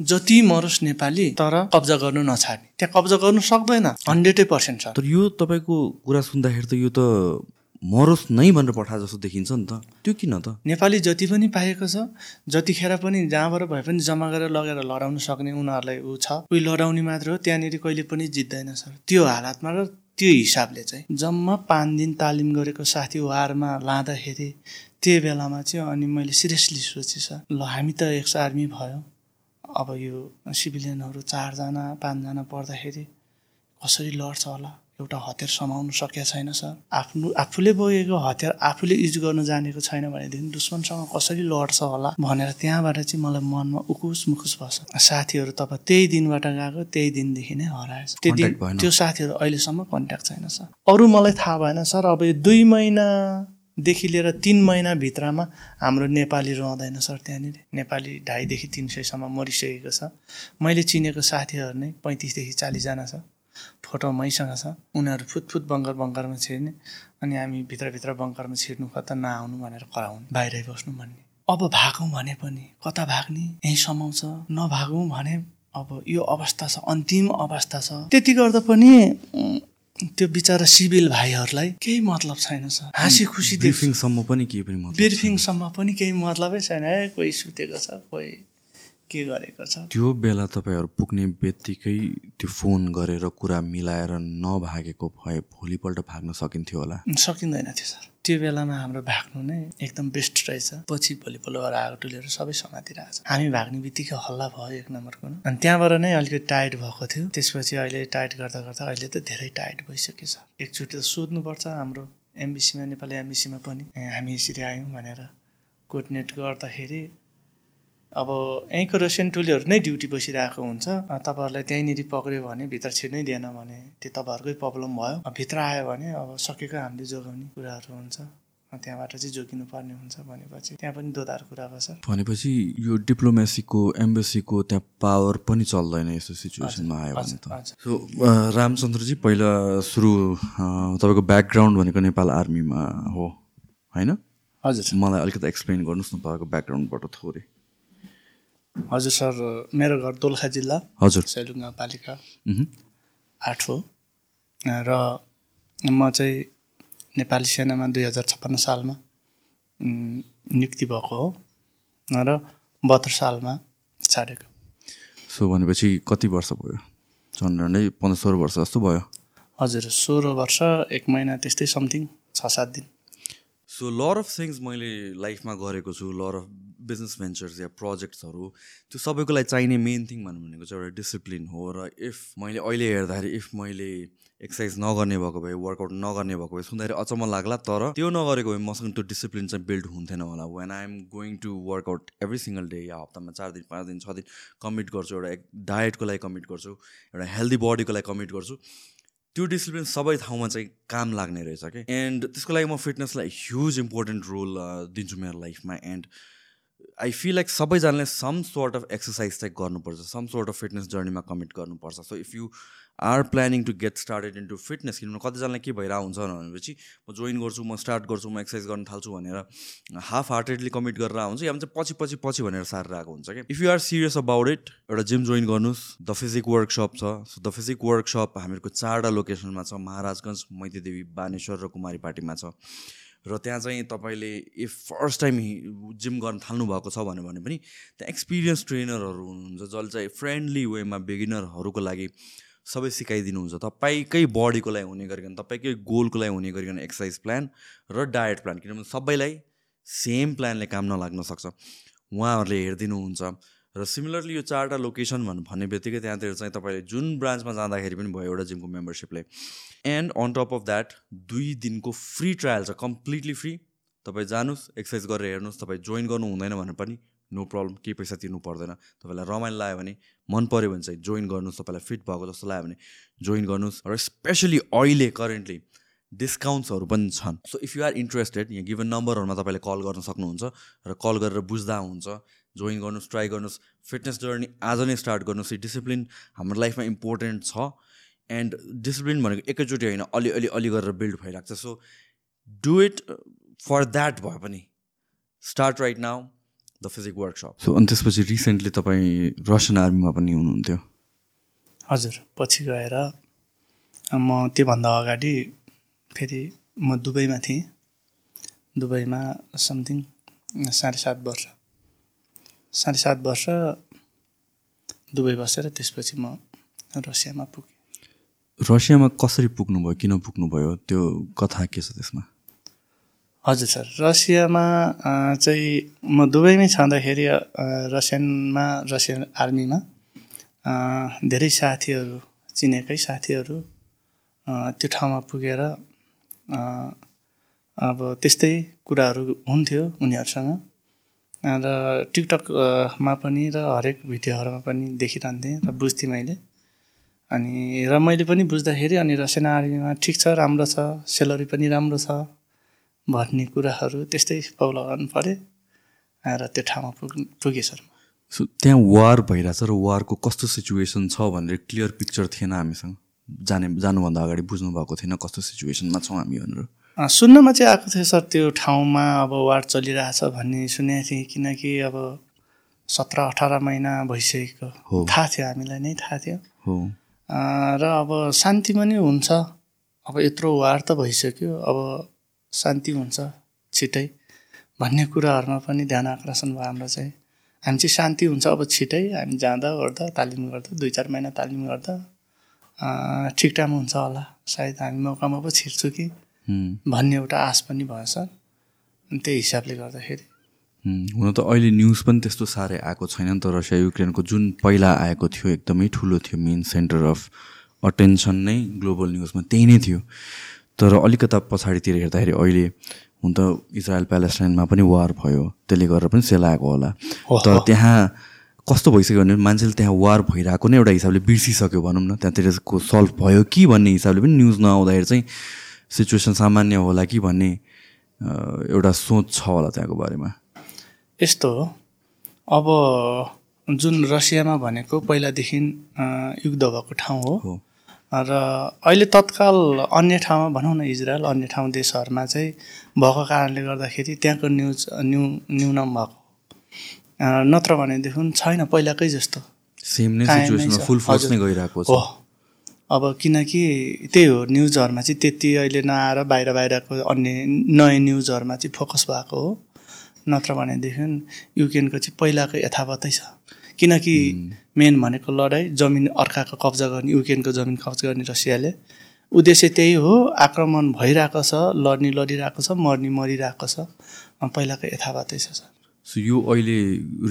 जति मरोस् नेपाली तर? कब्जा गर्नु नछाड्ने। त्यहाँ कब्जा गर्नु सक्दैन। हन्ड्रेडै पर्सेन्ट छ। तर यो तपाईँको कुरा सुन्दाखेरि त यो त मरोस् नै भनेर पठा जस्तो देखिन्छ नि त। त्यो किन त? नेपाली जति पनि पाएको छ जतिखेर पनि जहाँबाट भए पनि जम्मा गरेर लगेर लडाउन सक्ने उनीहरूलाई ऊ छ। उही लडाउने मात्र हो त्यहाँनिर कहिले पनि जित्दैन सर। त्यो हालतमा र त्यो हिसाबले चाहिँ जम्मा पाँच दिन तालिम गरेको साथी वारमा लाँदाखेरि त्यो बेलामा चाहिँ अनि मैले सिरियसली सोचेँ सर ल हामी त एक्स आर्मी भयो। अब यो सिभिलियनहरू चारजना पाँचजना पर्दाखेरि कसरी लड्छ होला? एउटा हतियार समाउनु सकेको छैन सर। आफ्नो आफूले बोकेको हतियार आफूले युज गर्न जानेको छैन भनेदेखि दुश्मनसँग कसरी लड्छ होला भनेर त्यहाँबाट चाहिँ मलाई मनमा उकुस मुकुस बस्छ साथीहरू तपाईँ त्यही दिनबाट गएको त्यही दिनदेखि नै हराएछ। त्यो दिन। त्यो साथीहरू अहिलेसम्म कन्ट्याक्ट छैन सर। अरू मलाई थाहा भएन सर। अब यो दुई महिनादेखि लिएर तिन महिनाभित्रमा हाम्रो नेपाली रहँदैन सर त्यहाँनिर। नेपाली ढाईदेखि तिन सयसम्म मरिसकेको छ। मैले चिनेको साथीहरू नै पैँतिसदेखि चालिसजना छ। फोटो मैसँग छ। उनीहरू फुतफुत बङ्कर बङ्करमा छिर्ने। अनि हामी भित्रभित्र बङ्करमा छिर्नु कता नआउनु भनेर कराउनु। बाहिरै बस्नु भन्ने। अब भागौँ भने पनि कता भाग्ने? यहीँ समाउँछ। नभागौँ भने अब यो अवस्था छ। अन्तिम अवस्था छ। त्यति गर्दा पनि त्यो बिचरा सिभिल भाइहरूलाई केही मतलब छैन सर। हाँसी खुसी ब्रिफिङसम्म पनि केही पनि मतलब बिर्फिङसम्म पनि केही मतलबै छैन। है कोही सुतेको छ कोही के गरेको छ? त्यो बेला तपाईँहरू पुग्ने बित्तिकै त्यो फोन गरेर कुरा मिलाएर नभागेको भए भोलिपल्ट भाग्न सकिन्थ्यो होला? सकिँदैन थियो सर। त्यो बेलामा हाम्रो भाग्नु नै एकदम बेस्ट रहेछ। पछि भोलिपल्ट आगो टुलेर सबै समातिर आएको छ हामी भाग्ने बित्तिकै हल्ला भयो एक नम्बरको। न। अनि त्यहाँबाट नै अलिकति टाइट भएको थियो। त्यसपछि अहिले टाइट गर्दा गर्दा अहिले त धेरै टाइट भइसक्यो सर। एकचोटि त सोध्नुपर्छ हाम्रो एमबिसीमा नेपाली एमबिसीमा पनि। हामी यसरी आयौँ भनेर कोर्डिनेट गर्दाखेरि अब यहीँको रसियन टोलीहरू नै ड्युटी बसिरहेको हुन्छ। तपाईँहरूलाई त्यहीँनिर पक्रियो भने भित्र छिर्नै दिएन भने त्यो तपाईँहरूकै प्रब्लम भयो। भित्र आयो भने अब सकेको हामीले जोगाउने कुराहरू हुन्छ। त्यहाँबाट चाहिँ जोगिनु पर्ने हुन्छ भनेपछि त्यहाँ पनि दोधार कुरा भयो सर। भनेपछि यो डिप्लोमेसीको एम्बेसीको त्यहाँ पावर पनि चल्दैन यस्तो सिचुएसनमा आयो भने त। सो रामचन्द्रजी पहिला सुरु तपाईँको ब्याकग्राउन्ड भनेको नेपाल आर्मीमा हो होइन? हजुर। मलाई अलिकति एक्सप्लेन गर्नुहोस् न तपाईँको ब्याकग्राउन्डबाट थोरै। हजुर सर मेरो घर दोलखा जिल्ला हजुर। सैलुङ गाउँपालिका। आठ हो। र म चाहिँ नेपाली सेनामा दुई हजार छप्पन्न सालमा नियुक्ति भएको हो र बहत्तर सालमा छाडेको। सो भनेपछि कति वर्ष भयो? झन्डै पन्ध्र सोह्र वर्ष जस्तो भयो। हजुर सोह्र वर्ष एक महिना त्यस्तै समथिङ छ सात दिन। सो लर अफ थिङ्स मैले लाइफमा गरेको छु लर अफ बिजनेस भेन्चर्स या प्रोजेक्ट्सहरू त्यो सबैको लागि चाहिने मेन थिङ भन्नु भनेको चाहिँ एउटा डिसिप्लिन हो र इफ मैले अहिले हेर्दाखेरि इफ मैले एक्सर्साइज नगर्ने भएको भए वर्कआउट नगर्ने भएको भए सुन्दाखेरि अचम्म लाग्ला तर त्यो नगरेको भए मसँग त्यो डिसिप्लिन चाहिँ बिल्ड हुन्थेन होला। When I am going to work out every single day या हप्तामा चार दिन पाँच दिन छ दिन कमिट गर्छु एउटा डायटको लागि कमिट गर्छु एउटा हेल्दी बडीको लागि कमिट गर्छु त्यो डिसिप्लिन सबै ठाउँमा चाहिँ काम लाग्ने रहेछ कि एन्ड त्यसको लागि म फिटनेसलाई ह्युज इम्पोर्टेन्ट रोल दिन्छु मेरो लाइफमा एन्ड आई फिल लाइक सबैजनाले सम सोर्ट अफ एक्सर्साइज चाहिँ गर्नुपर्छ। सम सोर्ट अफ फिटनेस जर्नीमा कमिट गर्नुपर्छ। So if you are planning to get started into fitness किनभने कतिजनालाई के भइरहेको हुन्छ भनेपछि म जोइन गर्छु म स्टार्ट गर्छु म एक्सर्साइज गर्न थाल्छु भनेर हाफ हार्टेडली कमिट गरेर हुन्छ या चाहिँ पछि पछि पछि भनेर सारेर आएको हुन्छ कि if you are serious about it एउटा जिम जोइन गर्नुहोस्। द फिजिक वर्कसप छ। सो द फिजिक वर्कसप हामीहरूको चारवटा लोकेसनमा छ। महाराजगञ्ज मैतीदेवी बानेश्वर र कुमारी पार्टीमा छ। र त्यहाँ चाहिँ तपाईँले इफ फर्स्ट टाइम जिम गर्न थाल्नु भएको छ भने पनि त्यहाँ एक्सपिरियन्स ट्रेनरहरू हुनुहुन्छ जसले चाहिँ फ्रेन्डली वेमा बिगिनरहरूको लागि सबै सिकाइदिनुहुन्छ। तपाईँकै बडीको लागि हुने गरिकन तपाईँकै गोलको लागि हुने गरिकन एक्सर्साइज प्लान र डायट प्लान किनभने सबैलाई सेम प्लानले काम नलाग्न सक्छ। उहाँहरूले हेरिदिनुहुन्छ। र सिमिलरली यो चारवटा लोकेसन भन्नु भन्ने बित्तिकै त्यहाँतिर चाहिँ तपाईँले जुन ब्रान्चमा जाँदाखेरि पनि भयो एउटा जिमको मेम्बरसिपले and on top of that दुई दिनको फ्री ट्रायल छ कम्प्लिटली फ्री तपाईँ जानुहोस् एक्सर्साइज गरेर हेर्नुहोस् तपाईँ जोइन गर्नु हुँदैन भने पनि नो प्रब्लम केही पैसा तिर्नु पर्दैन। तपाईँलाई रमाइलो लाग्यो भने मन पऱ्यो भने चाहिँ जोइन गर्नुहोस् तपाईँलाई फिट भएको जस्तो लाग्यो भने जोइन गर्नुहोस्। र स्पेसली अहिले करेन्टली डिस्काउन्ट्सहरू पनि छन्। So if you are interested यहाँ गिभन नम्बरहरूमा तपाईँले कल गर्न सक्नुहुन्छ र कल गरेर बुझ्दा हुन्छ। जोइन गर्नुहोस् ट्राई गर्नुहोस्. फिटनेस जर्नी आज नै स्टार्ट गर्नुहोस्। यो डिसिप्लिन हाम्रो लाइफमा इम्पोर्टेन्ट छ। एन्ड डिसिप्लिन भनेको एकैचोटि होइन अलि अलि अलि गरेर बिल्ड भइरहेको छ। So do it for that भए पनि। Start right now the physique workshop so अनि त्यसपछि रिसेन्टली तपाईँ रसियन आर्मीमा पनि हुनुहुन्थ्यो। हजुर पछि गएर म त्योभन्दा अगाडि फेरि म दुबईमा थिएँ। दुबईमा समथिङ साढे सात वर्ष। साढे सात वर्ष दुबई बसेर त्यसपछि म रसियामा पुगेँ। रसियामा कसरी पुग्नुभयो किन पुग्नुभयो? त्यो कथा के छ त्यसमा? हजुर सर रसियामा चाहिँ म दुबईमै छँदाखेरि रसियनमा रसियन आर्मीमा धेरै साथीहरू चिनेकै साथीहरू त्यो ठाउँमा पुगेर अब त्यस्तै कुराहरू हुन्थ्यो उनीहरूसँग। र टिकटकमा पनि र हरेक भिडियोहरूमा पनि देखिरहन्थेँ र बुझ्थेँ मैले। अनि र मैले पनि बुझ्दाखेरि अनि रसियन आर्मीमा ठिक छ राम्रो छ सेलरी पनि राम्रो छ भन्ने कुराहरू त्यस्तै पाउला गर्नु पऱ्यो। र त्यो ठाउँमा पुग पुगेँ सर सो त्यहाँ वार भइरहेछ र वारको कस्तो सिचुएसन छ भनेर क्लियर पिक्चर थिएन हामीसँग? जाने जानुभन्दा अगाडि बुझ्नु भएको थिएन कस्तो सिचुएसनमा छौँ हामी भनेर। सुन्नमा चाहिँ आएको थियो सर त्यो ठाउँमा अब वार चलिरहेछ भन्ने सुनेको थिएँ किनकि अब सत्र अठार महिना भइसकेको। थाहा थियो हामीलाई नै थाहा थियो। र अब शान्ति पनि हुन्छ। अब यत्रो वार त भइसक्यो अब शान्ति हुन्छ छिटै। भन्ने कुराहरूमा पनि ध्यान आकर्षण भयो हाम्रो चाहिँ। हामी चाहिँ शान्ति हुन्छ अब छिटै हामी जाँदा ओर्दा तालिम गर्दा दुई चार महिना तालिम गर्दा ठिक टाइम हुन्छ होला। सायद हामी मौकामा पो छिर्छु कि। भन्ने एउटा आश पनि सर। अनि त्यही हिसाबले गर्दाखेरि। हुन त अहिले न्युज पनि त्यस्तो साह्रै आएको छैन नि त। रसिया युक्रेनको जुन पहिला आएको थियो एकदमै ठुलो थियो मेन सेन्टर अफ अटेन्सन नै ग्लोबल न्युजमा त्यही नै थियो। तर अलिकता पछाडितिर हेर्दाखेरि अहिले हुन त इजरायल प्यालेस्टाइनमा पनि वार भयो। त्यसले गरेर पनि सेलाएको होला। तर। त्यहाँ कस्तो भइसक्यो भने मान्छेले त्यहाँ वार भइरहेको नै एउटा हिसाबले बिर्सिसक्यो भनौँ न। त्यहाँतिरको सल्भ भयो कि भन्ने हिसाबले पनि न्युज नआउँदाखेरि चाहिँ सिचुएसन सामान्य होला कि भन्ने एउटा सोच छ होला त्यहाँको बारेमा? यस्तो हो। अब जुन रसियामा भनेको पहिलादेखि युद्ध भएको ठाउँ हो। र अहिले तत्काल अन्य ठाउँमा भनौँ न इजरायल अन्य ठाउँ देशहरूमा चाहिँ भएको कारणले गर्दाखेरि त्यहाँको न्युज न्यु न्यूनम भएको। नत्र भनेदेखि छैन पहिलाकै जस्तो। सेम नै। फुल। नै गइरहेको छ। अब किनकि त्यही हो न्युजहरूमा चाहिँ त्यति अहिले नआएर बाहिर बाहिरको अन्य नयाँ न्युजहरूमा चाहिँ फोकस भएको हो। नत्र भनेदेखि युक्रेनको चाहिँ पहिलाको यथावतै छ। किनकि मेन भनेको लडाइँ जमिन अर्काको कब्जा गर्ने युक्रेनको जमिन कब्जा गर्ने रसियाले। उद्देश्य त्यही हो आक्रमण भइरहेको छ लड्ने लडिरहेको छ मर्ने मरिरहेको छ। पहिलाको यथावतै छ सर। सो यो अहिले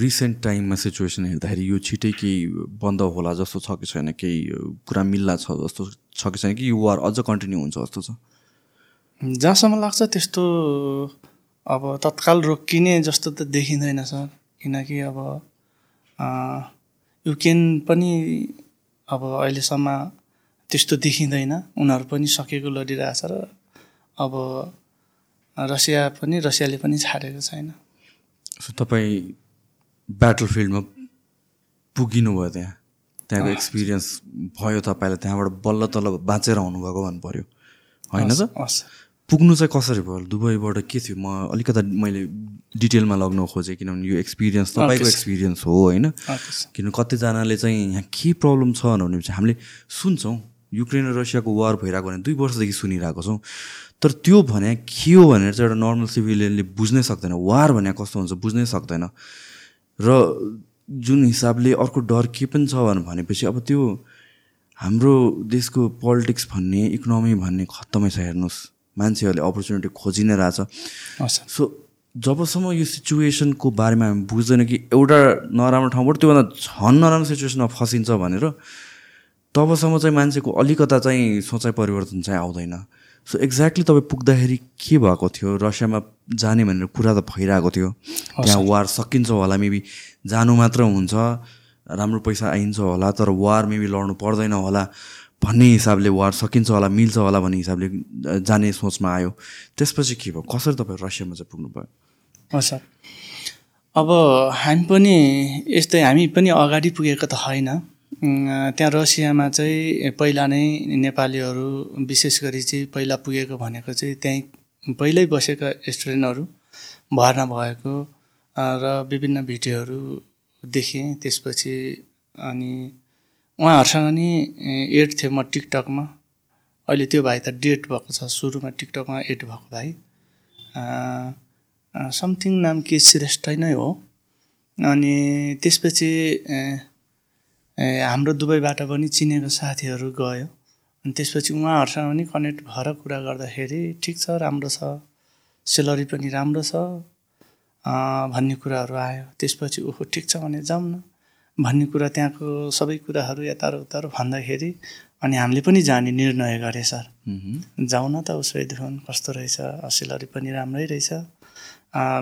रिसेन्ट टाइममा सिचुएसन हेर्दाखेरि यो छिटै केही बन्द होला जस्तो छ कि छैन? केही कुरा मिल्ला छ जस्तो छ कि छैन कि यो वार अझ कन्टिन्यू हुन्छ जस्तो छ? जहाँसम्म लाग्छ त्यस्तो अब तत्काल रोकिने जस्तो त देखिँदैन सर। किनकि अब युक्रेन पनि अब अहिलेसम्म त्यस्तो देखिँदैन। उनीहरू पनि सकेको लडिरहेछ र अब रसिया पनि रसियाले पनि छाडेको छैन। सो तपाईँ ब्याटल फिल्डमा पुगिनु भयो त्यहाँ? त्यहाँको एक्सपिरियन्स भयो तपाईँलाई? त्यहाँबाट बल्ल तल्ल बाँचेर आउनुभएको भन्नु पऱ्यो होइन त? पुग्नु चाहिँ कसरी भयो? दुबईबाट के थियो? म अलिकता मैले डिटेलमा लग्न खोजेँ किनभने यो एक्सपिरियन्स तपाईँको. एक्सपिरियन्स हो होइन? Okay sir. किन कतिजनाले चाहिँ यहाँ के प्रब्लम छ भने चाहिँ हामीले सुन्छौँ। युक्रेन र रसियाको वार भइरहेको भने दुई वर्षदेखि सुनिरहेको छौँ। तर त्यो भने के हो भनेर चाहिँ एउटा नर्मल सिभिलियनले बुझ्नै सक्दैन। वार भने कस्तो हुन्छ बुझ्नै सक्दैन। र जुन हिसाबले अर्को डर के पनि छ भने भनेपछि अब त्यो हाम्रो देशको पोलिटिक्स भन्ने इकोनोमी भन्ने खत्तमै छ हेर्नुहोस्। मान्छेहरूले अपर्च्युनिटी खोजि नै रहेछ। सो जबसम्म यो सिचुएसनको बारेमा हामी बुझ्दैन कि एउटा नराम्रो ठाउँबाट त्योभन्दा झन् नराम्रो सिचुएसनमा फसिन्छ भनेर तबसम्म चाहिँ मान्छेको अलिकता चाहिँ सोचाइ परिवर्तन चाहिँ आउँदैन। सो एक्ज्याक्टली तपाईँ पुग्दाखेरि के भएको थियो? रसियामा जाने भनेर कुरा त भइरहेको थियो। त्यहाँ वार सकिन्छ होला मेबी जानु मात्र हुन्छ राम्रो पैसा आइन्छ होला तर वार मेबी लड्नु पर्दैन होला भन्ने हिसाबले वार सकिन्छ होला मिल्छ होला भन्ने हिसाबले जाने सोचमा आयो। त्यसपछि के भयो? कसरी तपाईँ रसियामा चाहिँ पुग्नुभयो? हो सर अब हामी पनि यस्तै हामी पनि अगाडि पुगेको त होइन। त्यहाँ रसियामा चाहिँ पहिला नै नेपालीहरू विशेष गरी चाहिँ पहिला पुगेको भनेको चाहिँ त्यहीँ पहिल्यै बसेका स्टुडेन्टहरू भर्ना भएको र विभिन्न भिडियोहरू देखेँ। त्यसपछि अनि उहाँहरूसँग नि एड थियो म टिकटकमा। अहिले त्यो भाइ त डेट भएको छ सुरुमा टिकटकमा एड भएको भाइ। समथिङ नाम के श्रेष्ठ नै हो। अनि त्यसपछि हाम्रो दुबईबाट पनि चिनेको साथीहरू गयो। अनि त्यसपछि उहाँहरूसँग पनि कनेक्ट भएर कुरा गर्दाखेरि ठिक छ राम्रो छ। सेलरी पनि राम्रो छ भन्ने कुराहरू आयो। त्यसपछि ओहो ठिक छ भने जाउँ न। भन्ने कुरा त्यहाँको सबै कुराहरू यतारो उतारो भन्दाखेरि अनि हामीले पनि जाने निर्णय गरे सर जाउँ न त उसो कस्तो रहेछ सेलरी पनि राम्रै रहेछ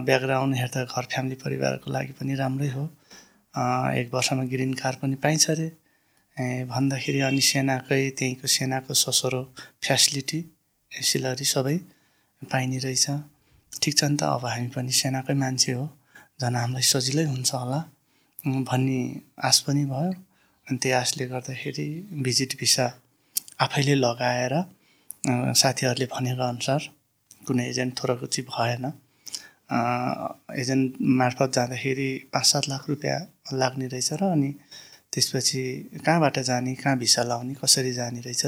ब्याकग्राउन्ड हेर्दा घर फ्यामिली परिवारको लागि पनि राम्रै हो एक वर्षमा ग्रिन कार्ड पनि पाइन्छ अरे। भन्दाखेरि अनि सेनाकै त्यहीँको सेनाको ससरो फ्यासिलिटी सिलरी सबै पाइने रहेछ। ठिक छ नि त अब हामी पनि सेनाकै मान्छे हो झन् हामीलाई सजिलै हुन्छ होला। भन्ने आश पनि भयो। अनि त्यही आशले गर्दाखेरि भिजिट भिसा आफैले लगाएर साथीहरूले भनेको अनुसार कुनै एजेन्ट थोरको चाहिँ भएन। एजेन्ट मार्फत जाँदाखेरि पाँच सात लाख रुपियाँ लाग्ने रहेछ र अनि त्यसपछि कहाँबाट जाने कहाँ भिसा लाउने कसरी जाने रहेछ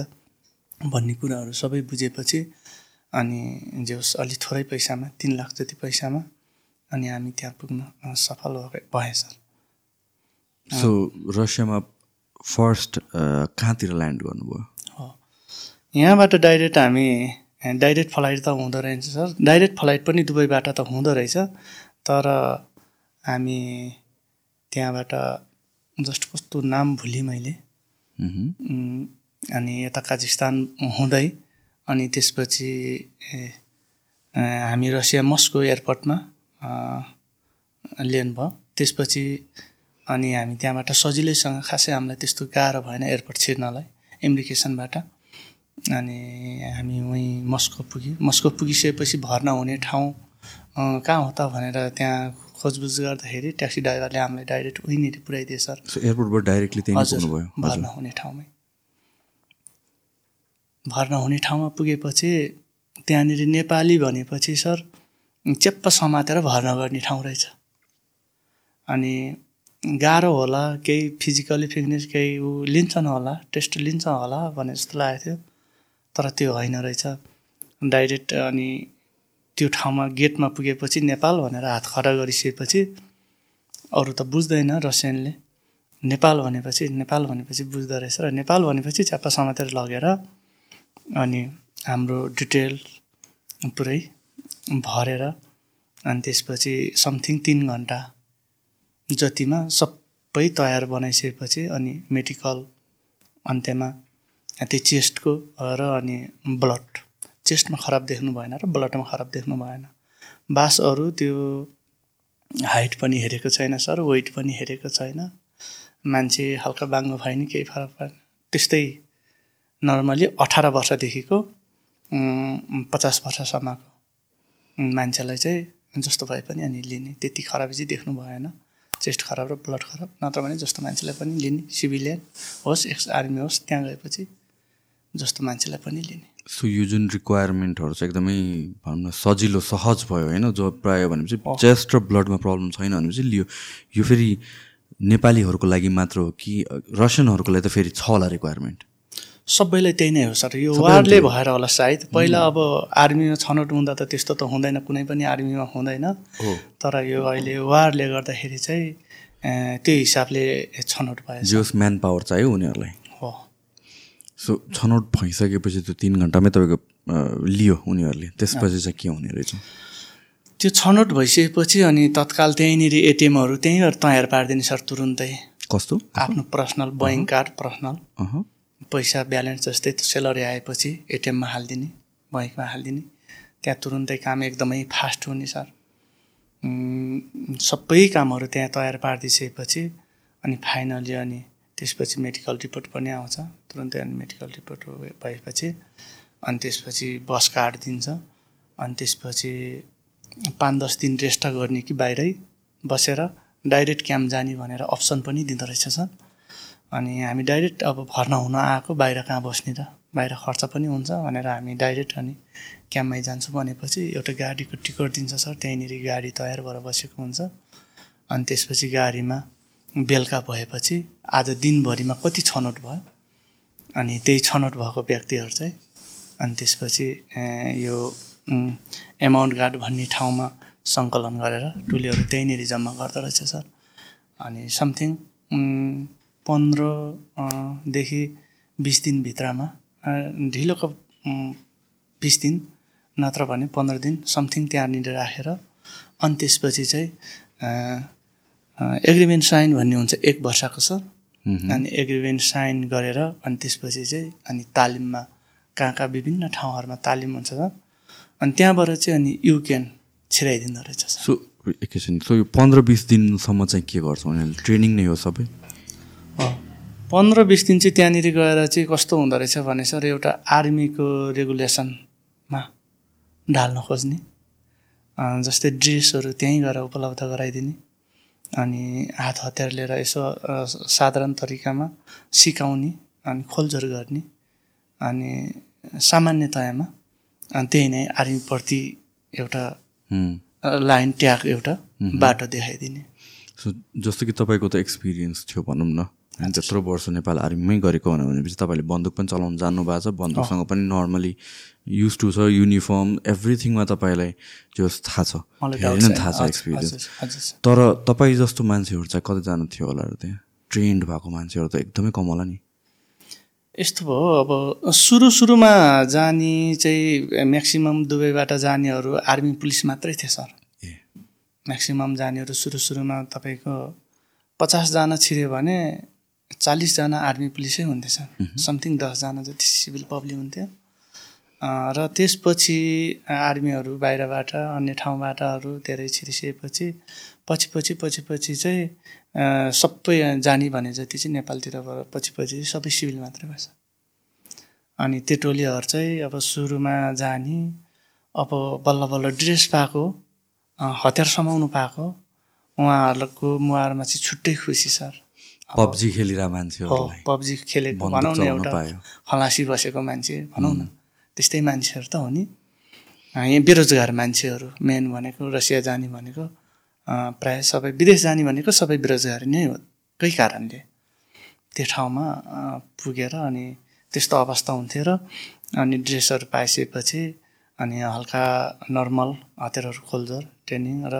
भन्ने कुराहरू सबै बुझेपछि अनि जे होस् अलिक थोरै पैसामा तिन लाख जति पैसामा अनि हामी त्यहाँ पुग्न सफल भए सर। सो रसियामा फर्स्ट कहाँतिर ल्यान्ड गर्नुभयो? हो। यहाँबाट डाइरेक्ट हामी डाइरेक्ट फ्लाइट त हुँदो रहेछ सर। डाइरेक्ट फ्लाइट पनि दुबईबाट त हुँदो रहेछ। तर हामी त्यहाँबाट जस्ट कस्तो नाम भुलेँ मैले। अनि यता काजाखस्तान हुँदै अनि त्यसपछि हामी रसिया मस्को एयरपोर्टमा ल्यान्ड भयो। त्यसपछि अनि हामी त्यहाँबाट सजिलैसँग खासै हामीलाई त्यस्तो गाह्रो भएन एयरपोर्ट छिर्नलाई इमिग्रेसनबाट अनि हामी वहीँ मस्को पुग्यौँ। मस्को पुगिसकेपछि भर्ना हुने ठाउँ कहाँ हो त भनेर त्यहाँ खोजबुज गर्दाखेरि ट्याक्सी ड्राइभरले हामीलाई डाइरेक्ट उहीँनिर पुऱ्याइदिए सर। एयरपोर्टबाट डाइरेक्टली हजुर भर्ना हुने ठाउँमै। भर्ना हुने ठाउँमा पुगेपछि त्यहाँनिर नेपाली भनेपछि सर चेप्प समातेर भर्ना गर्ने ठाउँ रहेछ। अनि गाह्रो होला केही फिजिकली फिटनेस केही ऊ लिन्छन् होला टेस्ट लिन्छ होला भने जस्तो लागेको थियो। तर त्यो होइन रहेछ। डाइरेक्ट अनि त्यो ठाउँमा गेटमा पुगेपछि नेपाल भनेर हात खडा गरिसकेपछि अरू त बुझ्दैन रसियनले। नेपाल भनेपछि नेपाल भनेपछि बुझ्दो रहेछ र नेपाल भनेपछि च्याप्पा समातेर लगेर अनि हाम्रो डिटेल पुरै भरेर अनि त्यसपछि समथिङ तिन घन्टा जतिमा सबै तयार बनाइसकेपछि अनि मेडिकल अन्त्यमा त्यो चेस्टको र अनि ब्लड। चेस्टमा खराब देख्नु भएन र ब्लडमा खराब देख्नु भएन। बास अरू त्यो हाइट पनि हेरेको छैन सर वेट पनि हेरेको छैन। मान्छे हल्का बाङ्गो भयो नि केही फरक परेन। त्यस्तै नर्मली अठार वर्षदेखिको पचास वर्षसम्मको मान्छेलाई चाहिँ जस्तो भए पनि अनि लिने। त्यति खराब चाहिँ देख्नु भएन। चेस्ट खराब र ब्लड खराब नत्र भने जस्तो मान्छेलाई पनि लिने। सिभिलियन होस् एक्स आर्मी होस् त्यहाँ गएपछि जस्तो मान्छेलाई पनि लिने। सो यो जुन रिक्वायरमेन्टहरू चाहिँ एकदमै भनौँ न सजिलो सहज भयो होइन? जो प्रायः भनेपछि चेस्ट र ब्लडमा प्रब्लम छैन भनेपछि लियो। यो फेरि नेपालीहरूको लागि मात्र हो कि रसियनहरूको लागि त फेरि छ होला रिक्वायरमेन्ट सबैलाई त्यही नै हो सर। यो वारले भएर होला सायद। पहिला अब आर्मीमा छनौट हुँदा त त्यस्तो त हुँदैन। कुनै पनि आर्मीमा हुँदैन। तर यो अहिले वारले गर्दाखेरि चाहिँ त्यो हिसाबले छनौट भयो जोस म्यान पावर चाहियो उनीहरूलाई। सो छनौट भइसकेपछि त्यो तिन घन्टामै तपाईँको लियो उनीहरूले। त्यसपछि चाहिँ के हुने रहेछ? त्यो छनौट भइसकेपछि अनि तत्काल त्यहीँनिर एटिएमहरू त्यहीँ तयार पारिदिने सर तुरुन्तै। कस्तो? आफ्नो पर्सनल बैङ्क कार्ड पर्सनल। पैसा ब्यालेन्स जस्तै सेलरी आएपछि एटिएममा हालिदिने बैङ्कमा हालिदिने। त्यहाँ तुरुन्तै काम एकदमै फास्ट हुने सर। सबै कामहरू त्यहाँ तयार पारिदिइसकेपछि अनि फाइनली अनि त्यसपछि मेडिकल रिपोर्ट पनि आउँछ। तुरन्तै अनि मेडिकल रिपोर्ट भएपछि। अनि त्यसपछि बस कार्ड दिन्छ। अनि त्यसपछि पाँच दस दिन रेस्ट गर्ने कि बाहिरै बसेर डाइरेक्ट क्याम्प जाने भनेर अप्सन पनि दिँदो रहेछ सर। अनि हामी डाइरेक्ट अब भर्ना हुन आएको बाहिर कहाँ बस्ने र? बाहिर खर्च पनि हुन्छ भनेर हामी डाइरेक्ट अनि क्याम्पमै जान्छौँ भनेपछि एउटा गाडीको टिकट दिन्छ सर। त्यहीँनिर गाडी तयार भएर बसेको हुन्छ। अनि त्यसपछि गाडीमा बेलुका भएपछि आज दिनभरिमा कति छनौट भयो? अनि त्यही छनौट भएको व्यक्तिहरू चाहिँ अनि त्यसपछि यो एमाउन्ट गार्ड भन्ने ठाउँमा सङ्कलन गरेर टुलीहरू त्यहीँनिर जम्मा गर्दो रहेछ सर। अनि समथिङ पन्ध्रदेखि बिस दिनभित्रमा ढिलोको बिस दिन नत्र भने पन्ध्र दिन समथिङ त्यहाँनिर राखेर अनि त्यसपछि चाहिँ एग्रिमेन्ट साइन भन्ने हुन्छ एक वर्षको सर अनि एग्रिमेन्ट साइन गरेर अनि त्यसपछि चाहिँ अनि तालिममा कहाँ कहाँ विभिन्न ठाउँहरूमा तालिम हुन्छ अनि त्यहाँबाट चाहिँ अनि युकेन छिराइदिँदो रहेछ सो एकैछिन सो यो पन्ध्र बिस दिनसम्म चाहिँ के गर्छ? उनीहरूले ट्रेनिङ नै हो सबै? पन्ध्र बिस दिन चाहिँ त्यहाँनिर गएर चाहिँ कस्तो हुँदो रहेछ भने सर एउटा आर्मीको रेगुलेसनमा ढाल्न खोज्ने। जस्तै ड्रेसहरू त्यहीँ गएर उपलब्ध गराइदिने। अनि हात हतियार लिएर यसो साधारण तरिकामा सिकाउने अनि खोलझोर गर्ने अनि सामान्यतयामा त्यही नै आर्मीप्रति एउटा लाइन ट्याग एउटा बाटो देखाइदिने। सो जस्तो कि तपाईँको त एक्सपिरियन्स थियो भनौँ न। त्यत्रो वर्ष नेपाल आर्मीमै गरेको भनेपछि तपाईँले बन्दुक पनि चलाउनु जान्नु भएको छ। बन्दुकसँग पनि नर्मली युज टु छ युनिफर्म एभ्रिथिङमा तपाईँलाई त्यो थाहा छ। धेरै नै थाहा छ एक्सपिरियन्स तर तपाईँ जस्तो मान्छेहरू चाहिँ कतिजना थियो होला त्यहाँ? ट्रेन्ड भएको मान्छेहरू त एकदमै कम होला नि। यस्तो भयो अब सुरु सुरुमा जाने चाहिँ म्याक्सिमम् दुबईबाट जानेहरू आर्मी पुलिस मात्रै थिए सर। ए। म्याक्सिमम् जानेहरू सुरु सुरुमा तपाईँको पचासजना छिर्यो भने चालिसजना आर्मी पुलिसै हुन्थेछ समथिङ दसजना जति सिभिल पब्लिक हुन्थ्यो। र त्यसपछि आर्मीहरू बाहिरबाट अन्य ठाउँबाटहरू धेरै छिरिसकेपछि पछि पछि पछि पछि चाहिँ सबै जाने भने जति चाहिँ नेपालतिरबाट पछि पछि सबै सिभिल मात्रै भएछ। अनि त्यो टोलीहरू चाहिँ अब सुरुमा जाने अब बल्ल बल्ल ड्रेस पाएको हतियार समाउनु पाएको उहाँहरूको मुहारमा चाहिँ छुट्टै खुसी सर। पब्जी खेलिरहेको मान्छे हो पब्जी खेलेको भनौँ न एउटा खलासी बसेको मान्छे भनौँ न। त्यस्तै मान्छेहरू त हो नि। यहाँ बेरोजगार मान्छेहरू मेन भनेको रसिया जाने भनेको। प्रायः सबै विदेश जाने भनेको सबै बेरोजगारी नै हो कै कारणले? त्यो ठाउँमा पुगेर अनि त्यस्तो अवस्था हुन्थ्यो र अनि ड्रेसहरू पाइसकेपछि अनि हल्का नर्मल हतियारहरू खोल्जोर ट्रेनिङ र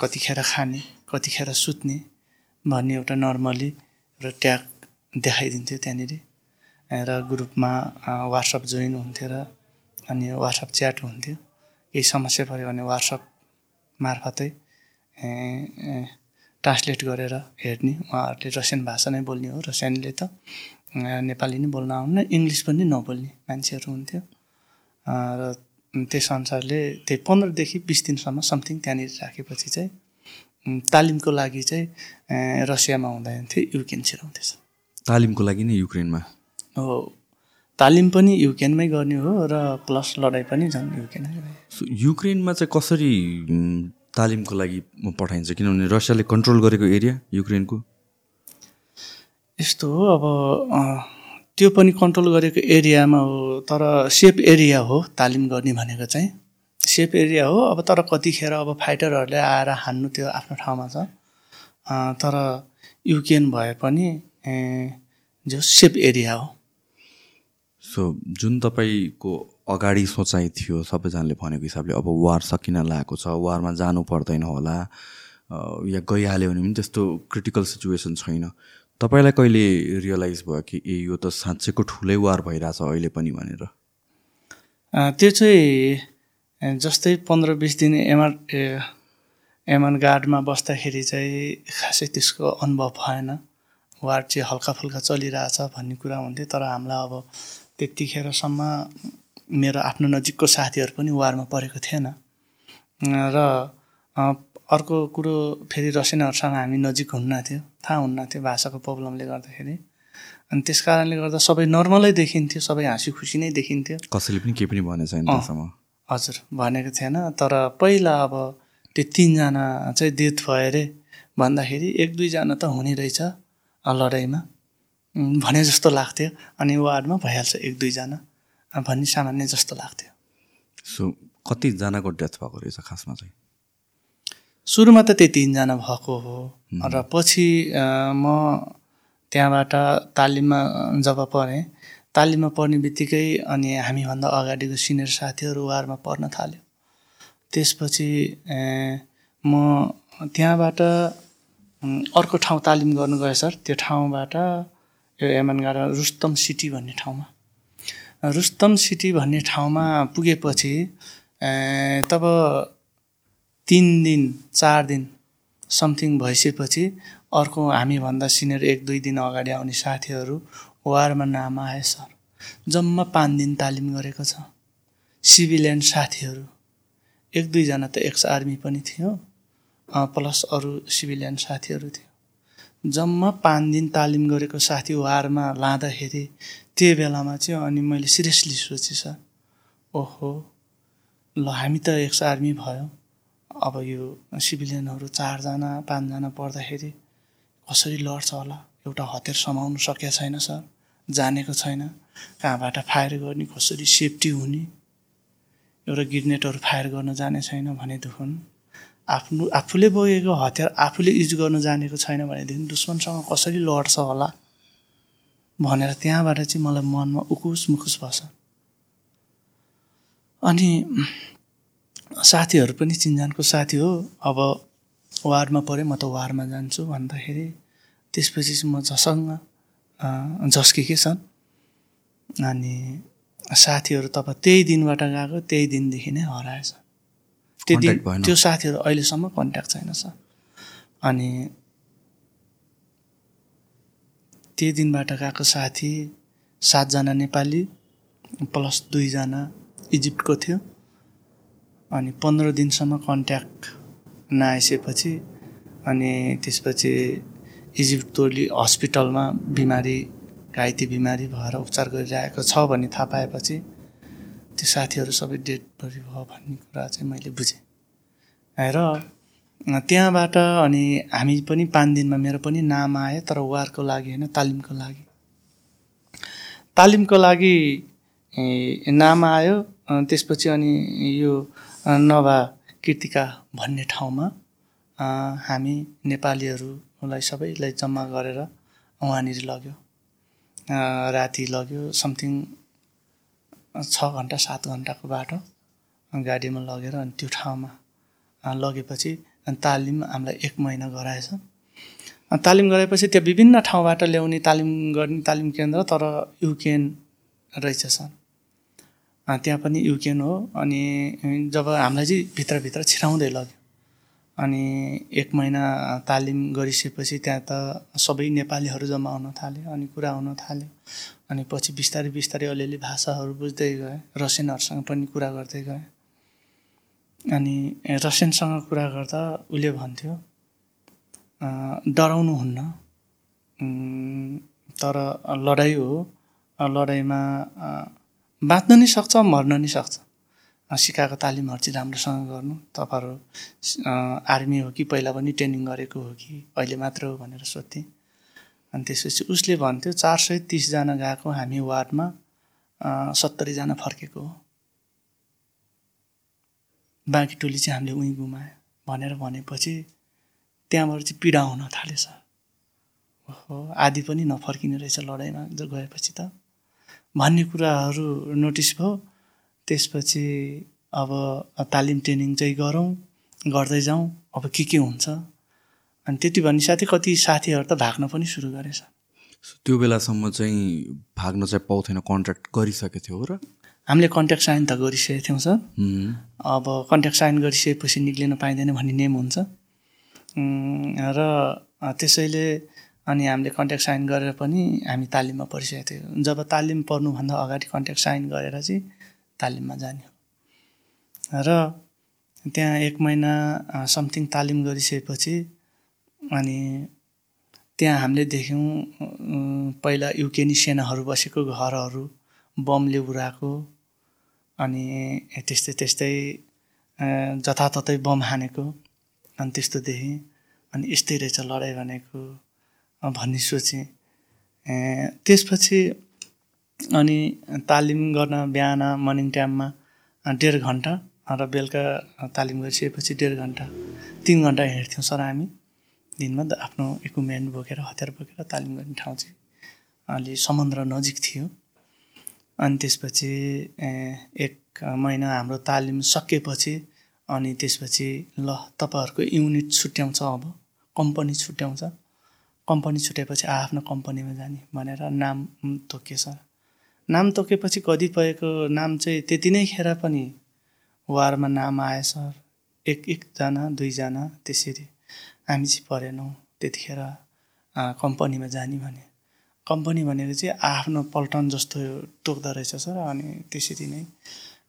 कतिखेर खाने कतिखेर सुत्ने भन्ने एउटा नर्मली एउटा ट्याग देखाइदिन्थ्यो त्यहाँनिर। र ग्रुपमा वाट्सएप जोइन हुन्थ्यो र अनि वाट्सएप च्याट हुन्थ्यो। केही समस्या पऱ्यो भने वाट्सएप मार्फतै ट्रान्सलेट गरेर हेर्ने। उहाँहरूले रसियन भाषा नै बोल्ने हो रसियनले त नेपाली नै बोल्न आउनु इङ्ग्लिस पनि नबोल्ने मान्छेहरू हुन्थ्यो। र त्यस अनुसारले त्यही पन्ध्रदेखि बिस दिनसम्म समथिङ त्यहाँनिर राखेपछि चाहिँ तालिमको लागि चाहिँ रसियामा हुँदैन थियो युक्रेन छिराउँदैछ तालिमको लागि नै युक्रेनमा? हो। तालिम पनि युक्रेनमै गर्ने हो र प्लस लडाइँ पनि झन् युक्रेनमै युक्रेनमा चाहिँ कसरी तालिमको लागि पठाइन्छ? किनभने रसियाले कन्ट्रोल गरेको एरिया युक्रेनको? यस्तो हो अब त्यो पनि कन्ट्रोल गरेको एरियामा हो तर सेफ एरिया हो तालिम गर्ने भनेको चाहिँ। सेफ एरिया हो अब तर कतिखेर अब फाइटरहरूले आएर हान्नु त्यो आफ्नो ठाउँमा छ। तर युक्रेन भए पनि जो सेफ एरिया हो। सो जुन तपाईँको अगाडि सोचाइ थियो सबैजनाले भनेको हिसाबले अब वार सकिन लागेको छ वारमा जानु पर्दैन होला या गइहाल्यो भने पनि त्यस्तो क्रिटिकल सिचुएसन छैन। तपाईँलाई कहिले रियलाइज भयो कि ए यो त साँच्चैको ठुलै वार भइरहेछ अहिले पनि भनेर? त्यो चाहिँ जस्तै पन्ध्र बिस दिन एमआर एमएन गार्डमा बस्दाखेरि चाहिँ खासै त्यसको अनुभव भएन। वार चाहिँ हल्का फुल्का चलिरहेछ भन्ने कुरा हुन्थ्यो तर हामीलाई अब त्यतिखेरसम्म मेरो आफ्नो नजिकको साथीहरू पनि वारमा परेको थिएन। र अर्को कुरो फेरि रसियनहरूसँग हामी नजिक हुन्न थियो थाहा हुन्न थियो भाषाको प्रब्लमले गर्दाखेरि। अनि त्यस कारणले गर्दा सबै नर्मलै देखिन्थ्यो सबै हाँसी खुसी नै देखिन्थ्यो। कसैले पनि केही पनि भनेको छैन हजुर भनेको थिएन। तर पहिला अब त्यो तिनजना चाहिँ डेथ भयो अरे भन्दाखेरि एक दुईजना त हुने रहेछ लडाइँमा भने जस्तो लाग्थ्यो। अनि वार्डमा भइहाल्छ एक दुईजना भन्ने सामान्य जस्तो लाग्थ्यो। सो कतिजनाको डेथ भएको रहेछ खासमा चाहिँ? सुरुमा त त्यही तिनजना भएको हो। र पछि म त्यहाँबाट तालिममा जब पढेँ तालिममा पढ्ने बित्तिकै अनि हामीभन्दा अगाडिको सिनियर साथीहरू वारमा पढ्न थाल्यो। त्यसपछि म त्यहाँबाट अर्को ठाउँ तालिम गर्नु गएँ सर। त्यो ठाउँबाट यो एमनगाडा रुस्तम सिटी भन्ने ठाउँमा। रुस्तम सिटी भन्ने ठाउँमा पुगेपछि तब तिन दिन चार दिन समथिङ भइसकेपछि अर्को हामीभन्दा सिनियर एक दुई दिन अगाडि आउने साथीहरू वारमा नाम आए सर। जम्मा पाँच दिन तालिम गरेको छ। सिभिलियन साथीहरू। एक दुईजना त एक्स आर्मी पनि थियो प्लस अरू सिभिलियन साथीहरू थियो। जम्मा पाँच दिन तालिम गरेको साथी वारमा लाँदाखेरि त्यो बेलामा चाहिँ अनि मैले सिरियसली सोचेँ सर। ओहो ल हामी त एक्स आर्मी भयो। अब यो सिभिलियनहरू चारजना पाँचजना पर्दाखेरि कसरी लड्छ होला? एउटा हतियार समाउनु सकेको छैन सर। जानेको छैन। कहाँबाट फायर गर्ने कसरी सेफ्टी हुने? एउटा ग्रेनेडहरू फायर गर्न जाने छैन भनेदेखि आफ्नो आफूले बोकेको हतियार आफूले युज गर्न जानेको छैन भनेदेखि दुश्मनसँग कसरी लड्छ होला भनेर त्यहाँबाट चाहिँ मलाई मनमा उकुस मुकुस भएछ। अनि साथीहरू पनि चिनजानको साथी हो। अब वारमा पऱ्यो म त वारमा जान्छु भन्दाखेरि त्यसपछि चाहिँ म झसँग झस्केकै छन्। अनि साथीहरू तब त्यही दिनबाट गएको त्यही दिनदेखि नै हराएछ। त्यो दिन? त्यो साथीहरू अहिलेसम्म कन्ट्याक्ट छैन सर। अनि त्यही दिनबाट गएको साथी सातजना नेपाली प्लस दुईजना इजिप्टको थियो। अनि पन्ध्र दिनसम्म कन्ट्याक्ट नआइसकेपछि अनि त्यसपछि इजिप्ट तोली हस्पिटलमा बिमारी घाइते बिमारी भएर उपचार गरिरहेको छ भन्ने थाहा पाएपछि त्यो साथीहरू सबै डेड बडी भयो भन्ने कुरा चाहिँ मैले बुझेँ। र त्यहाँबाट अनि हामी पनि पाँच दिनमा मेरो पनि नाम आयो तर वारको लागि होइन तालिमको लागि। तालिमको लागि नाम आयो त्यसपछि अनि यो नभा कृतिका भन्ने ठाउँमा हामी नेपालीहरूलाई सबैलाई जम्मा गरेर उहाँनिर लग्यो। राति लग्यो समथिङ छ घन्टा सात घन्टाको बाटो गाडीमा लगेर अनि त्यो ठाउँमा लगेपछि अनि तालिम हामीलाई एक महिना गराएछ। तालिम गराएपछि त्यो विभिन्न ठाउँबाट ल्याउने तालिम गर्ने तालिम केन्द्र तर युकेन रहेछ सर। त्यहाँ पनि युकेन हो अनि जब हामीलाई चाहिँ भित्रभित्र छिराउँदै लग्यो। अनि एक महिना तालिम गरिसकेपछि त्यहाँ त सबै नेपालीहरू जम्मा हुन थाल्यो अनि कुरा हुन थाल्यो अनि पछि बिस्तारै बिस्तारै अलिअलि भाषाहरू बुझ्दै गएँ रसियनहरूसँग पनि कुरा गर्दै गएँ। अनि रसियनसँग कुरा गर्दा उसले भन्थ्यो डराउनु हुन्न। तर लडाइँ हो। लडाइँमा बाँच्न नि सक्छ मर्न नि सक्छ। सिकाएको तालिमहरू चाहिँ राम्रोसँग गर्नु। तपाईँहरू आर्मी हो कि पहिला पनि ट्रेनिङ गरेको हो कि अहिले मात्र हो भनेर सोध्थेँ। अनि त्यसपछि उसले भन्थ्यो चार सय तिसजना गएको हामी वार्डमा सत्तरीजना फर्केको हो। बाँकी टोली चाहिँ हामीले उहीँ गुमायो भनेर भनेपछि त्यहाँबाट चाहिँ पीडा हुन थालेछ ओहो आदि पनि नफर्किने रहेछ लडाइँमा गएपछि त। भन्ने कुराहरू नोटिस भयो। त्यसपछि अब तालिम ट्रेनिङ चाहिँ गरौँ गर्दै जाउँ। अब के के हुन्छ? अनि त्यति भन्ने साथै कति साथीहरू त भाग्न पनि सुरु गरेछ सो त्यो बेलासम्म चाहिँ भाग्न चाहिँ पाउँथेन कन्ट्र्याक्ट गरिसकेको थियो र? हामीले कन्ट्याक्ट साइन त गरिसकेको थियौँ सर। अब कन्ट्याक्ट साइन गरिसकेपछि निक्लिन पाइँदैन भन्ने नेम हुन्छ। र त्यसैले अनि हामीले कन्ट्याक्ट साइन गरेर पनि हामी तालिममा परिसकेको थियो। जब तालिम पर्नुभन्दा अगाडि कन्ट्याक्ट साइन गरेर चाहिँ तालिममा जाने। र त्यहाँ एक महिना समथिङ तालिम गरिसकेपछि अनि त्यहाँ हामीले देख्यौँ पहिला युकेनी सेनाहरू बसेको घरहरू बमले उडाएको अनि त्यस्तै त्यस्तै जताततै बम हानेको अनि त्यस्तो देखेँ। अनि यस्तै रहेछ लडाइँ भनेको भन्ने सोचेँ। त्यसपछि अनि तालिम गर्न बिहान मर्निङ टाइममा डेढ घन्टा र बेलुका तालिम गरिसकेपछि डेढ घन्टा तिन घन्टा हिँड्थ्यौँ सर हामी। दिनमा आफ्नो इक्विपमेन्ट बोकेर हतियार बोकेर तालिम गर्ने ठाउँ चाहिँ अलि समुद्र नजिक थियो। अनि त्यसपछि एक महिना हाम्रो तालिम सकिएपछि अनि त्यसपछि ल तपाईँहरूको युनिट छुट्याउँछ अब कम्पनी छुट्याउँछ। कम्पनी छुट्याएपछि आफ्नो कम्पनीमा जाने भनेर नाम तोकियो सर। नाम तोकेपछि कतिपयको नाम चाहिँ त्यति नै खेर पनि वारमा नाम आयो सर। एक एकजना दुईजना त्यसरी। हामी चाहिँ परेनौँ त्यतिखेर कम्पनीमा जाने भने। कम्पनी भनेको चाहिँ आफ्नो पल्टन जस्तो तोक्दो रहेछ सर अनि त्यसरी नै।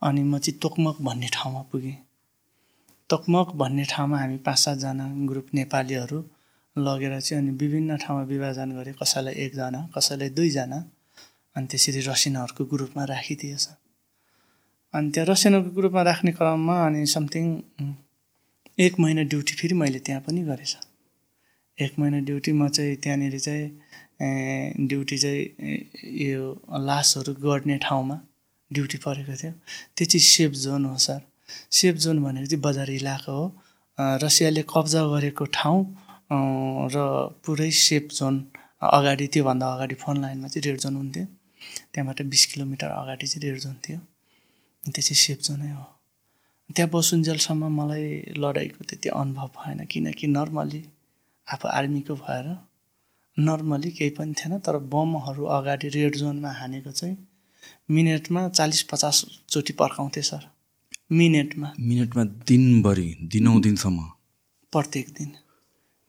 अनि म चाहिँ तोकमक भन्ने ठाउँमा पुगेँ। तोकमक भन्ने ठाउँमा हामी पाँच सातजना ग्रुप नेपालीहरू लगेर चाहिँ अनि विभिन्न ठाउँमा विभाजन गरे कसैलाई एकजना कसैलाई दुईजना। अनि त्यसरी रसिनाहरूको ग्रुपमा राखिदिएछ। अनि त्यहाँ रसिनाहरूको ग्रुपमा राख्ने क्रममा अनि समथिङ एक महिना ड्युटी फेरि मैले त्यहाँ पनि गरेछ। एक महिना ड्युटी म चाहिँ त्यहाँनिर चाहिँ ड्युटी चाहिँ यो लासहरू गर्ने ठाउँमा ड्युटी परेको थियो। त्यो चाहिँ सेफ जोन हो सर। सेफ जोन भनेको चाहिँ बजार इलाका हो। रसियाले कब्जा गरेको ठाउँ र पुरै सेफ जोन अगाडि त्योभन्दा अगाडि फोन लाइनमा चाहिँ रेड जोन हुन्थ्यो। त्यहाँबाट बिस किलोमिटर अगाडि चाहिँ रेड जोन थियो। त्यो चाहिँ सेफ जोनै हो। त्यहाँ बसुन्जेलसम्म मलाई लडाइँको त्यति अनुभव भएन किनकि नर्मली आफू आर्मीको भएर नर्मली केही पनि थिएन तर बमहरू अगाडि रेड जोनमा हानेको चाहिँ मिनटमा चालिस पचासचोटि पर्काउँथे सर। मिनटमा। मिनटमा दिनभरि दिनौँ दिनसम्म। प्रत्येक दिन।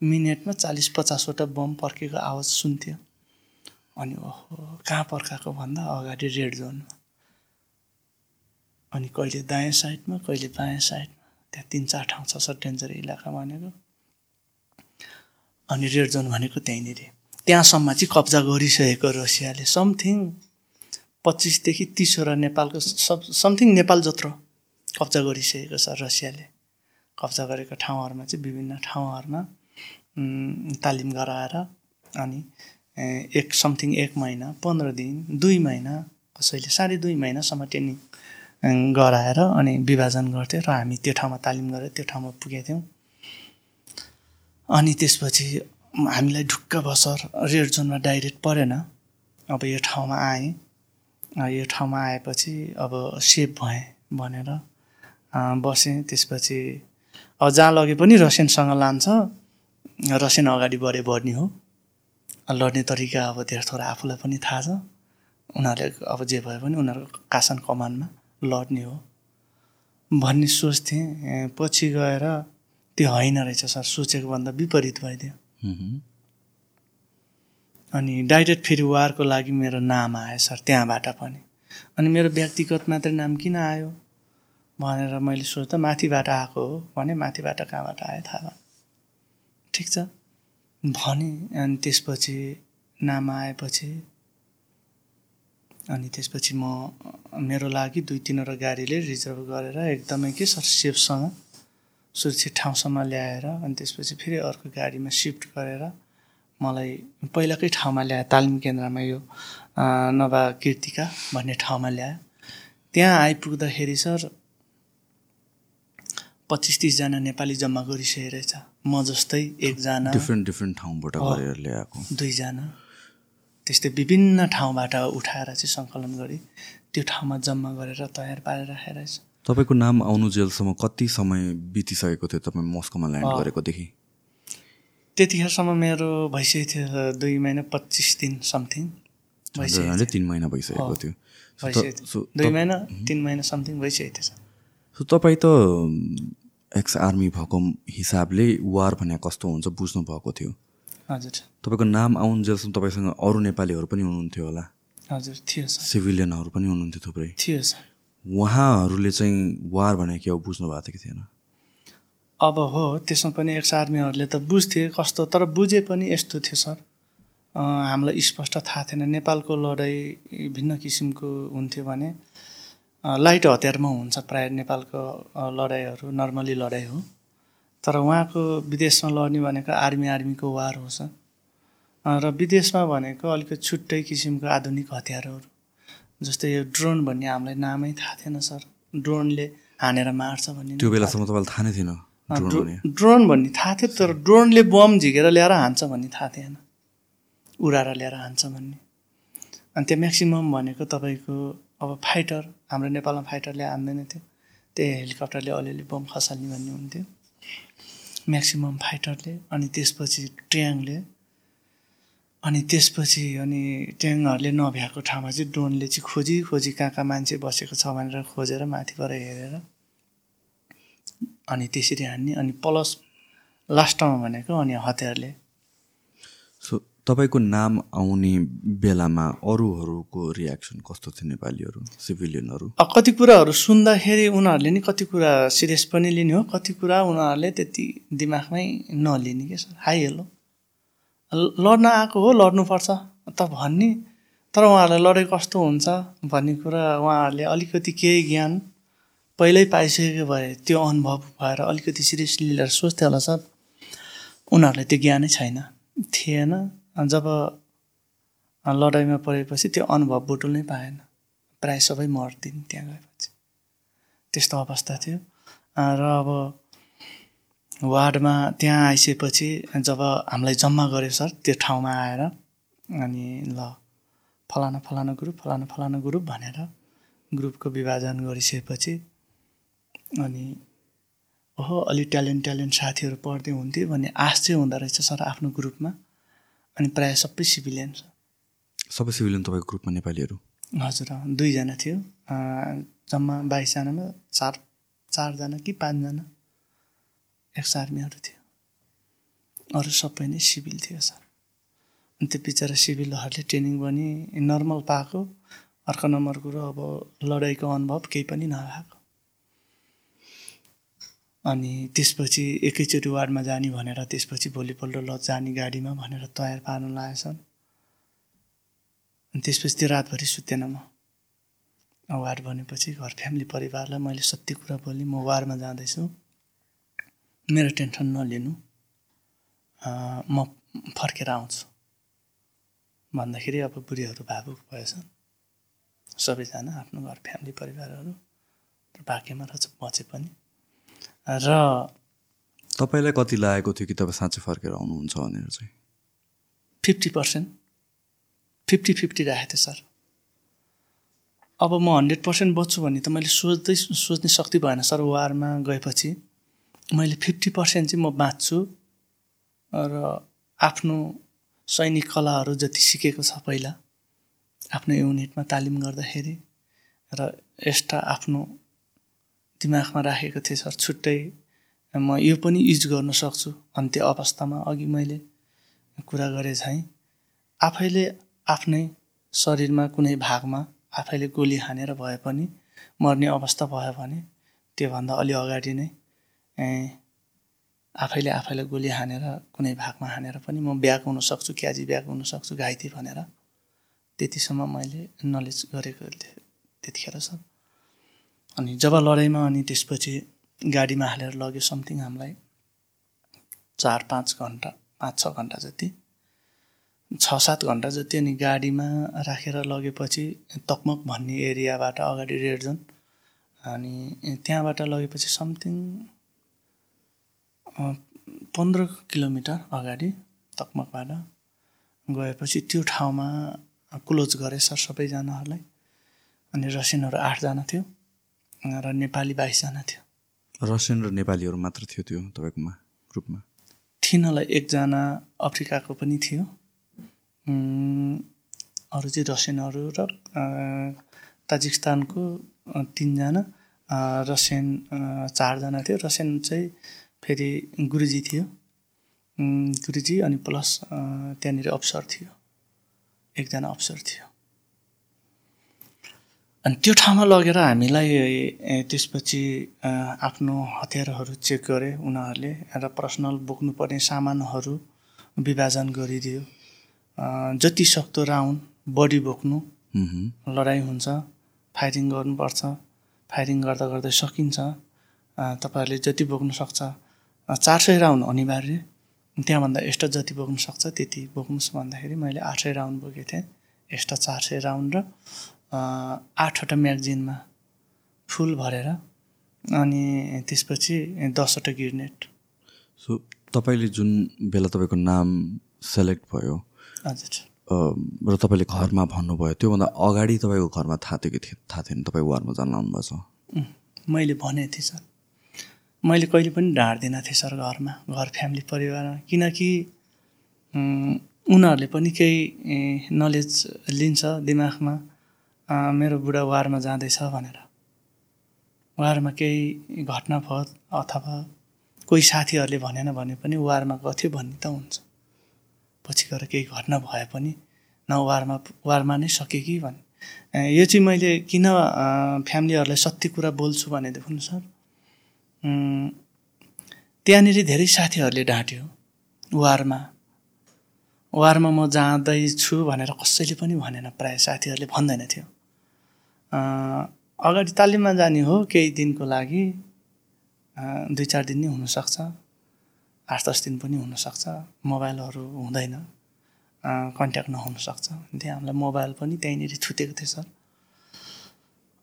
मिनटमा चालिस पचासवटा बम पर्केको आवाज सुन्थ्यो। अनि ओहो कहाँ पर्काएको भन्दा अगाडि रेड जोनमा अनि कहिले दायाँ साइडमा कहिले बायाँ साइडमा। त्यहाँ तिन चार ठाउँ छ सर डेन्जर इलाका भनेको। अनि रेड जोन भनेको त्यहीँनिर। त्यहाँसम्म चाहिँ कब्जा गरिसकेको रसियाले। समथिङ पच्चिसदेखि तिसवटा नेपालको सब समथिङ नेपाल जत्रो कब्जा गरिसकेको छ रसियाले। कब्जा गरेको ठाउँहरूमा चाहिँ विभिन्न ठाउँहरूमा तालिम गराएर अनि एक समथिङ एक महिना पन्ध्र दिन दुई महिना कसैले साढे दुई महिनासम्म ट्रेनिङ गराएर अनि विभाजन गर्थ्यो र हामी त्यो ठाउँमा तालिम गरेर त्यो ठाउँमा पुगेका थियौँ अनि त्यसपछि हामीलाई ढुक्क बसर रेड जोनमा डाइरेक्ट परेन। अब यो ठाउँमा आएँ। यो ठाउँमा आएपछि अब सेफ भएँ भनेर बसेँ। त्यसपछि अब जहाँ लगे पनि रसियनसँग लान्छ रसियन अगाडि बढे बढ्ने हो। लड्ने तरिका अब धेरै थोरै आफूलाई पनि थाहा छ। उनीहरूले अब जे भए पनि उनीहरूको कासन कमानमा लड्ने हो। भन्ने सोच्थेँ पछि गएर त्यो होइन रहेछ सर सोचेको भन्दा विपरीत भइदियो। अनि डाइरेक्ट फेरि वारको लागि मेरो नाम आयो सर त्यहाँबाट पनि। अनि मेरो व्यक्तिगत मात्रै नाम किन आयो? भनेर मैले सोच्दा माथिबाट आएको हो भने माथिबाट कहाँबाट आयो थाहा ठिक छ? भने अनि त्यसपछि नाम आएपछि अनि त्यसपछि म मेरो लागि दुई तिनवटा गाडीले रिजर्भ गरेर एकदमै के सर सेफसँग सुरक्षित ठाउँसम्म ल्याएर अनि त्यसपछि फेरि अर्को गाडीमा सिफ्ट गरेर मलाई पहिलाकै ठाउँमा ल्यायो तालिम केन्द्रमा यो अ, नभा कीर्तिका भन्ने ठाउँमा ल्यायो त्यहाँ आइपुग्दाखेरि सर पच्चिस तिसजना नेपाली जम्मा गरिसकेको रहेछ। म जस्तै एकजना डिफ्रेन्ट डिफ्रेन्ट ठाउँबाट। गरेर ल्याएको। दुईजना। त्यस्तै विभिन्न ठाउँबाट उठाएर चाहिँ सङ्कलन गरी त्यो ठाउँमा जम्मा गरेर तयार पारेर राखेर रहेछ। तपाईँको नाम आउनु जेलसम्म कति समय बितिसकेको थियो तपाईँ मस्कोमा ल्यान्ड। गरेकोदेखि? त्यतिखेरसम्म मेरो भइसकेको थियो दुई महिना पच्चिस दिन समथिङ। भइसकेको तिन महिना भइसकेको। थियो। दुई महिना तिन महिना समथिङ भइसकेको थियो सो तपाईँ त एक्स आर्मी भएको हिसाबले वार भने कस्तो हुन्छ बुझ्नु भएको थियो? हजुर। तपाईँको नाम आउनु जेलसम्म तपाईँसँग अरू नेपालीहरू पनि हुनुहुन्थ्यो होला? हजुर थियो सिभिलियनहरू पनि हुनुहुन्थ्यो थुप्रै? थियो सर। उहाँहरूले चाहिँ वार भने के हो बुझ्नु भएको थियो कि थिएन? अब हो त्यसमा पनि एक्स आर्मीहरूले त बुझ्थे कस्तो तर बुझे पनि यस्तो थियो सर। हामीलाई स्पष्ट थाहा थिएन। नेपालको लडाइँ भिन्न किसिमको हुन्थ्यो भने लाइट हतियारमा हुन्छ प्रायः नेपालको लडाइँहरू नर्मली लडाइँ हो। तर उहाँको विदेशमा लड्ने भनेको आर्मी आर्मीको वार हो सर। अँ, र विदेशमा भनेको अलिकति छुट्टै किसिमको आधुनिक हतियारहरू। जस्तै यो ड्रोन भन्ने हामीलाई नामै थाहा थिएन सर। ड्रोनले हानेर मार्छ भन्ने त्यो बेलासम्म तपाईँलाई थाहा नै थिएन ड्रोन भन्ने? थाहा थियो तर ड्रोनले बम झिकेर ल्याएर हान्छ भन्ने थाहा थिएन। उडाएर ल्याएर हान्छ भन्ने। अनि त्यो म्याक्सिमम् भनेको तपाईँको अब फाइटर हाम्रो नेपालमा फाइटरले हान्दैन थियो। त्यही हेलिकप्टरले अलिअलि बम खसाल्ने भन्ने हुन्थ्यो। म्याक्सिमम् फाइटरले अनि त्यसपछि ट्याङले अनि त्यसपछि अनि ट्याङहरूले नभ्याएको ठाउँमा चाहिँ ड्रोनले चाहिँ खोजी खोजी कहाँ कहाँ मान्छे बसेको छ भनेर खोजेर माथिबाट हेरेर अनि त्यसरी हान्ने अनि प्लस लास्टमा भनेको अनि हतियारले तपाईँको नाम आउने बेलामा अरूहरूको रियाक्सन कस्तो थियो नेपालीहरू सिभिलियनहरू कति कुराहरू सुन्दाखेरि उनीहरूले नि कति कुरा सिरियस पनि लिने हो कति कुरा उनीहरूले त्यति दिमागमै नलिने क्या सर? हाई हेलो लड्न आएको हो लड्नुपर्छ त भन्ने। तर उहाँहरूलाई लडाइँ कस्तो हुन्छ भन्ने कुरा उहाँहरूले अलिकति केही ज्ञान पहिल्यै पाइसकेको भए त्यो अनुभव भएर अलिकति सिरियसली लिएर सोच्थ्यो होला सर। उनीहरूलाई त्यो ज्ञानै छैन। थिएन। जब लडाइँमा परेपछि त्यो अनुभव बुटुल्नै पाएन। प्रायः सबै मर्दिन् त्यहाँ गएपछि। त्यस्तो अवस्था थियो। र अब वार्डमा त्यहाँ आइसकेपछि जब हामीलाई जम्मा गर्यो सर त्यो ठाउँमा आएर अनि ल फलाना फलाना ग्रुप फलाना फलाना ग्रुप भनेर ग्रुपको विभाजन गरिसकेपछि अनि ओहो अलि ट्यालेन्ट ट्यालेन्ट साथीहरू पढ्दै हुन्थ्यो भन्ने आश चाहिँ हुँदो रहेछ सर आफ्नो ग्रुपमा। अनि प्रायः सबै सिभिलियन छ। सबै सिभिलियन तपाईँको ग्रुपमा नेपालीहरू? हजुर दुईजना थियो। जम्मा बाइसजनामा चार चारजना कि पाँचजना एक्स आर्मीहरू थियो। अरू सबै नै सिभिल थियो सर। अनि त्यो बिचरा सिभिलहरूले ट्रेनिङ पनि नर्मल पाएको। अर्को नम्बर कुरो अब लडाइँको अनुभव केही पनि नभएको। अनि त्यसपछि एकैचोटि वार्डमा जाने भनेर त्यसपछि भोलिपल्ट ल जाने गाडीमा भनेर तयार पार्नु लागेछन्। अनि त्यसपछि त्यो रातभरि सुतेन म। वार भनेपछि घर फ्यामिली परिवारलाई मैले सत्य कुरा बोलेँ म वारमा जाँदैछु। मेरो टेन्सन नलिनु। म फर्केर आउँछु। भन्दाखेरि अब बुढीहरू भावुक भएछन्। सबैजना आफ्नो घर फ्यामिली परिवारहरू। र भाग्यमा रहेछ बचे पनि। र तपाईँलाई कति लागेको थियो कि तपाईँ साँच्चै फर्केर आउनुहुन्छ भनेर चाहिँ? Fifty percent. फिफ्टी फिफ्टी राखेको थिएँ सर। अब म हन्ड्रेड पर्सेन्ट बच्छु भन्ने त मैले सोच्दै सोच्ने शक्ति भएन सर वारमा गएपछि। मैले फिफ्टी पर्सेन्ट चाहिँ म बाँच्छु र आफ्नो सैनिक कलाहरू जति सिकेको छ पहिला आफ्नो युनिटमा तालिम गर्दाखेरि र एक्स्ट्रा आफ्नो दिमागमा राखेको थिएँ सर छुट्टै। म यो पनि युज गर्न सक्छु अन्त्य अवस्थामा अघि मैले कुरा गरे झैँ। आफैले आफ्नै शरीरमा कुनै भागमा आफैले गोली हानेर भए पनि मर्ने अवस्था भयो भने त्योभन्दा अलि अगाडि नै आफैले आफैलाई गोली हानेर कुनै भागमा हानेर पनि म ब्याग हुन सक्छु क्याजी ब्याग हुन सक्छु घाइते भनेर। त्यतिसम्म मैले नलेज गरेको थिएँ त्यतिखेर सर। अनि जब लडाइँमा अनि त्यसपछि गाडीमा हालेर लग्यो समथिङ हामीलाई चार पाँच घन्टा पाँच छ घन्टा जति छ सात घन्टा जति अनि गाडीमा राखेर लगेपछि तकमक भन्ने एरियाबाट अगाडि रेड जोन अनि त्यहाँबाट लगेपछि समथिङ पन्ध्र किलोमिटर अगाडि तकमकबाट गएपछि त्यो ठाउँमा क्लोज गरे सर सबैजनाहरूलाई अनि रसिनहरू आठजना थियो। र नेपाली बाइसजना थियो। रसियन र नेपालीहरू मात्र थियो त्यो तपाईँकोमा ग्रुपमा? थिनलाई एकजना अफ्रिकाको पनि थियो। अरू चाहिँ रसियनहरू र ताजिकिस्तानको तिनजना रसियन चारजना थियो। रसियन चाहिँ फेरि गुरुजी थियो। गुरुजी अनि प्लस त्यहाँनिर अफसर थियो। एकजना अफसर थियो। अनि त्यो ठाउँमा लगेर हामीलाई त्यसपछि आफ्नो हतियारहरू चेक गरे उनीहरूले र पर्सनल बोक्नुपर्ने सामानहरू विभाजन गरिदियो। जति सक्दो राउन्ड बडी बोक्नु। लडाइँ हुन्छ फायरिङ गर्नुपर्छ फायरिङ गर्दा गर्दै सकिन्छ। तपाईँहरूले जति बोक्नु सक्छ चार सय राउन्ड अनिवार्य। त्यहाँभन्दा एक्स्ट्रा जति बोक्नु सक्छ त्यति बोक्नुहोस् भन्दाखेरि मैले आठ सय राउन्ड बोकेको थिएँ। एक्स्ट्रा चार सय राउन्ड र आठवटा म्यागजिनमा फुल भरेर अनि त्यसपछि दसवटा गिर्नेट सो तपाईँले जुन बेला तपाईँको नाम सेलेक्ट भयो हजुर। र तपाईँले घरमा भन्नुभयो त्योभन्दा अगाडि तपाईँको घरमा थाहा थियो कि थाहा थिएन तपाईँ वारमा जान आउनुभएको छ मैले भनेको थिएँ सर। मैले कहिले पनि ढाँट्दिनँ थिएँ सर घरमा घर फ्यामिली परिवारमा किनकि उनीहरूले पनि केही नलेज लिन्छ दिमागमा। मेरो बुढा वारमा जाँदैछ भनेर। वारमा केही घटना भयो अथवा कोही साथीहरूले भनेन भने पनि वारमा गथ्यो भन्ने त हुन्छ। पछि गएर केही घटना भए पनि न वारमा वारमा नै सके कि भन्ने। अ, यो चाहिँ मैले किन फ्यामिलीहरूलाई सत्य कुरा बोल्छु भनेदेखि सर त्यहाँनिर धेरै साथीहरूले ढाँट्यो वारमा वारमा म जाँदैछु भनेर कसैले पनि भनेन। प्रायः साथीहरूले भन्दैन थियो। अगाडि तालिममा जाने हो केही दिनको लागि दुई चार दिन नै हुनसक्छ। आठ दस दिन पनि हुनसक्छ। मोबाइलहरू हुँदैन। कन्ट्याक्ट नहुनसक्छ। त्यहाँ हामीलाई मोबाइल पनि त्यहीँनिर छुटेको थियो सर।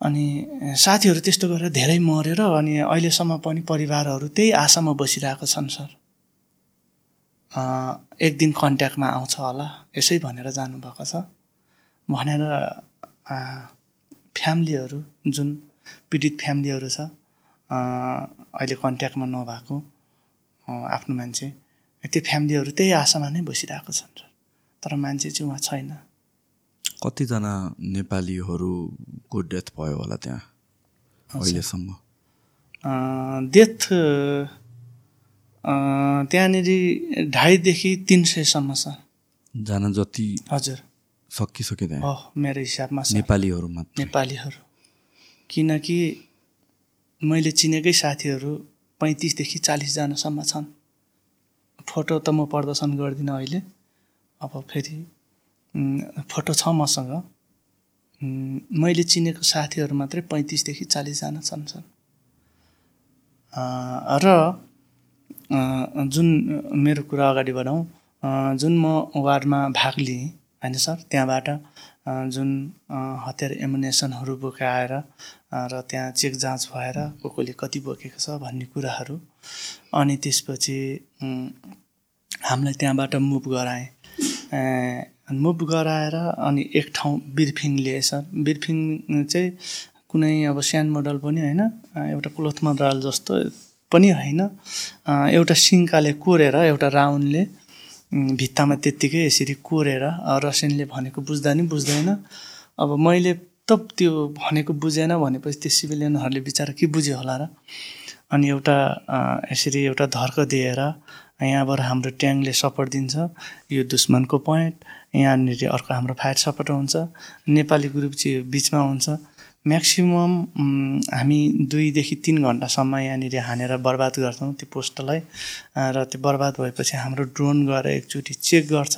अनि साथीहरू त्यस्तो गरेर धेरै मरेर अनि अहिलेसम्म पनि परिवारहरू त्यही आशामा बसिरहेको छन् सर। एक दिन कन्ट्याक्टमा आउँछ होला। यसै भनेर जानुभएको छ। भनेर फ्यामिलीहरू जुन पीडित फ्यामिलीहरू छ अहिले कन्ट्याक्टमा नभएको आफ्नो मान्छे त्यो फ्यामिलीहरू त्यही आशामा नै बसिरहेको छन् तर मान्छे चाहिँ उहाँ छैन। कतिजना नेपालीहरूको डेथ भयो होला त्यहाँ अहिलेसम्म? डेथ त्यहाँनिर ढाईदेखि तिन सयसम्म छ जान जति हजुर। सकिसक्यो त्यहाँ। मेरो हिसाबमा छ। नेपालीहरू किनकि मैले चिनेकै साथीहरू पैँतिसदेखि चालिसजनासम्म छन्। फोटो त म प्रदर्शन गर्दिनँ अहिले। अब फेरि फोटो छ मसँग। मैले चिनेको साथीहरू मात्रै पैँतिसदेखि चालिसजना छन् छन् र जुन मेरो कुरा अगाडि बढाउँ जुन म वार्डमा भाग लिएँ होइन सर? त्यहाँबाट जुन हतियार एमुनेसनहरू बोकाएर र त्यहाँ चेक जाँच भएर को कोले कति बोकेको छ भन्ने कुराहरू अनि त्यसपछि हामीलाई त्यहाँबाट मुभ गराएँ। मुभ गराएर अनि एक ठाउँ बिर्फिङ लिए सर। बिर्फिङ चाहिँ कुनै अब सानो मोडल पनि होइन एउटा क्लोथ मद्राल जस्तो पनि होइन। एउटा सिङ्काले कोरेर एउटा राउन्डले भित्तामा त्यत्तिकै यसरी कोरेर रसिनले भनेको बुझ्दा नि बुझ्दैन। अब मैले त त्यो भनेको बुझेन भनेपछि त्यो सिभिलियनहरूले बिचरा के बुझ्यो होला र? अनि एउटा यसरी एउटा धर्क दिएर यहाँबाट हाम्रो ट्याङ्कले सपोर्ट दिन्छ। यो दुश्मनको पोइन्ट। यहाँनिर अर्को हाम्रो फायर सपोर्ट हुन्छ। नेपाली ग्रुप चाहिँ बिचमा हुन्छ। म्याक्सिमम् उम्, हामी दुईदेखि तिन घन्टासम्म यहाँनिर हानेर बर्बाद गर्छौँ त्यो पोस्टलाई। र त्यो बर्बाद भएपछि हाम्रो ड्रोन गएर एकचोटि चेक गर्छ।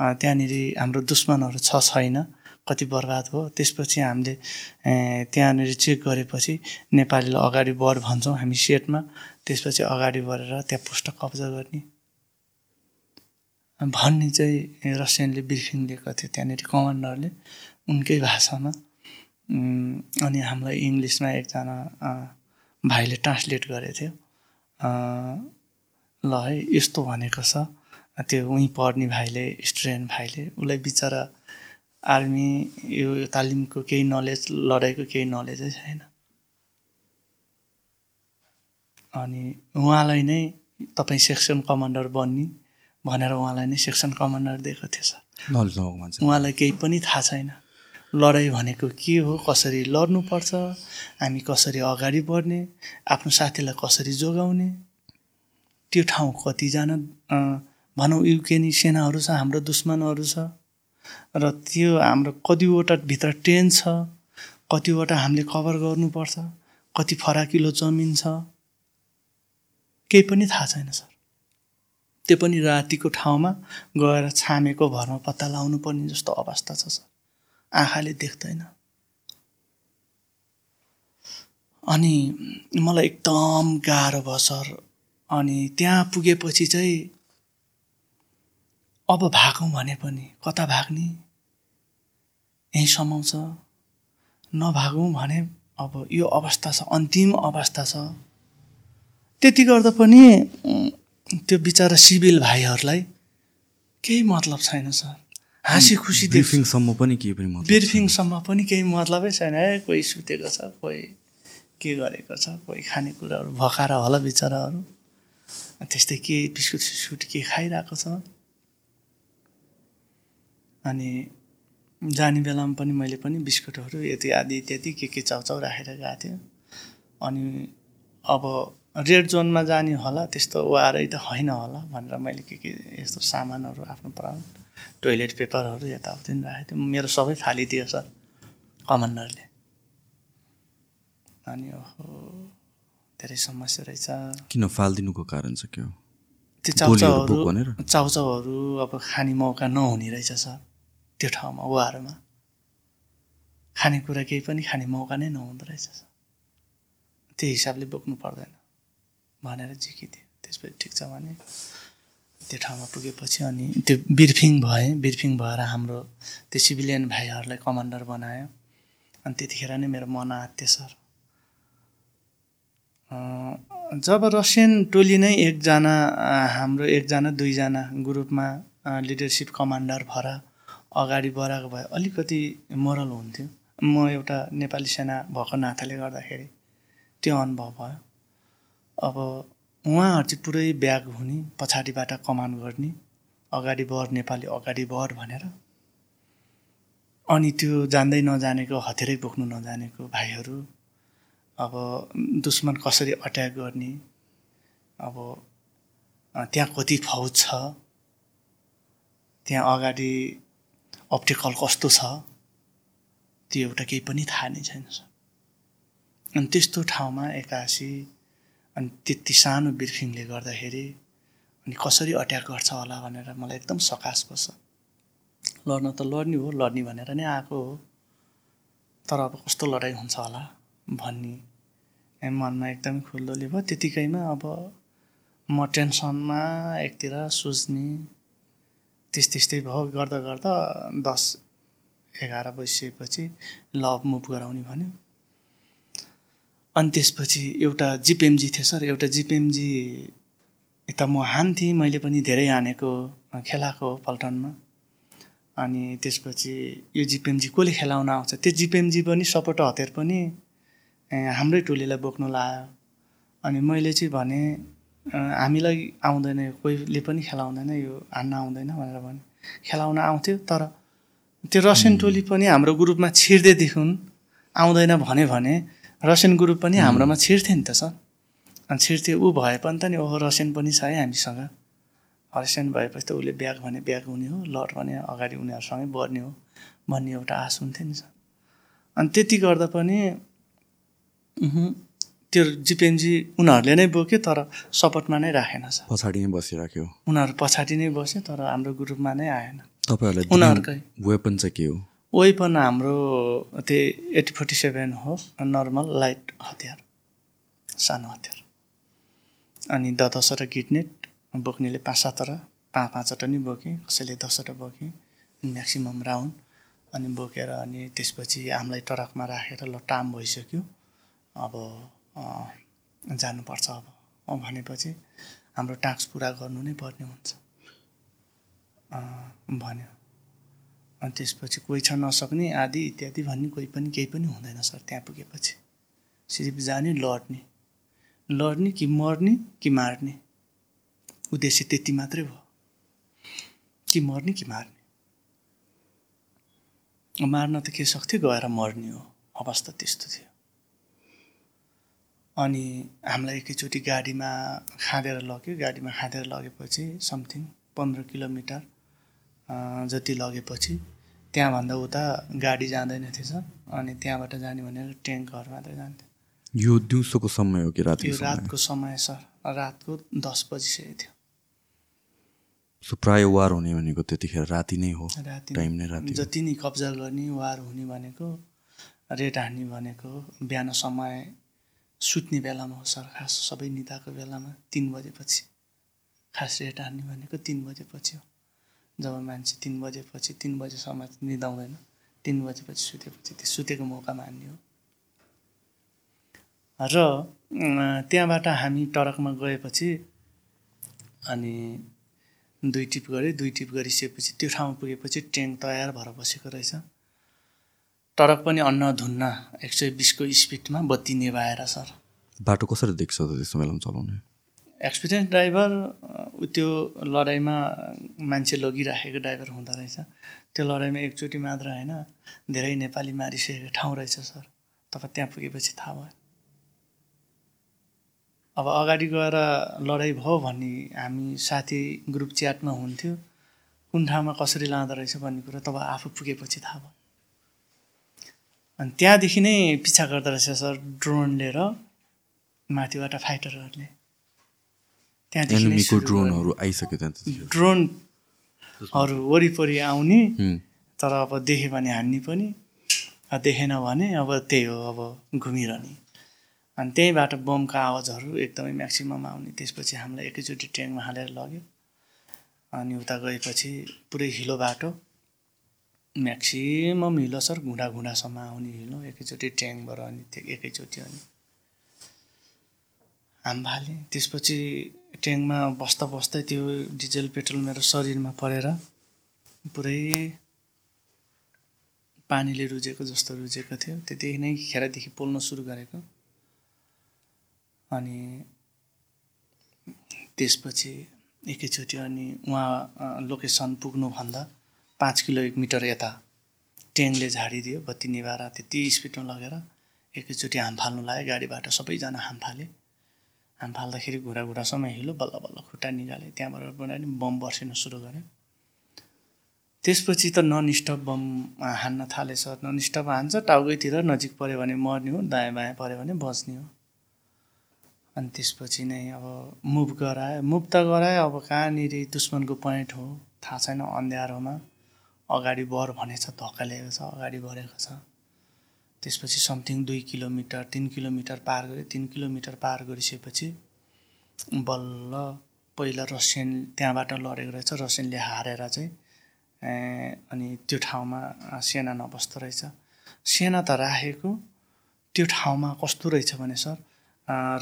त्यहाँनिर हाम्रो दुश्मनहरू छ छैन कति बर्बाद हो। त्यसपछि हामीले त्यहाँनिर चेक गरेपछि नेपालीलाई अगाडि बढ भन्छौँ हामी सेटमा। त्यसपछि अगाडि बढेर त्यहाँ पोस्ट कब्जा गर्ने। भन्ने चाहिँ रसियनले ब्रिफिङ दिएको थियो त्यहाँनिर कमान्डरले। उनकै भाषामा। अनि हामीलाई इङ्ग्लिसमा एकजना भाइले ट्रान्सलेट गरेको थियो। ल है यस्तो भनेको छ। त्यो उहीँ पढ्ने भाइले स्टुडेन्ट भाइले उसलाई बिचरा आर्मी यो तालिमको केही नलेज लडाइँको केही नलेजै छैन। अनि उहाँलाई नै तपाईँ सेक्सन कमान्डर बन्ने भनेर उहाँलाई नै सेक्सन कमान्डर दिएको थियो सर उहाँलाई केही पनि थाहा छैन। लडाइँ भनेको के हो कसरी लड्नुपर्छ हामी कसरी अगाडि बढ्ने आफ्नो साथीलाई कसरी जोगाउने त्यो ठाउँ कतिजना भनौँ युक्रेनी सेनाहरू छ हाम्रो दुश्मनहरू छ र त्यो हाम्रो कतिवटा भित्र ट्रेन छ कतिवटा हामीले कभर गर्नुपर्छ कति फराकिलो जमिन छ केही पनि थाहा छैन सर। त्यो पनि रातिको ठाउँमा गएर छामेको भरमा पत्ता लगाउनु पर्ने जस्तो अवस्था छ सर। आँखाले देख्दैन। अनि मलाई एकदम गाह्रो भयो सर। अनि त्यहाँ पुगेपछि चाहिँ अब भागौँ भने पनि कता भाग्ने? यहीँ समाउँछ नभागौँ भने अब यो अवस्था छ अन्तिम अवस्था छ। त्यति गर्दा पनि त्यो बिचरा सिभिल भाइहरूलाई केही मतलब छैन सर। हाँसी खुसी ब्रिफिङसम्म पनि केही पनि बिर्फिङसम्म पनि केही मतलबै छैन है कोही सुतेको छ कोही के गरेको छ कोही खानेकुराहरू भकाएर होला बिचराहरू। त्यस्तै के बिस्कुट सिस्कुट के खाइरहेको छ। अनि जाने बेलामा पनि मैले पनि बिस्कुटहरू यति आदि इत्यादि के के चाउचाउ राखेर गएको थियो। अनि अब रेड जोनमा जाने होला त्यस्तो वारै त होइन होला भनेर मैले के के यस्तो सामानहरू आफ्नो प्रा टोइलेट पेपरहरू यताउति पनि राखेको थिएँ। मेरो सबै फालिदियो सर कमान्डरले। अनि ओहो धेरै समस्या रहेछ। किन फालिदिनुको कारण चाहिँ के हो? त्यो? चाउचाउहरू चाउचाउहरू अब खाने मौका नहुने रहेछ सर त्यो ठाउँमा वारमा। खानेकुरा केही पनि खाने मौका नै नहुँदो रहेछ सर। त्यो हिसाबले बोक्नु पर्दैन भनेर झिकिदियो। त्यसपछि ठिक छ भने त्यो ठाउँमा पुगेपछि अनि त्यो बिर्फिङ भए बिर्फिङ भएर हाम्रो त्यो सिभिलियन भाइहरूलाई कमान्डर बनायो। अनि त्यतिखेर नै मेरो मन आत्यो सर। जब रसियन टोली नै एकजना हाम्रो एकजना दुईजना ग्रुपमा लिडरसिप कमान्डर भएर अगाडि बढाएको भए अलिकति मोरल हुन्थ्यो। म एउटा नेपाली सेना भएको नाताले गर्दाखेरि त्यो अनुभव भयो। अब उहाँहरू चाहिँ पुरै ब्याग हुने पछाडिबाट कमान्ड गर्ने अगाडि बढ नेपाली अगाडि बढ भनेर। अनि त्यो जान्दै नजानेको हतियारै बोक्नु नजानेको भाइहरू अब दुश्मन कसरी अट्याक गर्ने अब त्यहाँ कति फौज छ त्यहाँ अगाडि अप्टिकल कस्तो छ त्यो एउटा केही पनि थाहा नै छैन अनि त्यस्तो ठाउँमा एक्कासी अनि त्यति सानो बिर्फिङले गर्दाखेरि अनि कसरी अट्याक गर्छ होला भनेर मलाई एकदम सकास पर्छ। लड्न त लड्ने हो लड्ने भनेर नै आएको हो। तर अब कस्तो लडाइँ हुन्छ होला भन्ने मनमा एकदमै खुल्दोली भयो। त्यतिकैमा अब म टेन्सनमा एकतिर सोच्ने त्यस त्यस्तै भयो। गर्दा गर्दा दस एघार बजिसकेपछि लभ मुभ गराउने भन्यो। अनि त्यसपछि एउटा जिपएमजी थियो सर एउटा जिपएमजी यता म हान्थेँ मैले पनि धेरै हानेको खेलाएको पल्टनमा। अनि त्यसपछि यो जिपएमजी कसले खेलाउन आउँछ? त्यो जिपएमजी पनि सपोर्ट हतियार पनि हाम्रै टोलीलाई बोक्नु लायो। अनि मैले चाहिँ भने हामीलाई आउँदैन यो कोहीले पनि खेलाउँदैन यो हान्न आउँदैन भनेर भने। खेलाउन आउँथ्यो तर त्यो रसियन टोली पनि हाम्रो ग्रुपमा छिर्दैदेखि आउँदैन भन्यो भने रसियन ग्रुप पनि हाम्रोमा छिर्थ्यो नि त सर। अनि छिर्थ्यो ऊ भए पनि त नि ओहो रसियन पनि छ है हामीसँग। रसियन भएपछि त उसले ब्याग भने ब्याग हुने हो लड भने अगाडि उनीहरूसँगै बढ्ने हो भन्ने एउटा आश हुन्थ्यो नि सर। अनि त्यति गर्दा पनि त्यो जिपेन्जी उनीहरूले नै बोक्यो तर सपोर्टमा नै राखेन सर। पछाडि नै बसिराख्यो। उनीहरू पछाडि नै बस्यो तर हाम्रो ग्रुपमा नै आएन। तपाईँहरूलाई उनीहरूकै। वेपन चाहिँ के हो? वेपन हाम्रो त्यो एटी फोर्टी सेभेन हो नर्मल लाइट हतियार सानो हतियार। अनि द दसवटा किडनेट बोक्नेले पाँच सातवटा पाँच पाँचवटा नि बोकेँ कसैले दसवटा बोकेँ म्याक्सिमम् राउन्ड। अनि बोकेर अनि त्यसपछि हामीलाई ट्रकमा राखेर ल टाइम भइसक्यो। अब जानुपर्छ अब। भनेपछि हाम्रो टास्क पुरा गर्नु नै पर्ने हुन्छ। भन्यो। अनि त्यसपछि कोही छ नसक्ने आदि इत्यादि भन्ने कोही पनि केही पनि हुँदैन सर त्यहाँ पुगेपछि। सिर्फ जाने लड्ने। लड्ने कि मर्ने कि मार्ने? उद्देश्य त्यति मात्रै भयो कि मर्ने कि मार्ने? मार्न त के सक्थ्यो? गएर मर्ने हो। अवस्था त्यस्तो थियो। अनि हामीलाई एकैचोटि गाडीमा खाँदेर लग्यो। गाडीमा खाँदेर लगेपछि समथिङ पन्ध्र किलोमिटर जति लगेपछि त्यहाँभन्दा उता गाडी जाँदैन थिएछ अनि त्यहाँबाट जाने भनेर ट्याङ्कहरू मात्रै जान्थ्यो। यो दिउँसोको समय हो कि रातिको समय? रातको समय सर। रातको दस बजिसकेको थियो। सो प्राय वार हुने भनेको त्यतिखेर राति नै हो। राति टाइम नै राति। जति नै कब्जा गर्ने वार हुने भनेको रेड हान्ने भनेको बिहान समय सुत्ने बेलामा हो सर। खास सबै निदाको बेलामा तिन बजेपछि। खास रेड हान्ने भनेको तिन बजेपछि हो। जब मान्छे तिन बजेपछि तिन बजेसम्म निदाउँदैन तिन बजेपछि सुतेपछि त्यो सुतेको मौका मान्ने हो। र त्यहाँबाट हामी टरकमा गएपछि अनि दुई टिप गऱ्यो दुई टिप गरिसकेपछि त्यो ठाउँमा पुगेपछि ट्रेन तयार भएर बसेको रहेछ। टरक पनि अन्न धुन्न एक सय बिसको स्पिडमा बत्ती नेभाएर सर। बाटो कसरी देख्छ त त्यस्तो बेलामा चलाउने? एक्सपिरियन्स ड्राइभर त्यो लडाइँमा मान्छे लगिराखेको ड्राइभर हुँदो रहेछ। त्यो लडाइँमा एकचोटि मात्र होइन धेरै नेपाली मारिसकेको ठाउँ रहेछ सर। तपाईँ त्यहाँ पुगेपछि थाहा भयो। अब अगाडि गएर लडाइँ भयो भन्ने हामी साथी ग्रुप च्याटमा हुन्थ्यो। कुन ठाउँमा कसरी लाँदो रहेछ भन्ने कुरा तब आफू पुगेपछि थाहा भयो। अनि त्यहाँदेखि नै पिछा गर्दो रहेछ सर ड्रोनले र माथिबाट फाइटरहरूले। एनिमीको गर्यो। ड्रोनहरू आइसक्यो त्यहाँ। ड्रोनहरू वरिपरि आउने। तर अब देख्यो भने हान्ने पनि देखेन भने अब त्यही हो अब घुमिरहने अनि त्यहीँबाट बमका आवाजहरू एकदमै म्याक्सिमम् आउने त्यसपछि हामीलाई एकैचोटि ट्रेनमा हालेर लग्यो अनि उता गएपछि पुरै हिलो बाटो म्याक्सिमम् हिलो सर घुँडा घुँडासम्म आउने हिलो एकैचोटि ट्याङबाट अनि त्यो एकैचोटि अनि हाम फालेँ त्यसपछि ट्याङमा बस्दा बस्दै त्यो डिजेल पेट्रोल मेरो शरीरमा परेर पुरै पानीले रुजेको जस्तो रुजेको थियो। त्यति नै खेरदेखि पोल्न सुरु गरेको। अनि त्यसपछि एकैचोटि अनि उहाँ लोकेसन पुग्नुभन्दा पाँच किलोमिटर यता ट्याङले झाडिदियो बत्ती निभाएर त्यति स्पिडमा लगेर एकैचोटि हाम फाल्नु लाग्यो। गाडीबाट सबैजना हाम फाले। हाम फाल्दाखेरि घुँडा घुँडासम्म हिलो बल्ल बल्ल खुट्टा निकाले त्यहाँबाट पनि बम बर्सिन सुरु गर्यो त्यसपछि त नन स्टप बम हान्न थालेछ नन स्टप हान्छ टाउकैतिर नजिक पऱ्यो भने मर्ने हो दायाँ बायाँ पऱ्यो भने बच्ने हो। अनि त्यसपछि नै अब मुभ गरायो मुभ त गरायो अब कहाँनिर दुश्मनको पोइन्ट हो थाहा छैन अन्ध्यारोमा अगाडि बर भनेछ धक्कालिएको छ अगाडि बढेको छ। त्यसपछि समथिङ दुई किलोमिटर तिन किलोमिटर पार गऱ्यो तिन किलोमिटर पार गरिसकेपछि बल्ल पहिला रसियन त्यहाँबाट लडेको रहेछ रसियनले हारेर चाहिँ अनि त्यो ठाउँमा सेना नबस्दो रहेछ। सेना त राखेको त्यो ठाउँमा कस्तो रहेछ भने सर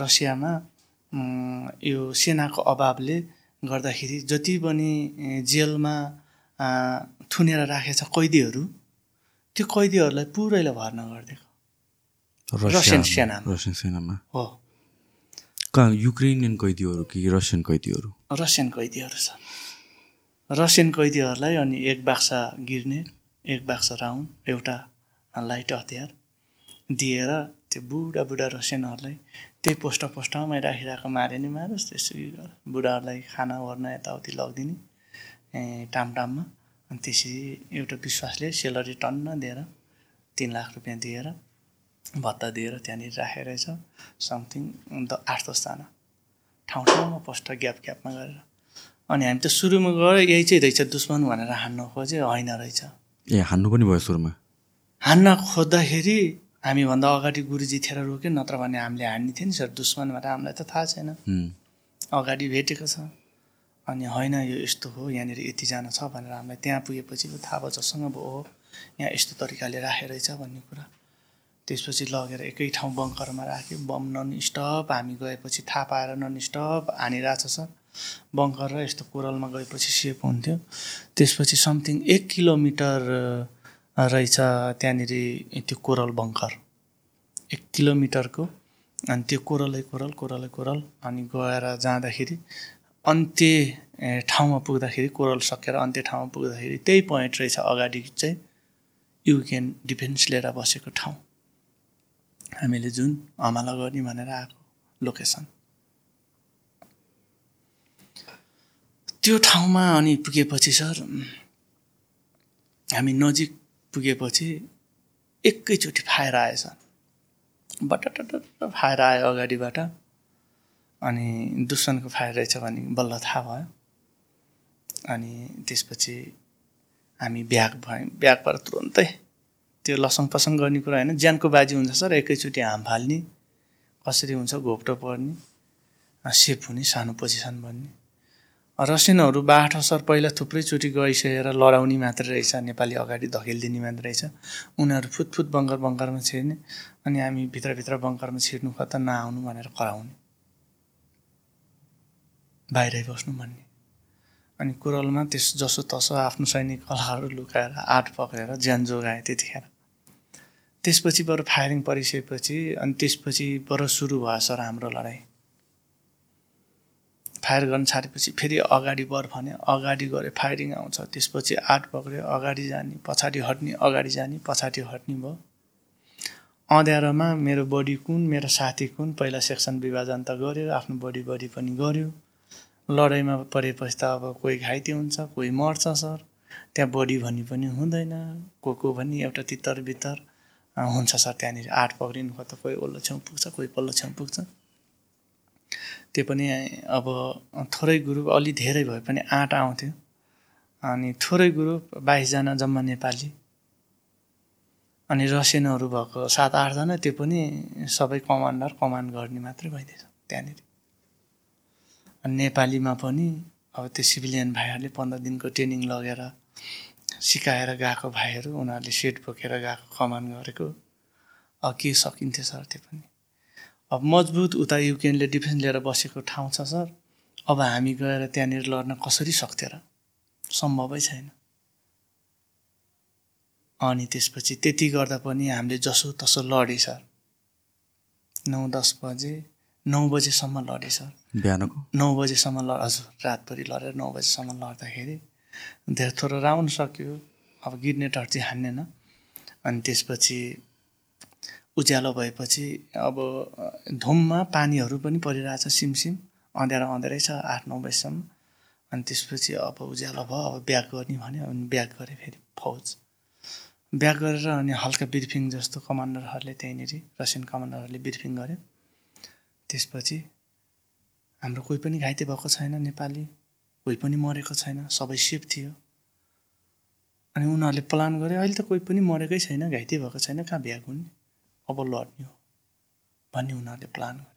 रसियामा यो सेनाको अभावले गर्दाखेरि जति पनि जेलमा थुनेर राखेछ कैदीहरू त्यो कैदीहरूलाई पुरैलाई भर्ना गरिदिएको। रसियन सेनामा। रसियन सेनामा। हो। कहाँ युक्रेनियन कैदीहरू कि रसियन कैदीहरू? रसियन कैदीहरू छ। रसियन कैदीहरूलाई अनि एक बाक्सा गिर्ने एक बाक्सा राउन्ड एउटा लाइट हतियार दिएर त्यो बुढा बुढा रसियनहरूलाई त्यही पोस्ट पोस्टमै राखिरहेको मारे नि मारोस् त्यसरी बुढाहरूलाई खाना ओर्न यताउति लगिदिने ए, टामटाममा। अनि त्यसरी एउटा विश्वासले सेलरी टन्न दिएर तिन लाख रुपियाँ दिएर भत्ता दिएर त्यहाँनिर राखेको रहेछ। समथिङ द आठ दसजना। ठाउँ ठाउँमा पोस्ट ग्याप ग्यापमा गरेर। अनि हामी त सुरुमा गयो यही चाहिँ रहेछ दुश्मन भनेर हान्न खोज्यो होइन रहेछ। ए हान्नु पनि भयो सुरुमा? हान्न खोज्दाखेरि हामीभन्दा अगाडि गुरुजी थिएर रोक्यो नत्र भने हामीले हान्ने थियो नि सर। दुश्मन भनेर हामीलाई त थाहा छैन। अगाडि भेटेको छ। अनि होइन यो यस्तो हो यहाँनिर यतिजना छ भनेर हामीलाई त्यहाँ पुगेपछि थाहा भयो जसँग अब हो। यहाँ यस्तो तरिकाले राखेको रहेछ भन्ने कुरा। त्यसपछि लगेर एकै ठाउँ बङ्करमा राख्यो। बम नन स्टप हामी गएपछि थाहा पाएर नन स्टप हानिरहेछ सर। बङ्कर र यस्तो कोरलमा गएपछि सेफ हुन्थ्यो। त्यसपछि समथिङ एक किलोमिटर रहेछ त्यहाँनिर त्यो कोरल बङ्कर। एक किलोमिटरको। अनि त्यो कोरलै कोरल कोरलै कोरल। अनि गएर जाँदाखेरि अन्त्य ठाउँमा पुग्दाखेरि कोरल सकेर अन्त्य ठाउँमा पुग्दाखेरि त्यही पोइन्ट रहेछ अगाडि चाहिँ युकेन डिफेन्स लिएर बसेको ठाउँ। हामीले जुन हमला गर्ने भनेर आएको लोकेसन त्यो ठाउँमा अनि पुगेपछि सर हामी नजिक पुगेपछि एकैचोटि फायर आएछ बटटट फायर आयो अगाडिबाट। अनि दुश्मनको फायर रहेछ भने बल्ल थाहा भयो। अनि त्यसपछि हामी ब्याग भयौँ ब्यागबाट तुरन्तै त्यो लसङ पसङ गर्ने कुरा होइन ज्यानको बाजी हुन्छ सर एकैचोटि हाम फाल्ने कसरी हुन्छ घोप्टो पर्ने सेफ हुने सानो पोजिसन बन्ने। रसियनहरू बाट सर पहिला थुप्रैचोटि गइसकेर लडाउने मात्रै रहेछ नेपाली अगाडि धकेलिदिने मात्रै रहेछ। उनीहरू फुतफुत बङ्कर बङ्करमा छिर्ने अनि हामी भित्रभित्र बङ्करमा छिर्नु कता नआउनु भनेर कराउने। बाहिरै बस्नु भन्ने। अनि कुरलमा त्यस जसो तसो आफ्नो सैनिक कलाहरू लुकाएर आठ पक्रेर ज्यान जोगाए त्यतिखेर। त्यसपछि बरु फायरिङ परिसकेपछि अनि त्यसपछि बरु सुरु भयो सर हाम्रो लडाइँ। फायर गर्न छाडेपछि फेरि अगाडि बर भने अगाडि गऱ्यो फायरिङ आउँछ त्यसपछि आठ पक्रियो अगाडि जाने पछाडि हट्ने अगाडि जाने पछाडि हट्ने भयो। अँध्यारोमा मेरो बडी कुन मेरो साथी कुन पहिला सेक्सन विभाजन त गऱ्यो आफ्नो बडी बडी पनि गऱ्यो। लडाइँमा परेपछि त अब कोही घाइते हुन्छ कोही मर्छ सर। त्यहाँ बडी भन्ने पनि हुँदैन को को भन्ने एउटा तितर बितर हुन्छ सर त्यहाँनिर। आठ पक्रिनु त कोही ओल्लो छेउ पुग्छ कोही पल्लो छेउ पुग्छ। त्यो पनि अब थोरै ग्रुप अलि धेरै भए पनि आँट आउँथ्यो। अनि थोरै ग्रुप बाइसजना जम्मा नेपाली। अनि रसियनहरू भएको सात आठजना त्यो पनि सबै कमान्डर कमान्ड गर्ने मात्रै भइदिएछ त्यहाँनिर। नेपालीमा पनि अब त्यो सिभिलियन भाइहरूले पन्ध्र दिनको ट्रेनिङ लगेर सिकाएर गएको भाइहरू उनीहरूले सेट बोकेर गएको कमान्ड गरेको। अब के सकिन्थ्यो सर त्यो पनि? अब मजबुत उता युक्रेनले डिफेन्स लिएर बसेको ठाउँ छ सर। अब हामी गएर त्यहाँनिर लड्न कसरी सक्थ्यो र? सम्भवै छैन। अनि त्यसपछि त्यति गर्दा पनि हामीले जसो तसो लडे सर। नौ दस बजे नौ बजेसम्म लडे सर। बिहानको? नौ बजेसम्म ल हजुर रातभरि लडेर नौ बजेसम्म लड्दाखेरि धेरै थोरो राउन्ड सक्यो। अब गिर्नेटहरू चाहिँ हान्नेन। अनि त्यसपछि उज्यालो भएपछि अब धुममा पानीहरू पनि परिरहेछ सिमसिम। अँध्यारो अँध्यारै छ आठ नौ बजीसम्म। अनि त्यसपछि अब उज्यालो भयो अब ब्याक गर्ने भन्यो अनि ब्याक गरेँ फेरि फौज। ब्याक गरेर अनि हल्का ब्रिफिङ जस्तो कमान्डरहरूले त्यहीँनिर रसियन कमान्डरहरूले ब्रिफिङ गर्यो त्यसपछि हाम्रो कोही पनि घाइते भएको छैन नेपाली कोही पनि मरेको छैन सबै सेफ थियो। अनि उनीहरूले प्लान गरे अहिले त कोही पनि मरेकै छैन घाइते भएको छैन कहाँ भ्याग हुने अब लड्ने हो भन्ने उनीहरूले प्लान गरे।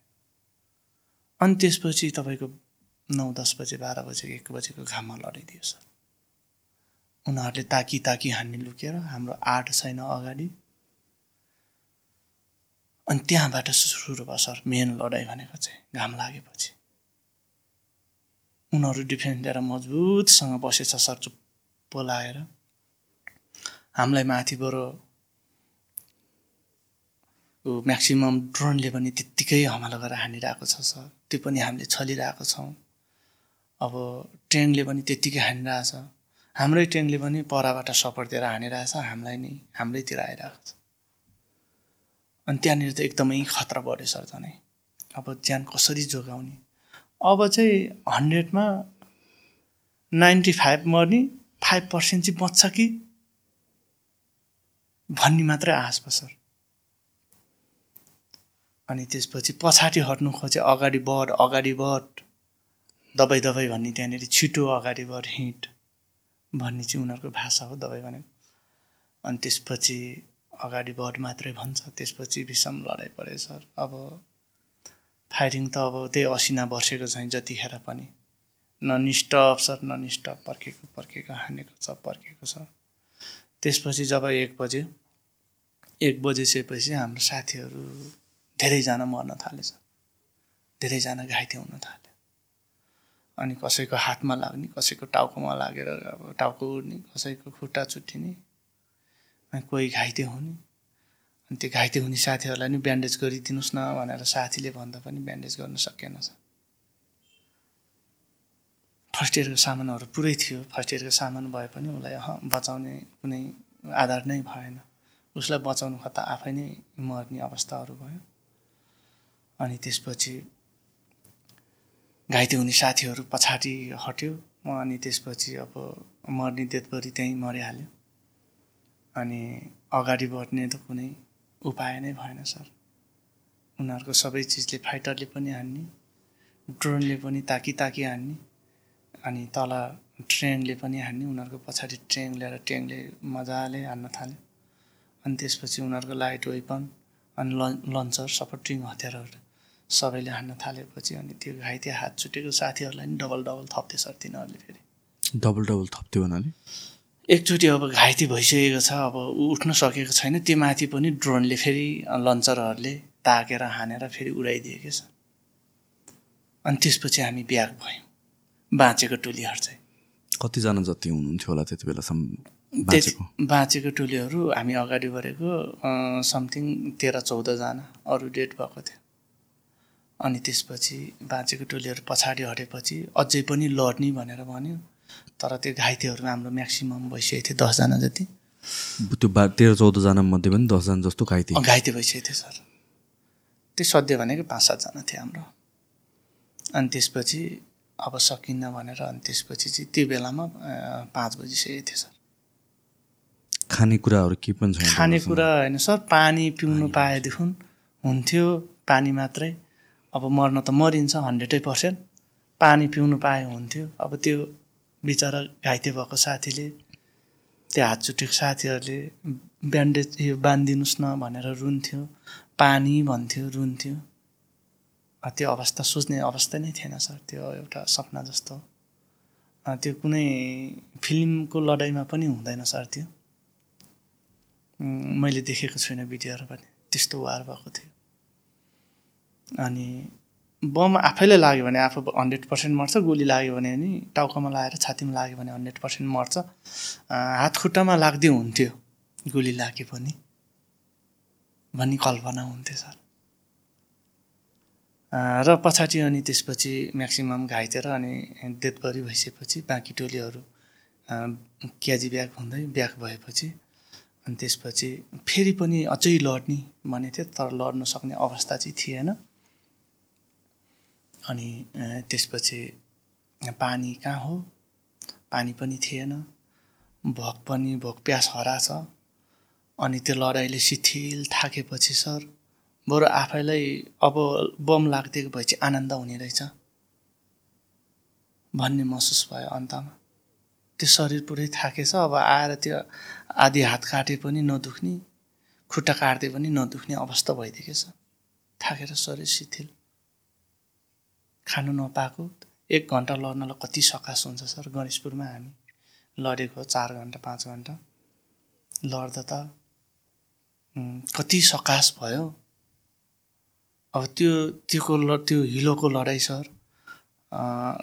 अनि त्यसपछि तपाईँको नौ दस बजे बाह्र बजे एक बजेको घाममा लडाइदियो सर। उनीहरूले ताकी ताकी हान्ने लुकेर हाम्रो आठ छैन अगाडि। अनि त्यहाँबाट सुरु भयो सर मेन लडाइँ भनेको चाहिँ घाम लागेपछि। उनीहरू डिफेन्स लिएर मजबुतसँग बसेछ सर चुप्प लागेर हामीलाई माथिबाट म्याक्सिमम् ड्रोनले पनि त्यत्तिकै हमला गरेर हानिरहेको छ सर। त्यो पनि हामीले छलिरहेको छौँ। अब ट्रेनले पनि त्यत्तिकै हानिरहेछ। हाम्रै ट्रेनले पनि परबाट सपोर्ट दिएर हानिरहेछ हामीलाई नै हाम्रैतिर आइरहेको छ। अनि त्यहाँनिर त एकदमै खतरा बढ्यो सर झनै। अब ज्यान कसरी जोगाउने? अब चाहिँ हन्ड्रेडमा नाइन्टी फाइभ मर्ने फाइभ पर्सेन्ट चाहिँ बच्छ कि? भन्ने मात्रै आश भयो सर। अनि त्यसपछि पछाडि हट्नु खोजे अगाडि बढ अगाडि बढ दबाई दबाई भन्ने त्यहाँनिर छिटो अगाडि बढ हिँड भन्ने चाहिँ उनीहरूको भाषा हो दबाई भनेको। अनि त्यसपछि अगाडि बढ मात्रै भन्छ त्यसपछि विषम लडाइँ पऱ्यो सर। अब फायरिङ त अब त्यही असिना बसेको छ जतिखेर पनि non stop sir non stop पर्खेको पर्खेको हानेको छ पर्खेको छ। त्यसपछि जब एक बज्यो एक बजिसकेपछि हाम्रो साथीहरू धेरैजना मर्न थालेछ। धेरैजना घाइते हुन थाल्यो अनि कसैको हातमा लाग्ने कसैको टाउकोमा लागेर अब टाउको उड्ने कसैको खुट्टा चुट्टिने कोही घाइते हुने। अनि त्यो घाइते हुने साथीहरूलाई नि ब्यान्डेज गरिदिनुहोस् न भनेर साथीले भन्दा पनि ब्यान्डेज गर्न सकेन फर्स्ट इयरको सामानहरू पुरै थियो। फर्स्ट इयरको सामान भए पनि उसलाई बचाउने कुनै आधार नै भएन। उसलाई बचाउनु खोज्दा आफै नै मर्ने अवस्थाहरू भयो। अनि त्यसपछि घाइते हुने साथीहरू पछाडि हट्यो। अनि त्यसपछि अब मर्ने देतभरि त्यहीँ मरिहाल्यो। अनि अगाडि बढ्ने त कुनै उपाय नै भएन सर। उनीहरूको सबै चिजले फाइटरले पनि हान्ने ड्रोनले पनि ताकी ताकी हान्ने अनि तल ट्रेनले पनि हान्ने उनीहरूको पछाडि ट्रेन ल्याएर ट्रेनले मजाले हान्न थाल्यो। अनि त्यसपछि उनीहरूको लाइट वेपन अनि लन्चर सपोर्टिङ हतियारहरू सबैले हान्न थालेपछि अनि त्यो घाइते हात छुटेको साथीहरूलाई नि डबल डबल थप्थे सर तिनीहरूले फेरि। डबल डबल थप्थ्यो भन्नाले एकचोटि अब घाइते भइसकेको छ अब ऊ उठ्न सकेको छैन त्यो माथि पनि ड्रोनले फेरि लन्चरहरूले ताकेर हानेर फेरि उडाइदियो क्या सर अनि त्यसपछि हामी ब्याग भयौँ बाँचेको टोलीहरू चाहिँ। कतिजना जति हुनुहुन्थ्यो होला त्यति बेलासम्म बाँचेको? टोलीहरू हामी अगाडि बढेको समथिङ तेह्र चौधजना अरू डेट भएको थियो। अनि त्यसपछि बाँचेको टोलीहरू पछाडि हटेपछि अझै पनि लड्ने भनेर भन्यो। तर त्यो घाइतेहरू हाम्रो म्याक्सिमम् भइसकेको थियो दसजना जति। त्यो बा तेह्र चौधजना मध्ये पनि दसजना जस्तो घाइते। घाइते भइसकेको थियो सर। त्यो सध्य भनेको पाँच सातजना थियो हाम्रो। अनि त्यसपछि अब सकिन्न भनेर अनि त्यसपछि चाहिँ त्यो बेलामा पाँच बजिसकेको थियो सर। खानेकुराहरू केही पनि छैन खानेकुरा होइन सर पानी पिउनु पाएदेखि हुन्थ्यो पानी मात्रै। अब मर्न त मरिन्छ हन्ड्रेडै पर्सेन्ट। पानी पिउनु पाए हुन्थ्यो। अब त्यो बिचरा घाइते भएको साथीले त्यो हात छुटेको साथीहरूले ब्यान्डेज यो बाँधिदिनुहोस् न भनेर रुन्थ्यो पानी भन्थ्यो रुन्थ्यो। त्यो अवस्था सोच्ने अवस्था नै थिएन सर त्यो एउटा सपना जस्तो। त्यो कुनै फिल्मको लडाइँमा पनि हुँदैन सर त्यो। मैले देखेको छुइनँ भिडियोहरू पनि त्यस्तो वार भएको थियो। अनि बम आफैलाई लाग्यो भने आफू हन्ड्रेड पर्सेन्ट मर्छ गोली लाग्यो भने नि टाउकोमा लगाएर छातीमा लाग्यो भने हन्ड्रेड पर्सेन्ट मर्छ। हात खुट्टामा लाग्दै हुन्थ्यो गोली लागे पनि। भन्ने कल्पना हुन्थ्यो सर। र पछाडि अनि त्यसपछि म्याक्सिमम् घाइते र अनि डेथबरी भइसकेपछि बाँकी टोलीहरू क्याजी ब्याग हुँदै ब्याग भएपछि अनि त्यसपछि फेरि पनि अझै लड्ने भनेको थियो तर लड्न सक्ने अवस्था चाहिँ थिएन। अनि त्यसपछि पानी कहाँ हो? पानी पनि थिएन। भोक पनि भोक प्यास हराछ अनि त्यो लडाइँले शिथिल थाकेपछि सर बरु आफैलाई अब बम लाग्दिएको भए चाहिँ आनन्द हुने रहेछ। भन्ने महसुस भयो अन्तमा। त्यो शरीर पुरै थाकेछ अब आएर त्यो आधी हात काटे पनि नदुख्ने खुट्टा काट्दै पनि नदुख्ने अवस्था भइदिएको छ। थाकेर शरीर शिथिल। खानु नपाएको एक घन्टा लड्नलाई कति सकास हुन्छ सर? गणेशपुरमा हामी लडेको चार घन्टा पाँच घन्टा। लड्दा त कति सकास भयो। अब त्यो त्योको ल त्यो हिलोको लडाइँ सर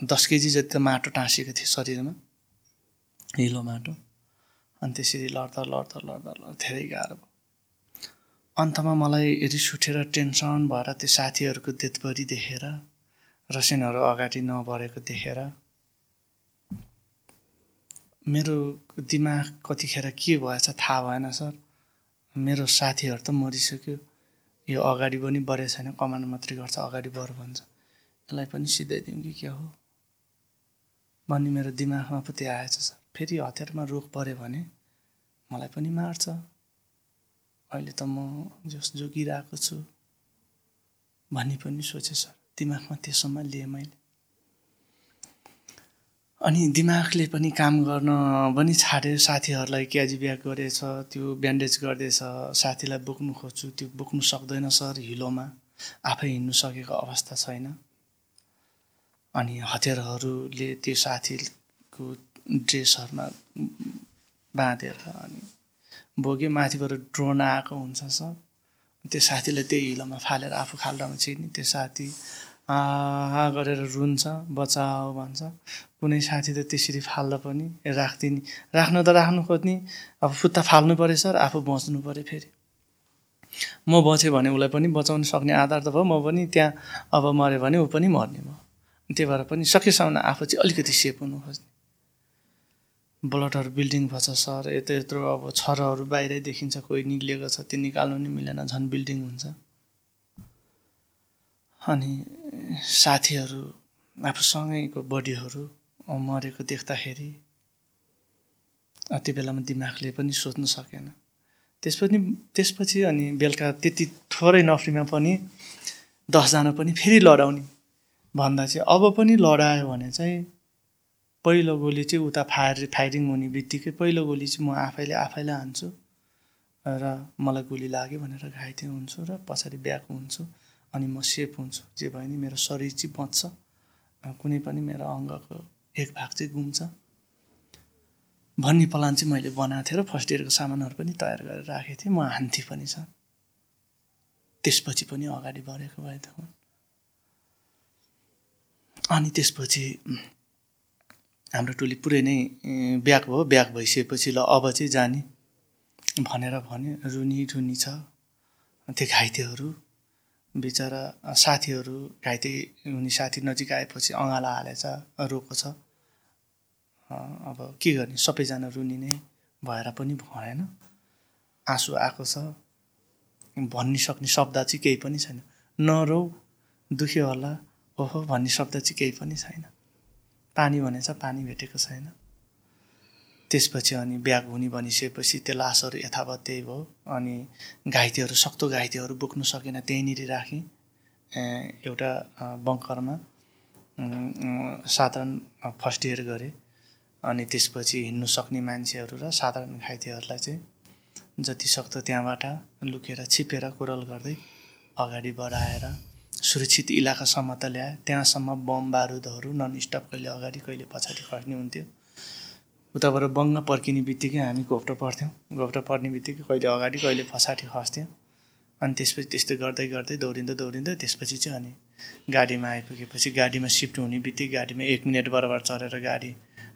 दस केजी जति माटो टाँसिएको थियो शरीरमा हिलो माटो। अनि त्यसरी लड्दा लड्दा लड्दा लड्दा धेरै गाह्रो भयो। अन्तमा मलाई रिस उठेर टेन्सन भएर त्यो साथीहरूको देतबरी देखेर रसिनहरू अगाडि नबढेको देखेर मेरो दिमाग कतिखेर के भएछ थाहा भएन सर। मेरो साथीहरू त मरिसक्यो। यो अगाडि पनि बढेको छैन कमान्ड मात्रै गर्छ अगाडि बढ भन्छ। यसलाई पनि सिधाइदिउँ कि क्या हो? भन्ने मेरो दिमागमा पो त्यो आएछ सर। फेरि हतियारमा रोग पऱ्यो भने मलाई पनि मार्छ। अहिले त म जस जोगिरहेको छु भन्ने पनि सोचेँ सर। दिमागमा त्यसम्म लिएँ मैले। अनि दिमागले पनि काम गर्न पनि छाड्यो साथीहरूलाई क्याजी ब्याग गरेछ त्यो ब्यान्डेज गर्दैछ साथीलाई बोक्नु खोज्छु त्यो बोक्नु सक्दैन सर हिलोमा आफै हिँड्नु सकेको अवस्था छैन। अनि हतियारहरूले त्यो साथीको ड्रेसहरूमा बाँधेर अनि बोक्यो माथिबाट ड्रोन आएको हुन्छ सर। त्यो साथीलाई त्यही हिलोमा फालेर आफू खाल्डामा छिर्ने त्यो साथी आ गरेर रुन्छ बचाओ भन्छ। कुनै साथी त त्यसरी फाल्दा पनि राख्दिने। राख्नु त राख्नु खोज्ने अब फुत्ता फाल्नु पऱ्यो सर। आफू बच्नु पऱ्यो फेरि। म बचेँ भने उसलाई पनि बचाउन सक्ने आधार त भयो। म पनि त्यहाँ अब मऱ्यो भने ऊ पनि मर्ने भयो। त्यही भएर पनि सकेसम्म आफू चाहिँ अलिकति सेफ हुनु खोज्ने। ब्लडहरू बिल्डिङ भएछ सर। यत्रो यत्रो अब छरहरू बाहिरै देखिन्छ। कोही निक्लिएको छ त्यो निकाल्नु नि मिलेन। झन् बिल्डिङ हुन्छ। अनि साथीहरू आफूसँगैको बडीहरू मरेको देख्दाखेरि त्यो बेलामा दिमागले पनि सोच्नु सकेन। त्यसपछि त्यसपछि अनि बेलुका त्यति थोरै नफ्रीमा पनि दसजना पनि फेरि लडाउने। भन्दा चाहिँ अब पनि लडायो भने चाहिँ पहिलो गोली चाहिँ उता फायर फायरिङ हुने बित्तिकै पहिलो गोली चाहिँ म आफैले आफैलाई हान्छु र मलाई गोली लाग्यो भनेर घाइते हुन्छु र पछाडि ब्याक हुन्छु। अनि म सेफ हुन्छु। जे भयो नि मेरो शरीर चाहिँ बच्छ कुनै पनि मेरो अङ्गको एक भाग चाहिँ गुम्छ। भन्ने प्लान चाहिँ मैले बनाएको थिएँ र फर्स्ट इयरको सामानहरू पनि तयार गरेर राखेको थिएँ। म हान्थेँ पनि छ। त्यसपछि पनि अगाडि बढेको भए त अनि त्यसपछि हाम्रो टोली पुरै नै ब्याक भयो। ब्याक भइसकेपछि ल अब चाहिँ जाने। भनेर भने रुनी रुनी छ। त्यो घाइतेहरू बिचरा साथीहरू घाइते हुने साथी नजिक आएपछि अँगाला हालेछ रोएको छ। अब के गर्ने? सबैजना रुनिने भएर पनि भएन। आँसु आएको छ। भन्ने सक्ने शब्द चाहिँ केही पनि छैन। नरौ दुख्यो होला। ओहो भन्ने शब्द चाहिँ केही पनि छैन। पानी भनेछ पानी भेटेको छैन। त्यसपछि अनि ब्याग हुने भनिसकेपछि त्यो लासहरू यथावत त्यही भयो। अनि घाइतेहरू सक्दो घाइतेहरू बोक्नु सकेन त्यहीँनिर राखेँ। एउटा बङ्करमा साधारण फर्स्ट इयर गरेँ। अनि त्यसपछि हिँड्नु सक्ने मान्छेहरू र साधारण घाइतेहरूलाई चाहिँ जति सक्दो त्यहाँबाट लुकेर छिपेर कुरल गर्दै अगाडि बढाएर सुरक्षित इलाकासम्म त ल्याए। त्यहाँसम्म बम बारुदहरू नन स्टप कहिले अगाडि कहिले पछाडि खर्ने हुन्थ्यो। उताबाट बङ्ग पर्किने बित्तिकै हामी घोप्टो पर्थ्यौँ घोप्टो पर्ने बित्तिकै कहिले अगाडि कहिले पछाडि खस्थ्यौँ। अनि त्यसपछि त्यस्तै गर्दै गर्दै दौडिँदै दौडिँदै त्यसपछि चाहिँ अनि गाडीमा आइपुगेपछि गाडीमा सिफ्ट हुने बित्तिकै गाडीमा एक मिनट बराबर चढेर गाडी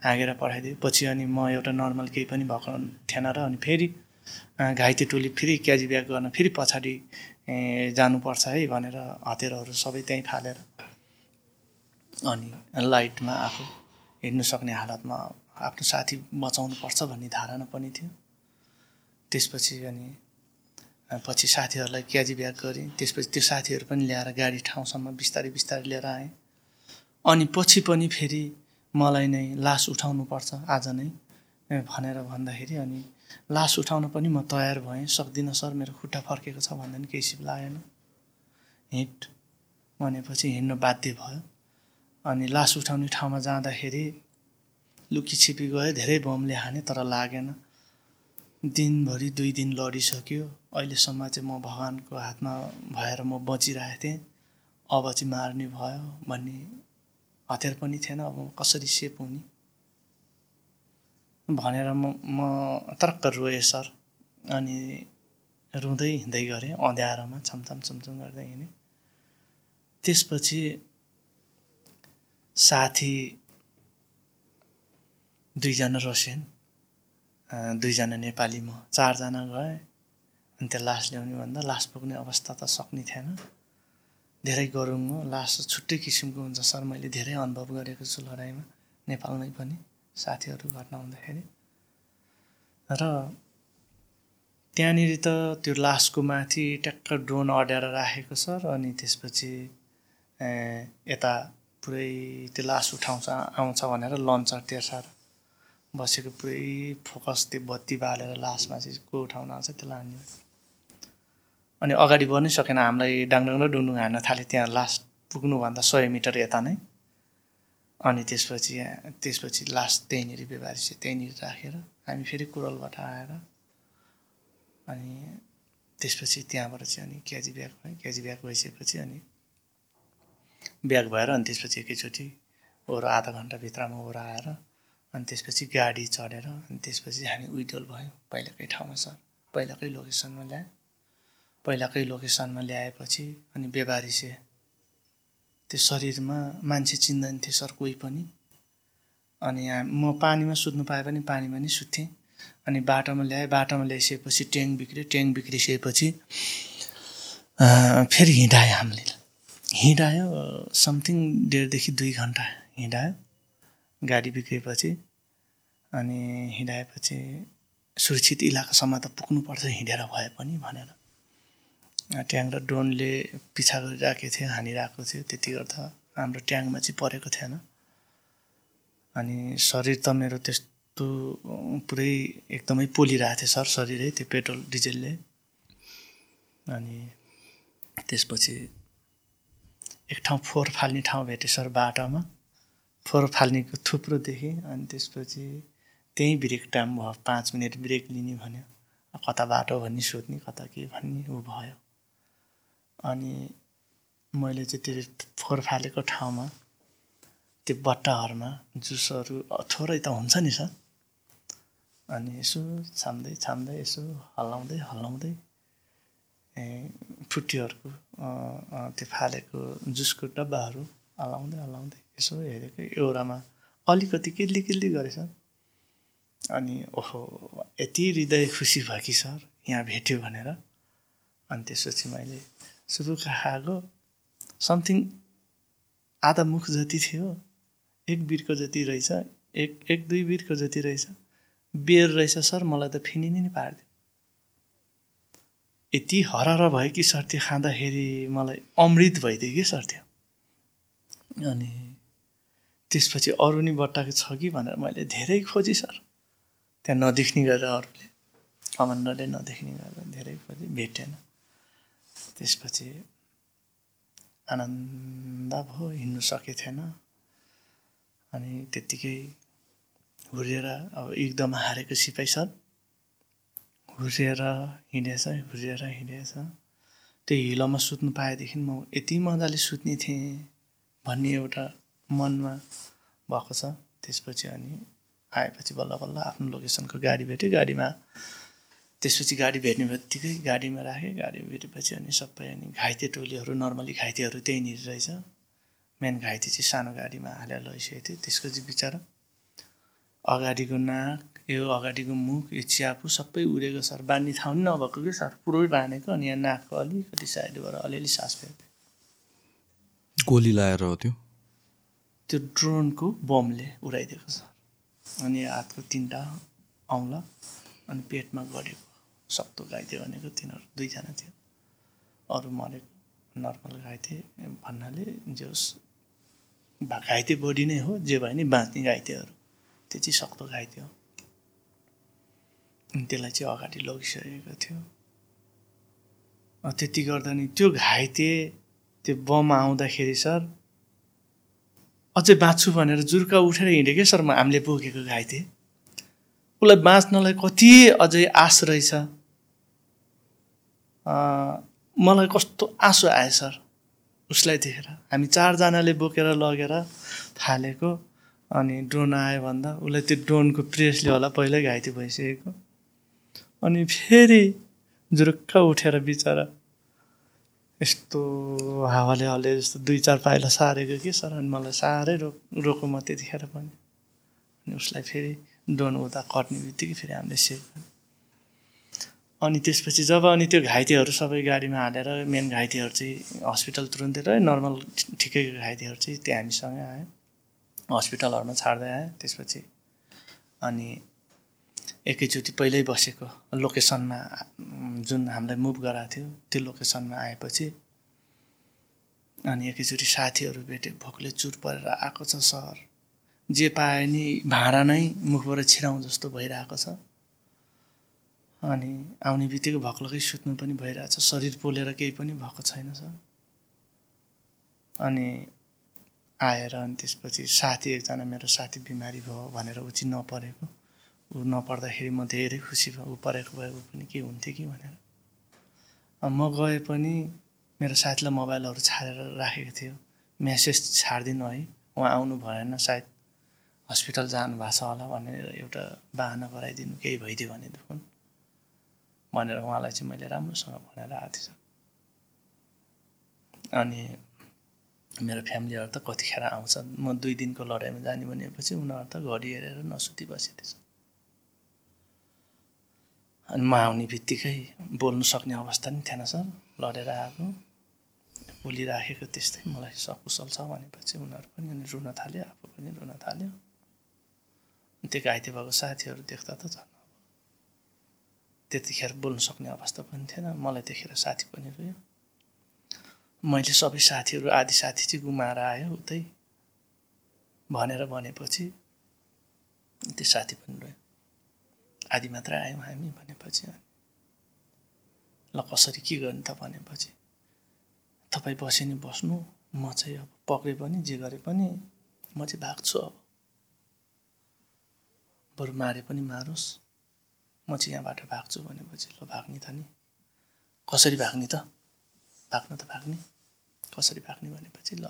हाँगेर पठाइदियो पछि अनि म एउटा नर्मल केही पनि भएको थिएन र अनि फेरि घाइते टोली फेरि क्याजी ब्याग गर्न फेरि पछाडि जानुपर्छ है भनेर हतियारहरू सबै त्यहीँ फालेर अनि लाइटमा आफू हिँड्नु सक्ने हालतमा आफ्नो साथी बचाउनु पर्छ भन्ने धारणा पनि थियो। त्यसपछि अनि पछि साथीहरूलाई क्याजी ब्याग गरेँ। त्यसपछि त्यो साथीहरू पनि ल्याएर गाडी ठाउँसम्म बिस्तारै बिस्तारै लिएर आएँ। अनि पछि पनि फेरि मलाई नै लास उठाउनु पर्छ आज नै भनेर भन्दाखेरि अनि लास उठाउन पनि म तयार भएँ। सक्दिनँ सर मेरो खुट्टा फर्केको छ भन्दा पनि केही सिप लागेन। हिँड भनेपछि हिँड्नु बाध्य भयो। अनि लास उठाउने ठाउँमा जाँदाखेरि लुकी छिपी गयो धेरै बमले हाने तर लागेन। दिनभरि दुई दिन लडिसक्यो। अहिलेसम्म चाहिँ म भगवान्को हातमा भएर म बचिरहेको थिएँ। अब चाहिँ मार्ने भयो भन्ने हतियार पनि थिएन। अब कसरी सेप हुने? भनेर म म तर्क रोएँ सर। अनि रुँदै हिँड्दै गरेँ अँध्यारोमा छमछम छमछम गर्दै हिँडेँ। त्यसपछि साथी दुईजना रसियन दुईजना नेपाली म चारजना गएँ। अनि त्यो लास ल्याउने भन्दा लास पुग्ने अवस्था त सक्ने थिएन। धेरै गरुङ हो लास छुट्टै किसिमको हुन्छ सर मैले धेरै अनुभव गरेको छु लडाइँमा नेपालमै पनि साथीहरू घटना हुँदाखेरि र त्यहाँनिर त त्यो लासको माथि ट्याक्क ड्रोन अड्याएर राखेको छ र अनि त्यसपछि यता पुरै त्यो लास उठाउँछ आउँछ भनेर लन्चर तेर्साएर बसेको पुरै फोकस त्यो बत्ती बालेर लासमा चाहिँ को उठाउन आउँछ त्यसलाई हान्ने अनि अगाडि बढ्नै सकेन हामीलाई डाङडाङ र डुङडुङ हान्न थाल्यो त्यहाँ लास्ट पुग्नुभन्दा सय मिटर यता नै। अनि त्यसपछि त्यसपछि लास्ट त्यहीँनिर चाहिँ त्यहीँनिर राखेर हामी फेरि कुरलबाट आएर अनि त्यसपछि त्यहाँबाट चाहिँ अनि क्याजी ब्याग भयो। क्याजी ब्याग भइसकेपछि अनि ब्याग भएर अनि त्यसपछि एकैचोटि ओह्रो आधा घन्टाभित्रमा ओह्रो आएर अनि त्यसपछि गाडी चढेर अनि त्यसपछि हामी विड्रोल भयौँ। पहिलाकै ठाउँमा सर पहिलाकै लोकेसनमा ल्यायो पहिलाकै लोकेसनमा ल्याएपछि अनि बेबारिसे त्यो शरीरमा मान्छे चिन्दैन थियो सर कोही पनि। अनि म पानीमा सुत्नु पाए पनि पानीमा नै सुत्थेँ। अनि बाटोमा ल्याएँ बाटोमा ल्याइसकेपछि ट्याङ बिग्रियो। ट्याङ बिग्रिसकेपछि फेरि हिँडायो हामीले हिँडायो समथिङ डेढदेखि दुई घन्टा हिँडायो। गाडी बिग्रिएपछि अनि हिँडाएपछि सुरक्षित इलाकासम्म त पुग्नुपर्छ हिँडेर भए पनि भनेर। ट्याङ र ड्रोनले पिछा गरिराखेको थियो हानिरहेको थियो त्यति गर्दा हाम्रो ट्याङमा चाहिँ परेको थिएन। अनि शरीर त मेरो त्यस्तो पुरै एकदमै पोलिरहेको थियो सर शरीरै त्यो पेट्रोल डिजेलले। अनि त्यसपछि एक ठाउँ फोहोर फाल्ने ठाउँ भेटेँ सर बाटोमा। फोहोर फाल्नेको थुप्रो देखेँ अनि त्यसपछि त्यहीँ ब्रेक टाइम भयो पाँच मिनट ब्रेक लिने भन्यो। कता बाटो भन्ने सोध्ने कता के भन्ने ऊ भयो। अनि मैले चाहिँ त्यो फोहोर फालेको ठाउँमा त्यो बट्टाहरूमा जुसहरू थोरै त हुन्छ नि सर। अनि यसो छाम्दै छाम्दै यसो हल्लाउँदै हल्लाउँदै ए फुटीहरूको त्यो फालेको जुसको डब्बाहरू हल्लाउँदै हल्लाउँदै यसो हेरेको एउटामा अलिकति किल्ली किल्ली गरेछ। अनि ओहो यति हृदय खुसी भयो कि सर यहाँ भेट्यो भनेर। अनि त्यसपछि मैले सुरुका खाएको समथिङ आधा मुख जति थियो एक बिर्को जति रहेछ एक एक दुई बिर्को जति रहेछ बेर रहेछ सर मलाई त फिनिने नै पारिदियो। यति हरहर भयो कि सर त्यो खाँदाखेरि मलाई अमृत भइदियो कि सर त्यो। अनि त्यसपछि अरू नि बट्टाको छ कि भनेर मैले धेरै खोजेँ सर। त्यहाँ नदेख्ने गरेर अरूले कमान्डरले नदेख्ने गरेर धेरै खोजेँ भेटेन। त्यसपछि आनन्द भयो हिँड्नु सकेको थिएन। अनि त्यत्तिकै हुर्रिएर अब एकदम हारेको सिपाही सर। हुर्रिएर हिँडेछ हुर्रिएर हिँडेछ। त्यो हिलोमा सुत्नु पाएदेखि म यति मजाले सुत्ने थिएँ भन्ने एउटा मनमा भएको छ। त्यसपछि अनि आएपछि बल्ल बल्ल आफ्नो लोकेसनको गाडी भेट्यो। गाडीमा त्यसपछि गाडी भेट्ने बित्तिकै गाडीमा राखेँ। गाडी भेटेपछि अनि सबै अनि घाइते टोलीहरू नर्मली घाइतेहरू त्यहीँनिर रहेछ। मेन घाइते चाहिँ सानो गाडीमा हालेर लैसकेको थियो त्यसको चाहिँ बिचरा अगाडिको नाक यो अगाडिको मुख यो च्यापु सबै उडेको सर। बाँध्ने ठाउँ नि नभएको कि सर। पुरै बाँधेको अनि यहाँ नाकको अलिकति साइडबाट अलिअलि सास फेर्दै गोली लाएर त्यो? त्यो ड्रोनको बमले उडाइदिएको छ। अनि हातको तिनवटा औँला अनि पेटमा गढेको सक्तो घाइते भनेको तिनीहरू दुईजना थियो। अरू मरेको नर्मल घाइते भन्नाले जोस् घाइते बडी नै हो जे भयो नि बाँच्ने घाइतेहरू त्यो चाहिँ सक्तो घाइते हो। त्यसलाई चाहिँ अगाडि लगिसकेको थियो। त्यति गर्दा नि त्यो घाइते त्यो बम आउँदाखेरि सर अझै बाँच्छु भनेर जुर्का उठेर हिँड्यो क्या सर म हामीले बोकेको घाइते। उसलाई बाँच्नलाई कति अझै आश रहेछ। मलाई कस्तो आँसु आयो सर उसलाई देखेर। हामी चारजनाले बोकेर लगेर थालेको अनि ड्रोन आयो भन्दा उसलाई त्यो ड्रोनको प्रेसले होला पहिल्यै घाइते भइसकेको। अनि फेरि जुरुक्क उठेर बिचरा यस्तो हावाले हल्ले जस्तो दुई चार पाइला सारेको कि सर अनि मलाई साह्रै रो रोको म त्यतिखेर पनि। अनि उसलाई फेरि डोन उता कट्ने बित्तिकै फेरि हामीले सेभ अनि त्यसपछि जब अनि त्यो घाइतेहरू सबै गाडीमा हालेर मेन घाइतेहरू चाहिँ हस्पिटल तुरुन्तै रह्यो नर्मल ठिकैको घाइतेहरू चाहिँ त्यो हामीसँगै आयो हस्पिटलहरूमा छाड्दै आयो त्यसपछि अनि एकैचोटि पहिल्यै बसेको लोकेसनमा जुन हामीलाई मुभ गराएको थियो त्यो लोकेसनमा आएपछि अनि एकैचोटि साथीहरू भेट्यो भोकले चुर परेर आएको छ सर जे पाए नि भाँडा नै मुखबाट छिराउँ जस्तो भइरहेको छ। अनि आउने बित्तिकै भक्लकै सुत्नु पनि भइरहेछ शरीर पोलेर केही पनि भएको छैन सर अनि आएर अनि त्यसपछि साथी एकजना मेरो साथी बिमारी भयो भनेर चाहिँ नपरेको। ऊ नपर्दाखेरि म धेरै खुसी भयो ऊ परेको भए पनि के हुन्थ्यो कि भनेर। म गए पनि मेरो साथीलाई मोबाइलहरू छाडेर राखेको थियो। मेसेज छाडिदिनु है। उहाँ आउनु भएन सायद। हस्पिटल जानु भएको छ होला भनेर एउटा बाहना गराइदिनु केही भइदियो भने दुखुन भनेर उहाँलाई चाहिँ मैले राम्रोसँग भनेर आएको थिएँ अनि मेरो फ्यामिलीहरू त कतिखेर आउँछ म दुई दिनको लडाइँमा जाने भनेपछि उनीहरू त घडी हेरेर नसुती बसेको थिएछ। अनि म आउने बित्तिकै बोल्नु सक्ने अवस्था नि थिएन सर। लडेर आएको। बोलिराखेको त्यस्तै मलाई सकुशल छ भनेपछि उनीहरू पनि अनि रुन थाल्यो आफू पनि रुन थाल्यो। त्यो घाइते भएको साथीहरू देख्दा त झन् त्यतिखेर बोल्नु सक्ने अवस्था पनि थिएन। मलाई देखेर साथी पनि रोयो। मैले सबै साथीहरू आदि साथी चाहिँ गुमाएर आयो उतै। भनेर भनेपछि त्यो साथी पनि रोयो। आदि मात्र आयौँ हामी भनेपछि। ल कसरी के गर्ने त भनेपछि। तपाईँ बसे नि बस्नु म चाहिँ अब पक्रे पनि जे गरे पनि म चाहिँ भाग्छु अब। बरु मारे पनि मारोस्। म चाहिँ यहाँबाट भाग्छु भनेपछि ल भाग्ने त नि। कसरी भाग्ने त? भाग्न त भाग्ने। कसरी भाग्ने भनेपछि ल।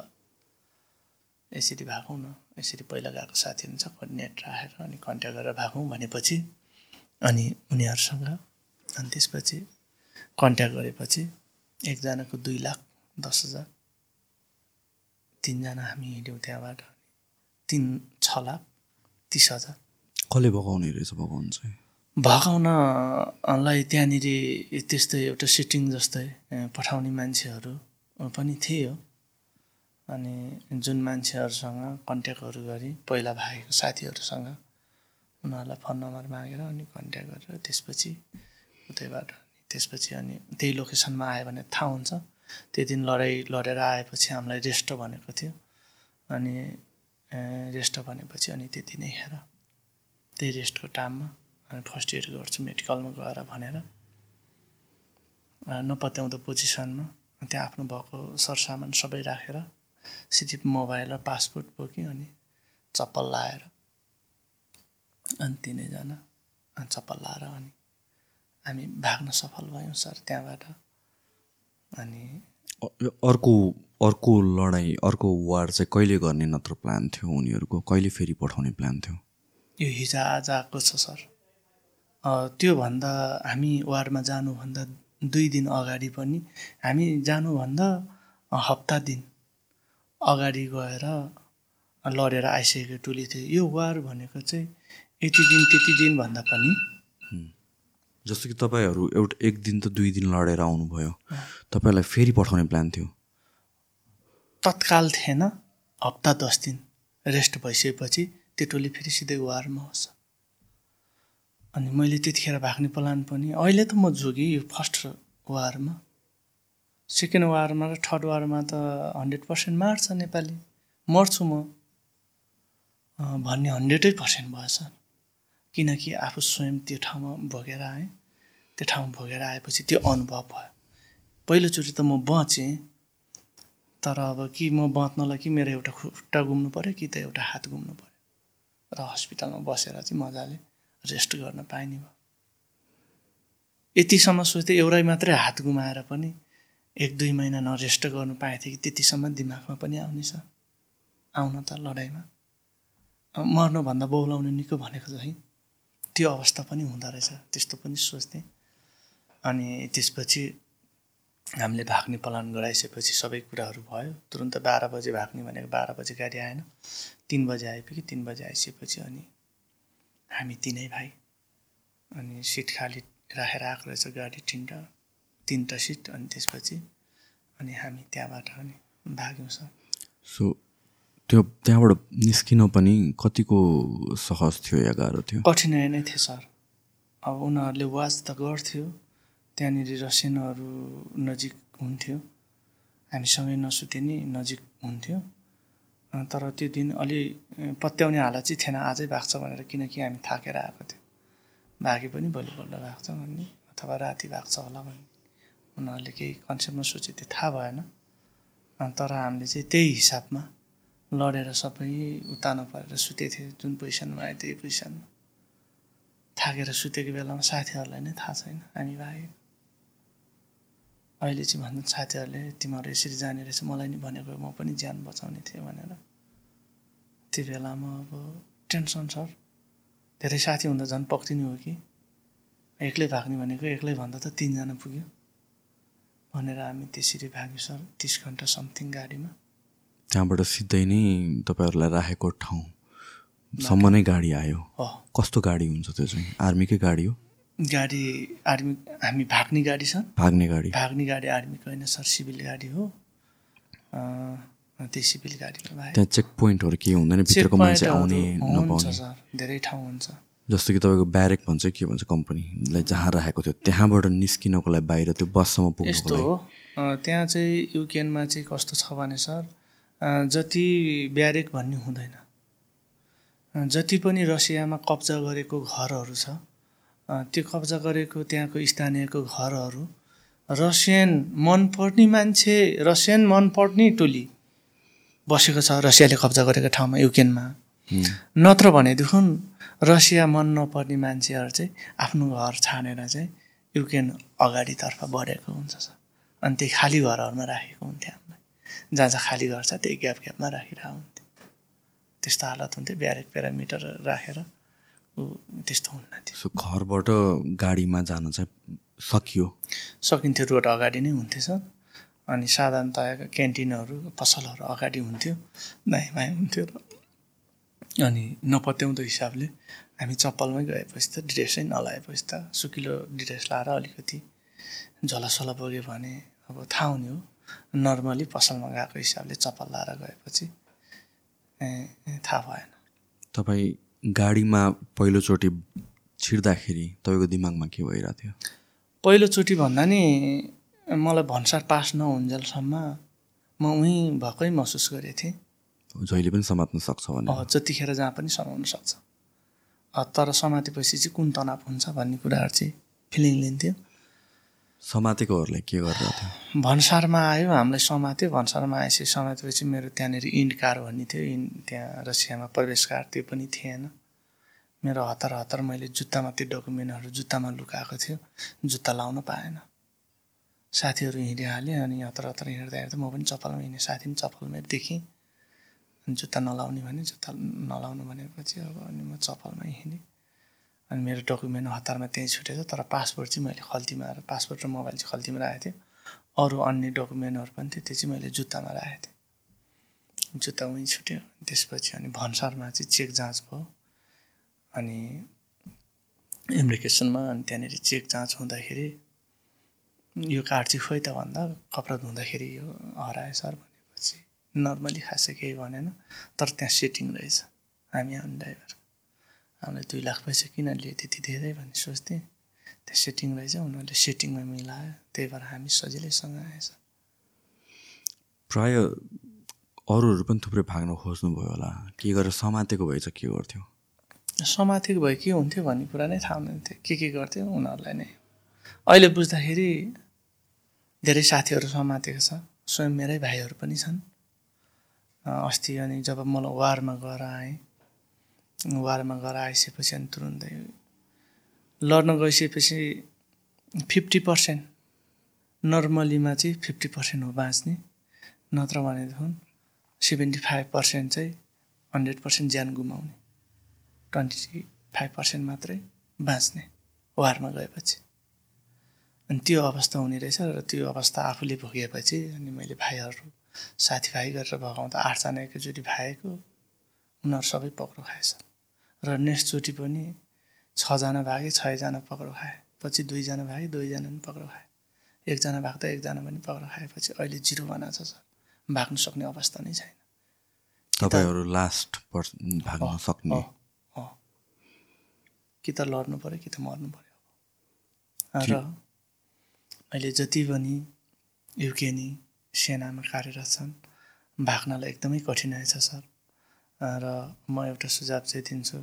यसरी भागौँ न। यसरी पहिला गएको साथी हुन्छ नेट राखेर अनि कन्ट्याक्ट गरेर भागौँ भनेपछि। अनि उनीहरूसँग अनि त्यसपछि कन्ट्याक्ट गरेपछि एकजनाको दुई लाख दस हजार। तिनजना हामी हिँड्यौँ त्यहाँबाट। तिन छ लाख तिस हजार। कसले भगाउने रहेछ? भगाउनु चाहिँ? भगाउनलाई त्यहाँनिर त्यस्तै एउटा सिटिङ जस्तै पठाउने मान्छेहरू पनि थियो। अनि जुन मान्छेहरूसँग कन्ट्याक्टहरू गरी पहिला भागेको साथीहरूसँग उनीहरूलाई फोन नम्बर मागेर अनि कन्ट्याक्ट गरेर त्यसपछि उतैबाट त्यसपछि अनि त्यही लोकेसनमा आयो भने थाहा हुन्छ। त्यो दिन लडाइँ लडेर आएपछि हामीलाई रेस्ट भनेको थियो। अनि रेस्ट भनेपछि अनि त्यति नै हेर। त्यही रेस्टको टाइममा अनि फर्स्ट इयर गर्छु मेडिकलमा गएर भनेर। नपत्याउँदो पोजिसनमा त्यहाँ आफ्नो भएको सरसामान सबै राखेर सिधै मोबाइल र पासपोर्ट बोक्यो अनि चप्पल लाएर अनि तिनैजना अनि चप्पल लाएर अनि हामी भाग्न सफल भयौँ सर त्यहाँबाट। अनि अर्को अर्को लडाइँ अर्को वार चाहिँ कहिले गर्ने नत्र प्लान थियो उनीहरूको? कहिले फेरि पठाउने प्लान थियो? यो हिजो आज आएको छ सर। त्योभन्दा हामी वारमा जानुभन्दा दुई दिन अगाडि पनि हामी जानुभन्दा हप्ता दिन अगाडि गएर लडेर आइसकेको टोली थियो। यो वार भनेको चाहिँ यति दिन त्यति दिन भन्दा पनि। जस्तो कि तपाईँहरू एउटा एक दिन त दुई दिन लडेर आउनुभयो। तपाईँलाई फेरि पठाउने प्लान थियो। तत्काल थिएन। हप्ता दस दिन रेस्ट भइसकेपछि त्यो टोली फेरि सिधै वारमा आउँछ। अनि मैले त्यतिखेर भाग्ने प्लान पनि अहिले त म जोगेँ यो फर्स्ट वारमा। सेकेन्ड वारमा र थर्ड वारमा त हन्ड्रेड पर्सेन्ट मार्छ नेपाली। मर्छु म। भन्ने हन्ड्रेडै पर्सेन्ट भएछ। किनकि आफू स्वयं त्यो ठाउँमा भोगेर आएँ। त्यो ठाउँमा भोगेर आएपछि त्यो अनुभव भयो। पहिलोचोटि त म बचेँ तर अब कि म बाँच्नलाई कि मेरो एउटा खुट्टा घुम्नु पऱ्यो कि त एउटा हात घुम्नु पऱ्यो र हस्पिटलमा बसेर चाहिँ मजाले रेस्ट गर्न पाएँ नि भयो। यतिसम्म सोच्थेँ एउटै मात्रै हात गुमाएर पनि एक दुई महिना नरेस्ट गर्नु थिएँ कि त्यतिसम्म दिमागमा पनि आउने छ। आउन त लडाइँमा। मर्नुभन्दा बौलाउने निको भनेको चाहिँ त्यो अवस्था पनि हुँदो रहेछ त्यस्तो पनि सोच्थेँ। अनि त्यसपछि हामीले भाग्ने प्लान गराइसकेपछि सबै कुराहरू भयो। तुरुन्त बाह्र बजे भाग्ने भनेको बाह्र बजे गाडी आएन। तिन बजे आइपुग्यो तिन बजे आइसकेपछि अनि हामी तिनै भाइ अनि सिट खाली राखेर आएको रहेछ गाडी तिनवटा तिनवटा सिट अनि त्यसपछि अनि हामी त्यहाँबाट अनि भाग्यौँ सर। सो त्यो त्यहाँबाट निस्किन पनि कतिको सहज थियो या गाह्रो थियो? कठिनाइ नै थियो सर। अब उनीहरूले वाच त गर्थ्यो त्यहाँनिर रसियनहरू नजिक हुन्थ्यो। हामीसँगै नसुते नि नजिक हुन्थ्यो। तर त्यो दिन अलि पत्याउने हालत चाहिँ थिएन आजै भाग्छ भनेर किनकि हामी थाकेर आएको थियो। भागे पनि भोलिपल्ट भाग्छ भन्ने अथवा राति भाग्छ होला भन्ने। उनीहरूले केही कन्सेप्टमा सोचे त्यो थाहा भएन। तर हामीले चाहिँ त्यही हिसाबमा लडेर सबै उतार्नु परेर सुतेको थियो जुन पोजिसनमा आयो त्यही पोजिसनमा थाकेर सुतेको बेलामा साथीहरूलाई नै थाहा छैन। हामी भाग्यो अहिले चाहिँ भन्दा साथीहरूले तिमीहरू यसरी जाने रहेछ। मलाई नि भनेको म पनि ज्यान बचाउने थिएँ भनेर। त्यो बेलामा अब टेन्सन सर धेरै साथी हुँदा झन् पक्रिने हो कि? एक्लै भाग्ने भनेको एक्लै भन्दा त तिनजना पुग्यो। भनेर हामी त्यसरी भाग्यो सर तिस घन्टा समथिङ गाडीमा त्यहाँबाट सिधै नै तपाईँहरूलाई राखेको ठाउँसम्म नै गाडी आयो। कस्तो गाडी हुन्छ त्यो चाहिँ? आर्मीकै गाडी हो? गाडी आर्मी हामी भाग्ने गाडी सर भाग्ने गाडी। भाग्ने गाडी आर्मीको होइन सर सिभिल गाडी हो। त्यही सिभिल गाडीमा भाइ। त्यहाँ चेक पोइन्टहरू केही हुँदैन? भित्रको मान्छे आउने नपाउने। सर धेरै ठाउँ हुन्छ। जस्तो कि तपाईँको ब्यारेक भन्छ के भन्छ कम्पनीलाई जहाँ राखेको थियो त्यहाँबाट निस्किनको लागि बाहिर त्यो बससम्म पुग्नुको लागि। अँ, त्यहाँ चाहिँ युकेनमा चाहिँ कस्तो छ भने सर जति ब्यारेक भन्ने हुँदैन। जति पनि रसियामा कब्जा गरेको घरहरू छ त्यो कब्जा गरेको त्यहाँको स्थानीयको घरहरू रसियन मनपर्ने मान्छे रसियन मनपर्ने टोली बसेको छ रसियाले कब्जा गरेको ठाउँमा युक्रेनमा। नत्र भनेदेखि रसिया मन नपर्ने मान्छेहरू चाहिँ आफ्नो घर छाडेर चाहिँ युक्रेन अगाडितर्फ बढेको हुन्छ सर। अनि त्यही खाली घरहरूमा राखेको हुन्थ्यो जहाँ जहाँ खाली गर्छ त्यही ग्याप ग्यापमा राखिरहेको हुन्थ्यो। त्यस्तो हालत हुन्थ्यो ब्यारेक प्यारामिटर राखेर। ऊ त्यस्तो हुन्न थियो। घरबाट गाडीमा जान चाहिँ सकियो? सकिन्थ्यो रोड अगाडि नै हुन्थ्यो सर। अनि साधारणतया क्यान्टिनहरू पसलहरू अगाडि हुन्थ्यो दाइँ हुन्थ्यो र अनि नपत्याउँदो हिसाबले हामी चप्पलमै गएपछि त ड्रेसै नलाएपछि त सुकिलो ड्रेस लाएर अलिकति झलसल बोग्यो भने अब थाहा हुने हो। नर्मली पसलमा गएको हिसाबले चप्पल लाएर गएपछि थाहा भएन। तपाईँ गाडीमा पहिलोचोटि छिर्दाखेरि तपाईँको दिमागमा के भइरहेको थियो? पहिलोचोटि भन्दा नि मलाई भन्सार पास नहुन्जेलसम्म म उहीँ भएकै महसुस गरेको थिएँ। जहिले पनि समात्न सक्छ भने। जतिखेर जहाँ पनि समाउन सक्छ। तर समातेपछि चाहिँ कुन तनाव हुन्छ भन्ने कुराहरू चाहिँ फिलिङ लिन्थ्यो। समातेकोहरूलाई के गरिरहेको थियो भन्सारमा आयो हामीलाई समात्यो। भन्सारमा आएपछि समातेपछि मेरो त्यहाँनिर इन्ड कार भन्ने थियो। इन्ड त्यहाँ रसियामा प्रवेश कार त्यो पनि थिएन। मेरो हतार हतार मैले जुत्तामा त्यो डकुमेन्टहरू जुत्तामा लुकाएको थियो। जुत्ता लाउन पाएन। साथीहरू हिँडिहालेँ अनि हतार हतार हिँड्दा हिँड्दा म पनि चप्पलमा हिँडेँ। साथी पनि चप्पलमा देखेँ जुत्ता नलाउने भने जुत्ता नलाउनु भनेपछि अब अनि म चप्पलमै हिँडेँ। अनि मेरो डकुमेन्ट हतारमा त्यहीँ छुटेछ तर पासपोर्ट चाहिँ मैले खल्तीमा पासपोर्ट र मोबाइल चाहिँ खल्तीमा राखेको थिएँ। अरू अन्य डकुमेन्टहरू पनि थियो त्यो चाहिँ मैले जुत्तामा राखेको थिएँ। जुत्ता उहीँ छुट्यो। त्यसपछि अनि भन्सारमा चाहिँ चेक जाँच भयो। अनि इमिग्रेसनमा अनि त्यहाँनिर चेक जाँच हुँदाखेरि यो कार्ड चाहिँ खोइ त भन्दा कपडा धुँदाखेरि यो हरायो सर भनेपछि। नर्मली खासै केही भनेन तर त्यहाँ सेटिङ रहेछ। हामी आउने ड्राइभर। हामीलाई दुई लाख पैसा किन लिए त्यति धेरै भन्ने सोच्थेँ। त्यो सेटिङ रहेछ उनीहरूले सेटिङमा मिलायो। त्यही भएर हामी सजिलैसँग आएछ। प्राय अरूहरू पनि थुप्रै भाग्न खोज्नुभयो होला। के गरेर समातेको भए चाहिँ के गर्थ्यो? समाथिक भए के हुन्थ्यो भन्ने कुरा नै थाहा हुँदैन थियो के के गर्थ्यो उनीहरूलाई नै। अहिले बुझ्दाखेरि धेरै साथीहरू समातेको छ। स्वयं मेरै भाइहरू पनि छन्। अस्ति अनि जब मलाई वारमा गएर आएँ वारमा गएर आइसकेपछि अनि तुरुन्तै लड्न गइसकेपछि फिफ्टी पर्सेन्ट। नर्मलीमा चाहिँ फिफ्टी पर्सेन्ट हो बाँच्ने। नत्र भनेदेखि सेभेन्टी फाइभ पर्सेन्ट चाहिँ हन्ड्रेड पर्सेन्ट ज्यान गुमाउने। ट्वेन्टी फाइभ पर्सेन्ट मात्रै बाँच्ने वारमा गएपछि। अनि त्यो अवस्था हुने रहेछ र त्यो अवस्था आफूले भोगेपछि अनि मैले भाइहरू साथीभाइ गरेर भगाउँदा आठजना एकैचोटि भागेको उनीहरू सबै पक्रो खाएछ र नेक्स्टचोटि पनि छजना भागे छजना पक्रो खाए। पछि दुईजना भागे दुईजना पनि पक्रो खाए। एकजना भाग्दा एकजना पनि पक्रो खाएपछि अहिले जिरो बनाएको छ सर। भाग्नु सक्ने अवस्था नै छैन। तपाईँहरू लास्ट भाग्न सक्ने। कि त लड्नु पऱ्यो कि त मर्नु पऱ्यो र अहिले जति पनि युकेनी सेनामा कार्यरत छन् भाग्नलाई एकदमै कठिनाइ छ सर। र म एउटा सुझाव चाहिँ दिन्छु।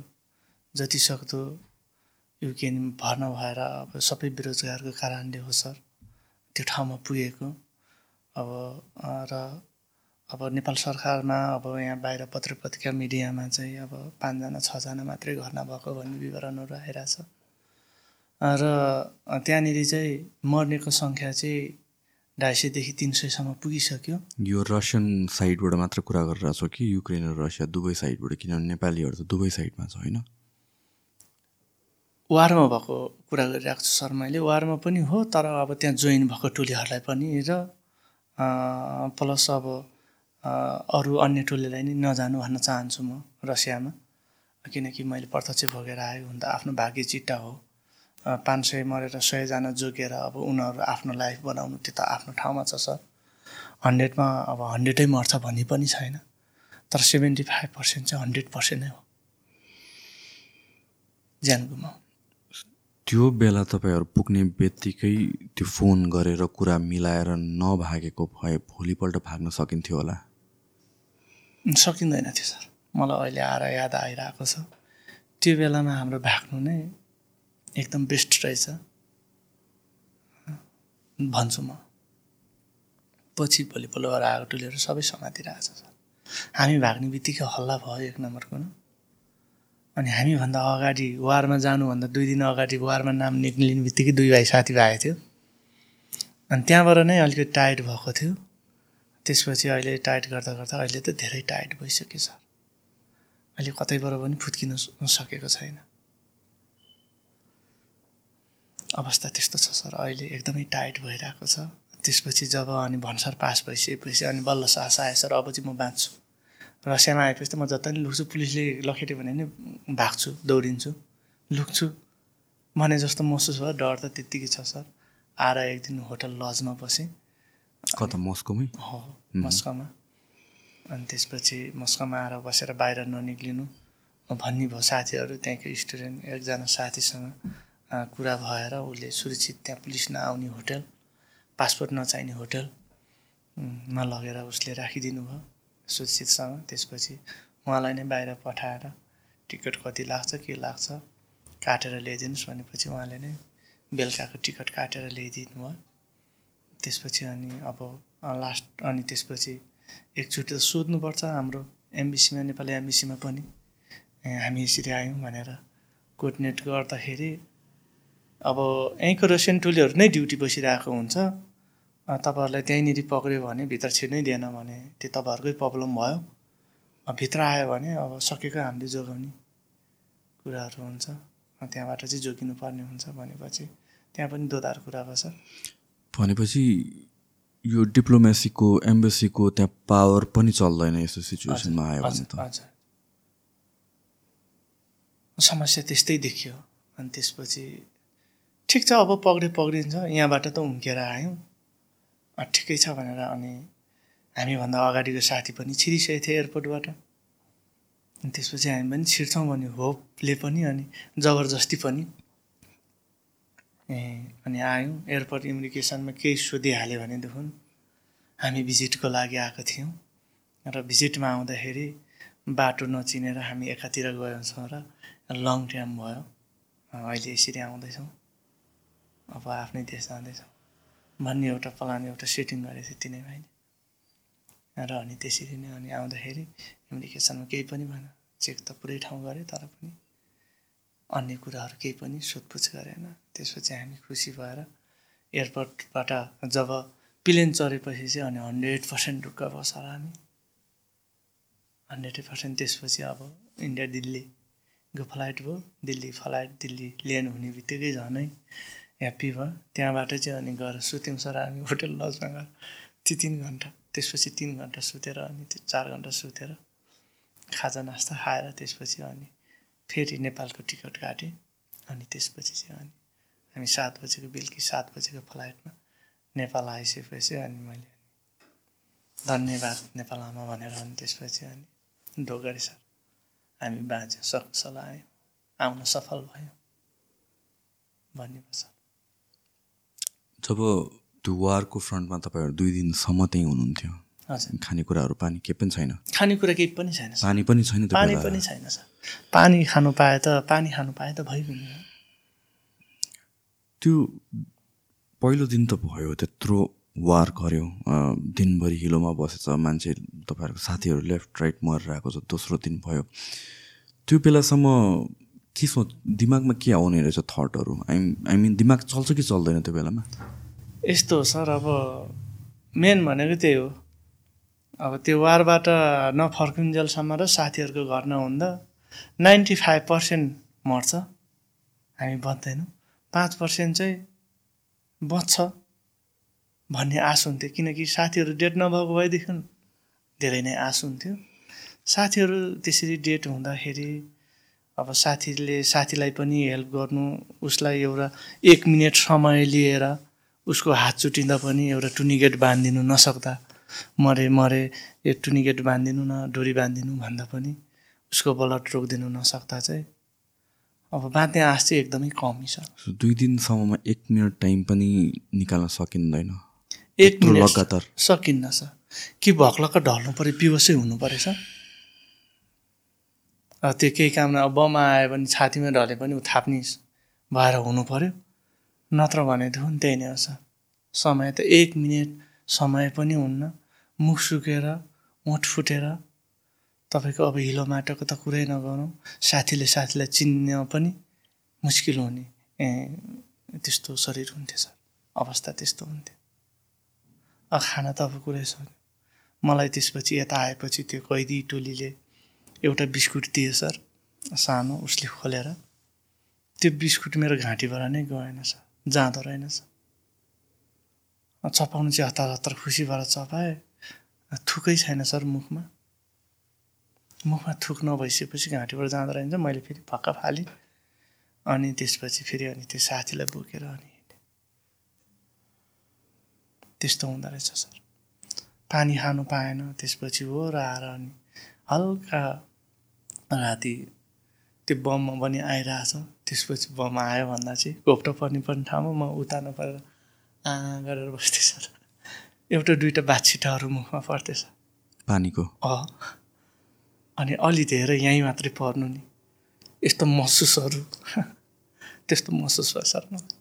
जति सक्दो युकेनी भर्ना भएर अब सबै बेरोजगारको कारणले हो सर त्यो ठाउँमा पुगेको। अब र अब नेपाल सरकारमा अब यहाँ बाहिर पत्र पत्रिका मिडियामा चाहिँ अब पाँचजना छजना मात्रै घटना भएको भन्ने विवरणहरू आइरहेछ। र त्यहाँनिर चाहिँ मर्नेको सङ्ख्या चाहिँ ढाई सयदेखि तिन सयसम्म पुगिसक्यो। यो रसियन साइडबाट मात्र कुरा गरिरहेको छौँ कि युक्रेन र रसिया दुवै साइडबाट? किनभने नेपालीहरू त दुवै साइडमा छ होइन? वारमा भएको कुरा गरिरहेको छु सर मैले। वारमा पनि हो तर अब त्यहाँ जोइन भएको टोलीहरूलाई पनि र प्लस अब अरू अन्य टोलीलाई नै नजानु भन्न चाहन्छु म रसियामा। किनकि मैले प्रत्यक्ष भोगेर आएको हुँदा आफ्नो भाग्य चिट्टा हो। पाँच सय मरेर सयजना जोगेर अब उनीहरू आफ्नो लाइफ बनाउनु त्यो त आफ्नो ठाउँमा छ सर। हन्ड्रेडमा अब हन्ड्रेडै मर्छ भन्ने पनि छैन। तर सेभेन्टी फाइभ पर्सेन्ट चाहिँ हन्ड्रेड पर्सेन्ट नै हो। ज्यान गुमाउ त्यो बेला तपाईँहरू पुग्ने बित्तिकै त्यो फोन गरेर कुरा मिलाएर नभागेको भए भोलिपल्ट भाग्न सकिन्थ्यो होला? सकिँदैन थियो सर। मलाई अहिले आएर याद आइरहेको छ। त्यो बेलामा हाम्रो भाग्नु नै एकदम बेस्ट रहेछ। भन्छु म। पछि भोलिपल्ट गएर आएको टुलीहरू सबै समातिरहेको छ सर। हामी भाग्ने बित्तिकै हल्ला भयो एक नम्बरको न अनि हामीभन्दा अगाडि वारमा जानुभन्दा दुई दिन अगाडि वारमा नाम निक्लिने बित्तिकै दुई भाइ साथी भएको थियो। अनि त्यहाँबाट नै अलिकति टाइट भएको थियो। त्यसपछि अहिले टाइट गर्दा गर्दा अहिले त धेरै टाइट भइसक्यो सर। अहिले कतैबाट पनि फुत्किन सकेको छैन। अवस्था त्यस्तो छ सर। अहिले एकदमै टाइट भइरहेको छ। त्यसपछि जब अनि भन्सार पास भइसकेपछि अनि बल्ल साहस आयो सर अब चाहिँ म बाँच्छु। रसियामा आएपछि त म जता नि लुक्छु पुलिसले लखेट्यो भने नि भाग्छु दौडिन्छु लुक्छु। भने जस्तो महसुस भयो डर त त्यत्तिकै छ सर। आएर एक दिन होटल लजमा बसेँ। कता मस्कोमै? हो मस्कोमा। अनि त्यसपछि मस्कोमा आएर बसेर बाहिर ननिक्लिनु। भन्ने भयो साथीहरू त्यहाँको स्टुडेन्ट एकजना साथीसँग कुरा भएर उसले सुरक्षित त्यहाँ पुलिस नआउने होटल पासपोर्ट नचाहिने होटल उम्, मा लगेर उसले राखिदिनु भयो। सुरक्षितसँग त्यसपछि उहाँलाई नै बाहिर पठाएर टिकट कति लाग्छ के लाग्छ काटेर ल्याइदिनुहोस् भनेपछि उहाँले नै बेलुकाको टिकट काटेर ल्याइदिनु भयो। त्यसपछि अनि अब लास्ट अनि त्यसपछि एकचोटि त सोध्नुपर्छ हाम्रो एमबिसीमा नेपाली एमबिसीमा पनि। हामी यसरी आयौँ भनेर कोर्डिनेट गर्दाखेरि अब यहीँको रसियन टोलीहरू नै ड्युटी बसिरहेको हुन्छ। तपाईँहरूलाई त्यहीँनिर पक्रियो भने भित्र छिर्नै दिएन भने त्यो तपाईँहरूकै प्रब्लम भयो। भित्र आयो भने अब सकेको हामीले जोगाउने कुराहरू हुन्छ। त्यहाँबाट चाहिँ जोगिनु पर्ने हुन्छ भनेपछि त्यहाँ पनि दोधार कुरा भयो सर। भनेपछि यो डिप्लोमेसीको एम्बेसीको त्यहाँ पावर पनि चल्दैन यस्तो सिचुएसनमा आयो भने त। हजुर समस्या त्यस्तै देखियो। अनि त्यसपछि ठिक छ अब पक्रे पक्रिन्छ। यहाँबाट त उम्केर आयौँ। ठिकै छ भनेर अनि हामीभन्दा अगाडिको साथी पनि छिरिसकेको थियो एयरपोर्टबाट। अनि त्यसपछि हामी पनि छिर्छौँ भन्ने होपले पनि अनि जबरजस्ती पनि। ए अनि आयौँ एयरपोर्ट इमिग्रेसनमा केही सोधिहाल्यो भनेदेखि हामी भिजिटको लागि आएको थियौँ र भिजिटमा आउँदाखेरि बाटो नचिनेर हामी एकातिर गयौँ छौँ र लङ टाइम भयो। अहिले यसरी आउँदैछौँ। अब आफ्नै देश जाँदैछौँ। भन्ने एउटा प्लान एउटा सेटिङ गरेको थियो तिनै भाइले। र अनि त्यसरी नै अनि आउँदाखेरि इमिग्रेसनमा केही पनि भएन। चेक त पुरै ठाउँ गऱ्यो तर पनि अन्य कुराहरू केही पनि सोधपुछ गरेन। त्यसपछि हामी खुसी भएर एयरपोर्टबाट जब प्लेन चढेपछि चाहिँ अनि हन्ड्रेड पर्सेन्ट ढुक्क बसेर हामी। हन्ड्रेड पर्सेन्ट त्यसपछि अब इन्डिया दिल्लीको फ्लाइट भयो। दिल्ली फ्लाइट दिल्ली ल्यान्ड हुने बित्तिकै झनै ह्याप्पी भयो। त्यहाँबाट चाहिँ अनि गएर सुत्यौँ सर हामी होटल लजमा गएर ती तिन घन्टा त्यसपछि तिन घन्टा सुतेर अनि त्यो चार घन्टा सुतेर खाजा नास्ता खाएर त्यसपछि अनि फेरि नेपालको टिकट काटेँ। अनि त्यसपछि चाहिँ अनि हामी सात बजेको बेलुकी सात बजेको फ्लाइटमा नेपाल आइसकेपछि अनि मैले धन्यवाद नेपाल आमा भनेर अनि त्यसपछि अनि ढोगरे सर हामी बाँच्यौँ सकुशल आयौँ आउन सफल भयो। सर। जब त्यो वारको फ्रन्टमा तपाईँहरू दुई दिनसम्म त्यहीँ हुनुहुन्थ्यो खानेकुराहरू पानी केही पनि छैन? खानेकुरा केही पनि छैन पानी पनि छैन पानी। पनि छैन सर। पानी खानु पाए त पानी खानु पाए त भइगयो। त्यो पहिलो दिन त भयो त्यत्रो वार गऱ्यो दिनभरि हिलोमा बसेछ मान्छे तपाईँहरूको साथीहरू लेफ्ट राइट मरेर आएको छ दोस्रो दिन भयो। त्यो बेलासम्म के सोच दिमागमा के आउने रहेछ थटहरू आइ आई मिन दिमाग चल्छ कि चल्दैन त्यो बेलामा? यस्तो हो सर अब मेन भनेको त्यही हो। अब त्यो वारबाट नफर्किन्जेलसम्म र साथीहरूको घर नहुँदा नाइन्टी फाइभ पर्सेन्ट मर्छ। हामी बच्दैनौँ पाँच पर्सेन्ट चाहिँ बच्छ भन्ने आश हुन्थ्यो। किनकि साथीहरू डेट नभएको भएदेखि धेरै नै आश हुन्थ्यो। साथीहरू त्यसरी डेट हुँदाखेरि अब साथीले साथीलाई पनि हेल्प गर्नु उसलाई एउटा एक मिनट समय लिएर उसको हात चुटिँदा पनि एउटा टुनिगेट बाँधिदिनु नसक्दा मरे मरे यो टुनिगेट बाँधिदिनु न डोरी बाँधिदिनु भन्दा पनि उसको ब्लड रोकिदिनु नसक्दा चाहिँ अब बाँच्ने आश चाहिँ एकदमै कमी छ। दुई दिनसम्ममा एक मिनट टाइम पनि निकाल्न सकिँदैन? एक मिनट लगातार। सकिन्न सर। कि भक्लक्क ढल्नु पऱ्यो पिवसै हुनु परेछ त्यो केही काम अब बम आयो भने छातीमा ढले पनि ऊ थाप्ने भएर हुनु पऱ्यो नत्र भनेदेखि त्यही नै सर समय त एक मिनट समय पनि हुन्न। मुख सुकेर ओठ फुटेर तपाईँको अब हिलो माटोको त कुरै नगरौँ। साथीले साथीलाई चिन्न पनि मुस्किल हुने। ए त्यस्तो शरीर हुन्थ्यो सर। अवस्था त्यस्तो हुन्थ्यो। अब खाना त अब कुरै सक्यो मलाई त्यसपछि यता आएपछि त्यो कैदी टोलीले एउटा बिस्कुट दियो सर। सानो उसले खोलेर। त्यो बिस्कुट मेरो घाँटीबाट नै गएन सर। जाँदो रहेनछ चपाउनु चाहिँ हतार हतार खुसीबाट चपाएँ। थुकै छैन सर मुखमा। मुखमा थुक नभइसकेपछि घाँटीबाट जाँदो रहेछ मैले फेरि फक्का फालेँ। अनि त्यसपछि फेरि अनि त्यो साथीलाई बोकेर अनि त्यस्तो हुँदो रहेछ सर। पानी खानु पाएन त्यसपछि हो र आएर अनि हल्का राति त्यो बममा पनि आइरहेछ। त्यसपछि बम आयो भन्दा चाहिँ घोप्टो पर्ने पर्ने ठाउँमा म उतार्नु परेर आ गरेर सर एउटा दुइटा बाछिटाहरू मुखमा पर्थेछ पानीको? अँ। अनि अलि धेरै यहीँ मात्रै पर्नु नि। यस्तो महसुसहरू। त्यस्तो महसुस भयो सर मलाई।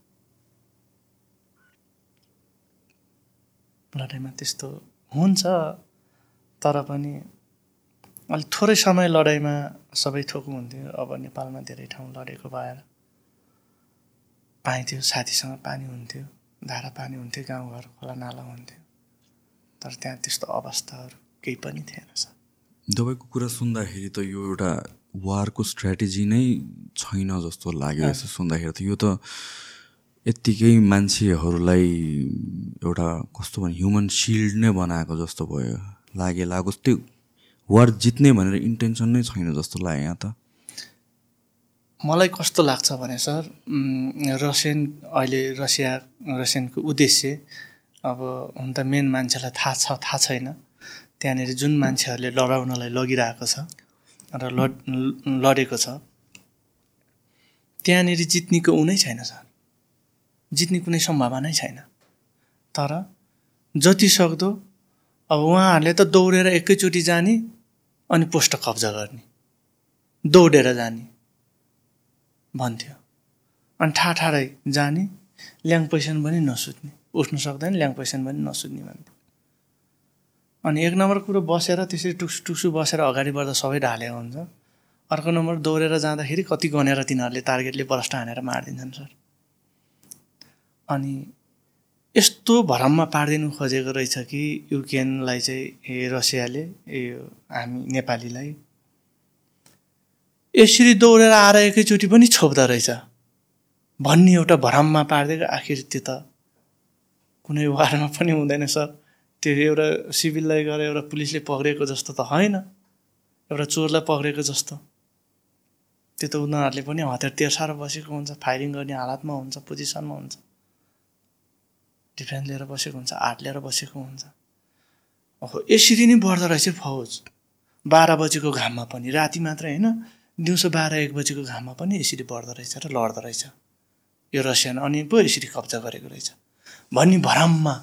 लडाइँमा त्यस्तो हुन्छ तर पनि अलिक थोरै समय लडाइँमा सबै थोक हुन्थ्यो। अब नेपालमा धेरै ठाउँ लडेको भएर पाइन्थ्यो साथीसँग पानी हुन्थ्यो धारा पानी हुन्थ्यो गाउँघर खोला नाला हुन्थ्यो। तर त्यहाँ त्यस्तो अवस्थाहरू केही पनि थिएन सर। तपाईँको कुरा सुन्दाखेरि त यो एउटा वारको स्ट्राटेजी नै छैन जस्तो लाग्यो यसो सुन्दाखेरि त। यो त यत्तिकै मान्छेहरूलाई एउटा कस्तो भने ह्युमन सिल्ड नै बनाएको जस्तो भयो। लागे लागोस् त्यो वार जित्ने भनेर इन्टेन्सन नै छैन जस्तो लाग्यो यहाँ त। मलाई कस्तो लाग्छ भने सर रसियन अहिले रसिया रसियनको उद्देश्य अब हुन त मेन मान्छेलाई थाहा छ थाहा छैन। त्यहाँनिर जुन मान्छेहरूले लडाउनलाई लगिरहेको छ र लड लडेको छ त्यहाँनिर जित्नेको ऊ नै छैन सर। जित्ने कुनै सम्भावनै छैन। तर जति सक्दो अब उहाँहरूले त दौडेर एकैचोटि जाने अनि पोस्ट कब्जा गर्ने दौडेर जाने भन्थ्यो। अनि ठाठाडै जाने ल्याङ पैसन पनि नसुत्ने उठ्नु सक्दैन ल्याङ पैसन पनि नसुत्ने भन्थ्यो। अनि एक नम्बर कुरो बसेर त्यसरी टुक्सु टुक्सु बसेर अगाडि बढ्दा सबै ढालेको हुन्छ। अर्को नम्बर दौडेर जाँदाखेरि कति गनेर तिनीहरूले टार्गेटले बरस्ट हानेर मारिदिन्छन् सर। अनि यस्तो भरममा पारिदिनु खोजेको रहेछ कि युक्रेनलाई चाहिँ ए रसियाले ए हामी नेपालीलाई। यसरी दौडेर आएर एकैचोटि पनि छोप्दो रहेछ। भन्ने एउटा भरममा पारिदिएको आखिर त्यो त कुनै वारमा पनि हुँदैन सर। त्यो एउटा सिभिललाई गएर एउटा पुलिसले पक्रेको जस्तो त होइन। एउटा चोरलाई पक्रेको जस्तो। त्यो त उनीहरूले पनि हतियार तेर्साएर बसेको हुन्छ फायरिङ गर्ने हालतमा हुन्छ पोजिसनमा हुन्छ। डिफेन्स लिएर बसेको हुन्छ आर्ट लिएर बसेको हुन्छ। ओहो यसरी नै बढ्दो रहेछ फौज। बाह्र बजीको घाममा पनि राति मात्र होइन दिउँसो बाह्र एक बजीको घाममा पनि यसरी बढ्दो रहेछ र लड्दो रहेछ। यो रसियन अनि पो यसरी कब्जा गरेको रहेछ। भन्ने भरममा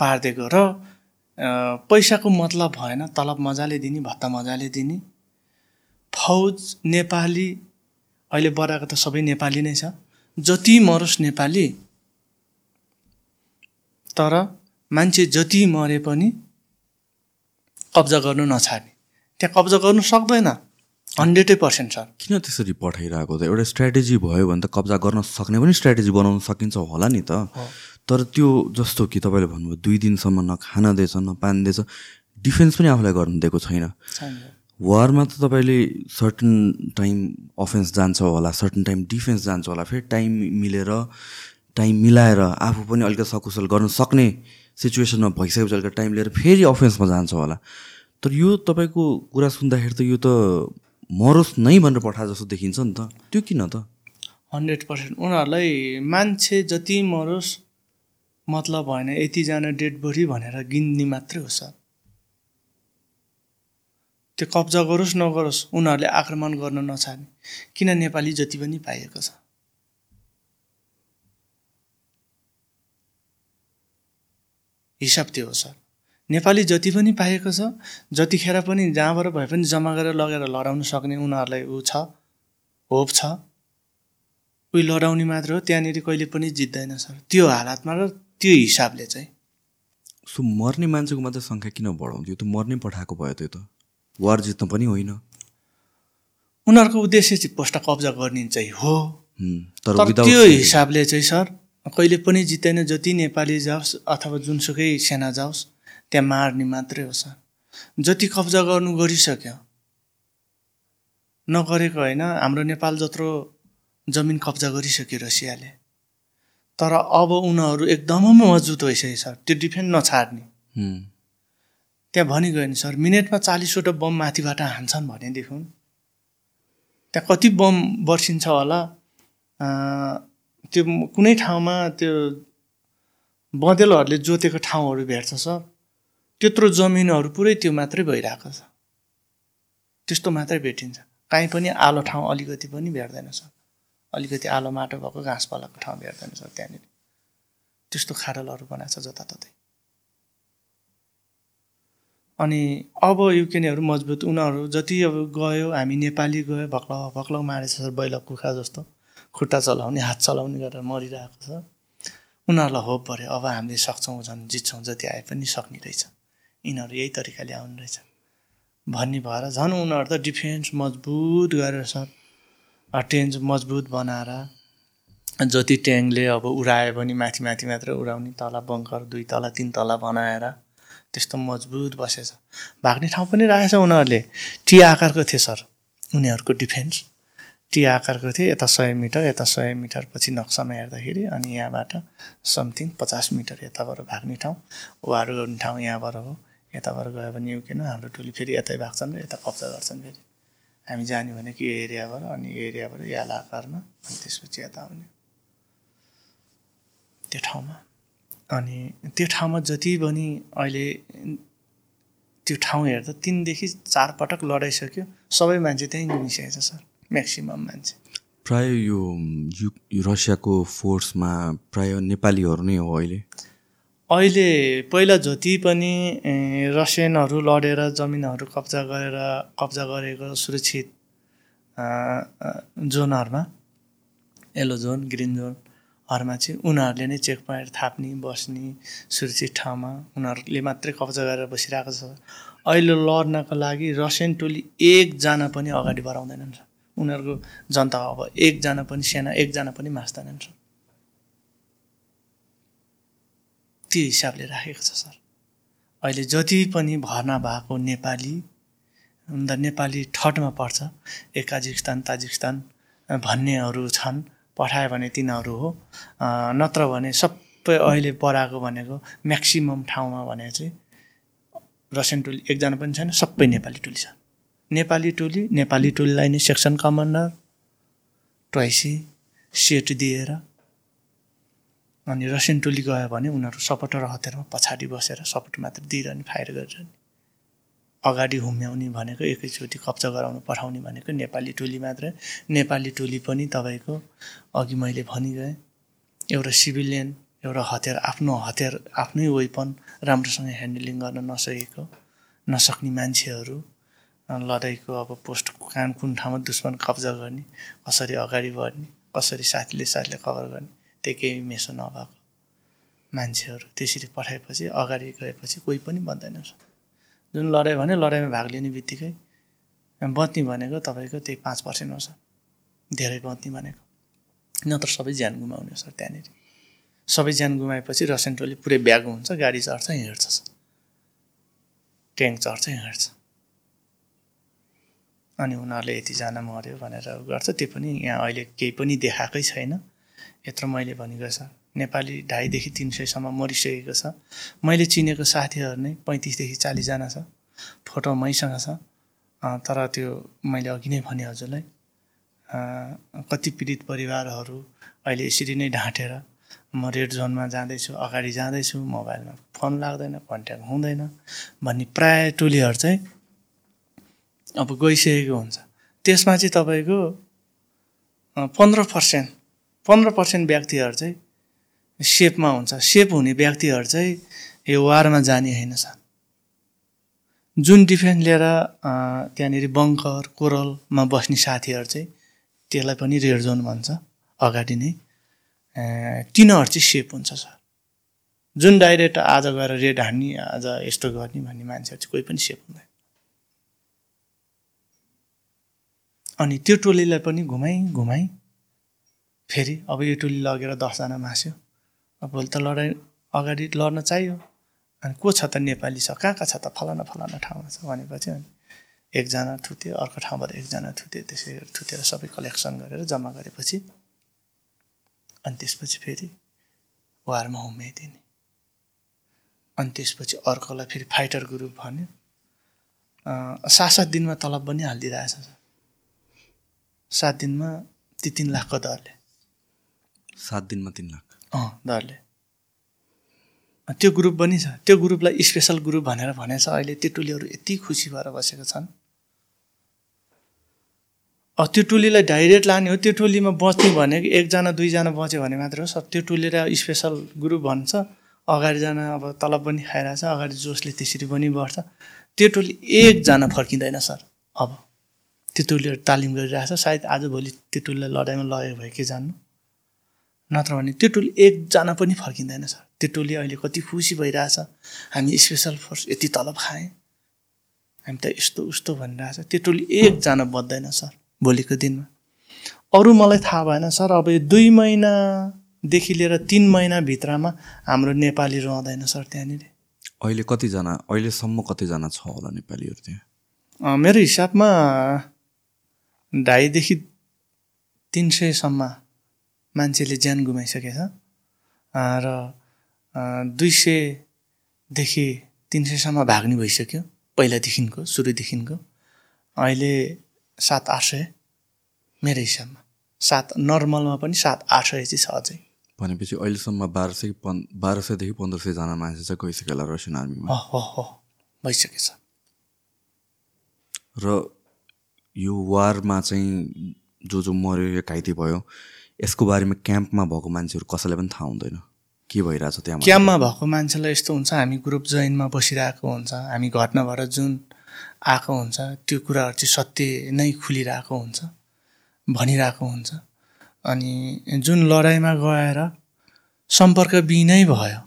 पारिदिएको र पैसाको मतलब भएन तलब मजाले दिने भत्ता मजाले दिने। फौज नेपाली अहिले बढाएको त सबै नेपाली नै छ। जति मरोस् नेपाली तर मान्छे जति मरे पनि कब्जा गर्नु नछाड्ने। त्यहाँ कब्जा गर्नु सक्दैन। हन्ड्रेडै पर्सेन्ट सर किन त्यसरी पठाइरहेको त? एउटा स्ट्राटेजी भयो भने त कब्जा गर्न सक्ने पनि स्ट्राटेजी बनाउन सकिन्छ होला नि त। तर त्यो जस्तो कि तपाईँले भन्नुभयो दुई दिनसम्म न खाना दिएछ न पानी दिएछ डिफेन्स पनि आफूलाई गर्नु दिएको छैन। वारमा त तपाईँले सर्टन टाइम अफेन्स जान्छ होला सर्टन टाइम डिफेन्स जान्छ होला फेरि टाइम मिलेर टाइम मिलाएर आफू पनि अलिकति सकुशल गर्न सक्ने सिचुएसनमा भइसकेपछि अलिकति टाइम लिएर फेरि अफेन्समा जान्छ होला। तर यो तपाईँको कुरा सुन्दाखेरि त यो त मरोस् नै भनेर पठा जस्तो देखिन्छ नि त। त्यो किन त? Hundred percent. उनीहरूलाई मान्छे जति मरोस् मतलब भएन यतिजना डेड बडी भनेर गिन्ने मात्रै हो सर। त्यो कब्जा गरोस् नगरोस् उनीहरूले आक्रमण गर्न नचाहने किन नेपाली जति पनि पाइएको छ। हिसाब त्यो हो सर। नेपाली जति पनि पाएको छ जतिखेर पनि जहाँबाट भए पनि जम्मा गरेर लगेर लडाउन सक्ने उनीहरूलाई ऊ छ होप छ। उही लडाउने मात्र हो त्यहाँनिर कहिले पनि जित्दैन सर। त्यो हालतमा र त्यो हिसाबले चाहिँ। सो मर्ने मान्छेको मात्रै सङ्ख्या किन बढाउँथ्यो? त्यो मर्नै पठाएको भयो त्यो त। वार जित्न पनि होइन। उनीहरूको उद्देश्य चाहिँ पोस्ट कब्जा गर्ने चाहिँ हो। तर त्यो हिसाबले चाहिँ सर कहिले पनि जित्दैन जति नेपाली जाओस् अथवा जुनसुकै सेना जाओस् त्यहाँ मार्ने मात्रै हो सर। जति कब्जा गर्नु गरिसक्यो नगरेको होइन हाम्रो नेपाल जत्रो जमिन कब्जा गरिसक्यो रसियाले। तर अब उनीहरू एकदमै मजबुत भइसक्यो सर त्यो डिफेन्ड नछाड्ने। त्यहाँ भनिगयो नि सर मिनटमा चालिसवटा बम माथिबाट हान्छन् भनेदेखि त्यहाँ कति बम बर्सिन्छ होला त्यो कुनै ठाउँमा त्यो बँदेलहरूले जोतेको ठाउँहरू भेट्छ सर। त्यत्रो जमिनहरू पुरै त्यो मात्रै भइरहेको छ। त्यस्तो मात्रै भेटिन्छ। काहीँ पनि आलो ठाउँ अलिकति पनि भेट्दैन सर। अलिकति आलो माटो भएको घाँस पालाको ठाउँ भेट्दैन सर त्यहाँनिर। त्यस्तो खाडलहरू बनाएको छ जताततै। अनि अब युक्रेनीहरू मजबुत। उनीहरू जति अब गयो हामी नेपाली गयो भक्लाउ भक्लाउ मारेछ सर बैल कुखुरा जस्तो। खुट्टा चलाउने हात चलाउने गरेर मरिरहेको छ। उनीहरूलाई होप पऱ्यो अब हामीले सक्छौँ झन् जित्छौँ जति आए पनि सक्ने रहेछ। यिनीहरू यही तरिकाले आउने रहेछ। भन्ने भएर झन् उनीहरू त डिफेन्स मजबुत गरेर सर टेन्स मजबुत बनाएर जति ट्याङ्कले अब उडायो भने माथि माथि मात्र उडाउने तला बङ्कर दुई तला तिन तला बनाएर त्यस्तो मजबुत बसेछ। भाग्ने ठाउँ पनि राखेछ उनीहरूले। टी आकारको थियो सर। उनीहरूको डिफेन्स। टी आकारको थियो यता सय मिटर यता सय मिटर पछि नक्सामा हेर्दाखेरि अनि यहाँबाट समथिङ पचास मिटर यताबाट भाग्ने ठाउँ वार गर्ने ठाउँ यहाँबाट हो। यताबाट गयो भने युकेन हाम्रो टोली फेरि यतै भाग्छन् र यता कब्जा गर्छन् फेरि। हामी जाने भनेको यो एरियाबाट अनि एरियाबाट याल आकारमा अनि त्यसपछि यता आउने। त्यो ठाउँमा। अनि त्यो ठाउँमा जति पनि अहिले त्यो ठाउँ हेर्दा तिनदेखि चार पटक लडाइसक्यो सबै मान्छे त्यहीँ गुमिसकेको छ सर। म्याक्सिमम् मान्छे। प्राय यो रसियाको फोर्समा प्राय नेपालीहरू नै हो अहिले। अहिले पहिला जति पनि रसियनहरू लडेर जमिनहरू कब्जा गरेर कब्जा गरेको सुरक्षित जोनहरूमा येलो जोन ग्रिन जोनहरूमा चाहिँ उनीहरूले नै चेक पोइन्ट थाप्ने बस्ने सुरक्षित ठाउँमा उनीहरूले मात्रै कब्जा गरेर बसिरहेको छ। अहिले लड्नको लागि रसियन टोली एकजना पनि अगाडि बढाउँदैनन् उनीहरूको जनता अब एकजना पनि सेना एकजना पनि मास्दैनन् सर त्यो हिसाबले राखेको छ सर। अहिले जति पनि भर्ना भएको नेपाली अन्त नेपाली थर्डमा पर्छ। ए काजिकिस्तान ताजिकिस्तान भन्नेहरू छन् पठायो भने तिनीहरू हो। नत्र भने सबै अहिले पढाएको भनेको म्याक्सिमम् ठाउँमा भनेको चाहिँ रसियन टोली एकजना पनि छैन सबै नेपाली टोली छ। नेपाली टोली नेपाली टोलीलाई नै सेक्सन कमान्डर ट्वाइसी सेट दिएर अनि रसियन टोली गयो भने उनीहरू सपोर्ट र हतियारमा पछाडि बसेर सपोर्ट मात्र दिइरहने फायर गरिरहने। अगाडि हुम्याउने भनेको एकैचोटि कब्जा गराउनु पठाउने भनेको नेपाली टोली मात्र। नेपाली टोली पनि तपाईँको अघि मैले भनिगएँ एउटा सिभिलियन एउटा हतियार आफ्नो हतियार आफ्नै वेपन राम्रोसँग ह्यान्डलिङ गर्न नसकेको नसक्ने मान्छेहरू लडाइँको अब पोस्ट कहाँ कुन ठाउँमा दुश्मन कब्जा गर्ने कसरी अगाडि बढ्ने कसरी साथीले साथीले कभर गर्ने त्यो केही मेसो नभएको मान्छेहरू त्यसरी पठाएपछि अगाडि गएपछि कोही पनि बन्दैन जुन लडाइँ भने लडाइँमा भाग लिने बित्तिकै बत्ने भनेको तपाईँको त्यही पाँच पर्सेन्ट हो सर। धेरै बत्ने भनेको। नत्र सबै ज्यान गुमाउने सर त्यहाँनिर। सबै ज्यान गुमाएपछि रसियन टोली पुरै ब्याग हुन्छ गाडी चढ्छ हिँड्छ सर। ट्याङ्क चढ्छ हिँड्छ। अनि उनीहरूले यतिजना मऱ्यो भनेर गर्छ त्यो पनि यहाँ अहिले केही पनि देखाएकै छैन। यत्रो मैले भनेको छ नेपाली ढाईदेखि तिन सयसम्म मरिसकेको छ। मैले चिनेको साथीहरू नै पैँतिसदेखि चालिसजना छ फोटो मैसँग छ। तर त्यो मैले अघि नै भने हजुरलाई। कति पीडित परिवारहरू अहिले यसरी नै ढाँटेर म रेड जोनमा जाँदैछु अगाडि जाँदैछु मोबाइलमा फोन लाग्दैन कन्ट्याक्ट हुँदैन भन्ने प्राय टोलीहरू चाहिँ अब गइसकेको हुन्छ। त्यसमा चाहिँ तपाईँको पन्ध्र पर्सेन्ट पन्ध्र पर्सेन्ट व्यक्तिहरू चाहिँ सेपमा हुन्छ। सेप हुने व्यक्तिहरू चाहिँ यो वारमा जाने होइन सर। जुन डिफेन्स लिएर त्यहाँनिर बङ्कर कोरलमा बस्ने साथीहरू चाहिँ त्यसलाई पनि रेड जोन भन्छ अगाडि नै। तिनीहरू चाहिँ सेप हुन्छ सर। जुन डाइरेक्ट आज गएर रेड हान्ने आज यस्तो गर्ने भन्ने मान्छेहरू चाहिँ कोही पनि सेप हुँदैन। अनि त्यो टोलीलाई पनि घुमाइ घुमाइ फेरि अब यो टोली लगेर दसजना मास्यो। अब भोलि त लडाइँ अगाडि लड्न चाहियो। अनि को छ त नेपाली छ? कहाँ कहाँ छ त फलाना फलाना ठाउँमा छ भनेपछि अनि एकजना थुत्यो अर्को ठाउँबाट एकजना थुत्यो त्यसै गरी थुतेर सबै कलेक्सन गरेर जम्मा गरेपछि अनि त्यसपछि फेरि वारमा उम्याइदिने अनि त्यसपछि अर्कोलाई फेरि फाइटर ग्रुप भन्यो। सात सात दिनमा तलब पनि हालिदिइरहेछ सात दिनमा ती तिन लाखको दरले सात दिनमा तिन लाख। अँ दरले त्यो ग्रुप पनि छ। त्यो ग्रुपलाई स्पेसल ग्रुप भनेर भनेछ। अहिले त्यो टोलीहरू यति खुसी भएर बसेका छन्। अब त्यो टोलीलाई डाइरेक्ट लाने हो। त्यो टोलीमा बच्ने भनेको एकजना दुईजना बच्यो भने मात्र हो। सर त्यो टोलीलाई स्पेसल ग्रुप भन्छ। अगाडिजना अब तलब पनि खाइरहेछ। अगाडि जोसले त्यसरी पनि बढ्छ। त्यो टोली एकजना फर्किँदैन सर। अब। त्यो टोलीहरू तालिम गरिरहेछ सायद आजभोलि त्यो टोलीलाई लडाइँमा लगेको भयो के जान्नु? नत्र भने त्यो टोली एकजना पनि फर्किँदैन सर। त्यो टोली अहिले कति खुसी भइरहेछ। हामी स्पेसल फोर्स यति तलब खाएँ। हामी त यस्तो उस्तो भनिरहेछ। त्यो टोली एकजना बच्दैन सर भोलिको दिनमा। अरू मलाई थाहा भएन सर। अब यो दुई महिनादेखि लिएर तिन महिनाभित्रमा हाम्रो नेपाली रहँदैन सर त्यहाँनिर। अहिले कतिजना? अहिलेसम्म कतिजना छ होला नेपालीहरू त्यहाँ? मेरो हिसाबमा ढाईदेखि तिन सयसम्म मान्छेले ज्यान गुमाइसकेछ। र दुई सयदेखि तिन सयसम्म भाग्ने भइसक्यो पहिलादेखिको सुरुदेखिको। अहिले सात आठ सय मेरो हिसाबमा। सात नर्मलमा पनि सात आठ सय चाहिँ छ अझै। भनेपछि अहिलेसम्म बाह्र सय पन् बाह्र सयदेखि पन्ध्र सयजना मान्छे चाहिँ गइसक्यो होला रसियन आर्मीमा। हो हो हो। भइसकेछ। र यो वारमा चाहिँ जो जो मऱ्यो या घाइते भयो यसको बारेमा क्याम्पमा भएको मान्छेहरू कसैलाई पनि थाहा हुँदैन। के भइरहेछ त्यहाँ क्याम्पमा भएको मान्छेलाई यस्तो हुन्छ हामी ग्रुप जोइनमा बसिरहेको हुन्छ हामी घटनाबाट जुन आएको हुन्छ त्यो कुराहरू चाहिँ सत्य नै खुलिरहेको हुन्छ भनिरहेको हुन्छ। अनि जुन लडाइँमा गएर सम्पर्क बिनै भयो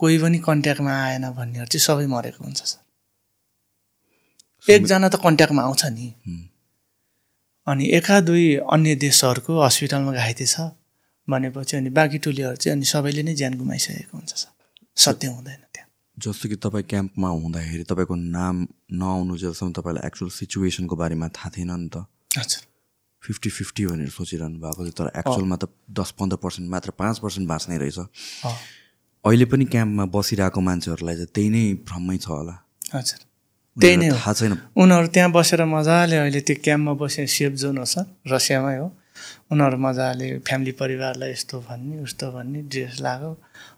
कोही पनि कन्ट्याक्टमा आएन भन्नेहरू चाहिँ सबै मरेको हुन्छ सर। एकजना त कन्ट्याक्टमा आउँछ नि। अनि एका दुई अन्य देशहरूको हस्पिटलमा घाइते छ भनेपछि अनि बाँकी टोलीहरू चाहिँ अनि सबैले नै ज्यान गुमाइसकेको हुन्छ सत्य हुँदैन त्यहाँ। जस्तो कि तपाईँ क्याम्पमा हुँदाखेरि तपाईँको नाम नआउनु जेलसम्म तपाईँलाई एक्चुअल सिचुएसनको बारेमा थाहा थिएन नि त? हजुर। फिफ्टी फिफ्टी भनेर सोचिरहनु भएको थियो तर एक्चुअलमा त दस पन्ध्र पर्सेन्ट मात्र पाँच पर्सेन्ट बाँच्ने रहेछ। अहिले पनि क्याम्पमा बसिरहेको मान्छेहरूलाई चाहिँ त्यही नै भ्रमै छ होला। हजुर। त्यही नै थाहा छैन। उनीहरू त्यहाँ बसेर मजाले अहिले त्यो क्याम्पमा बसे सेफ जोन हो सर रसियामै हो। उनीहरू मजाले फ्यामिली परिवारलाई यस्तो भन्ने उस्तो भन्ने ड्रेस लगाएको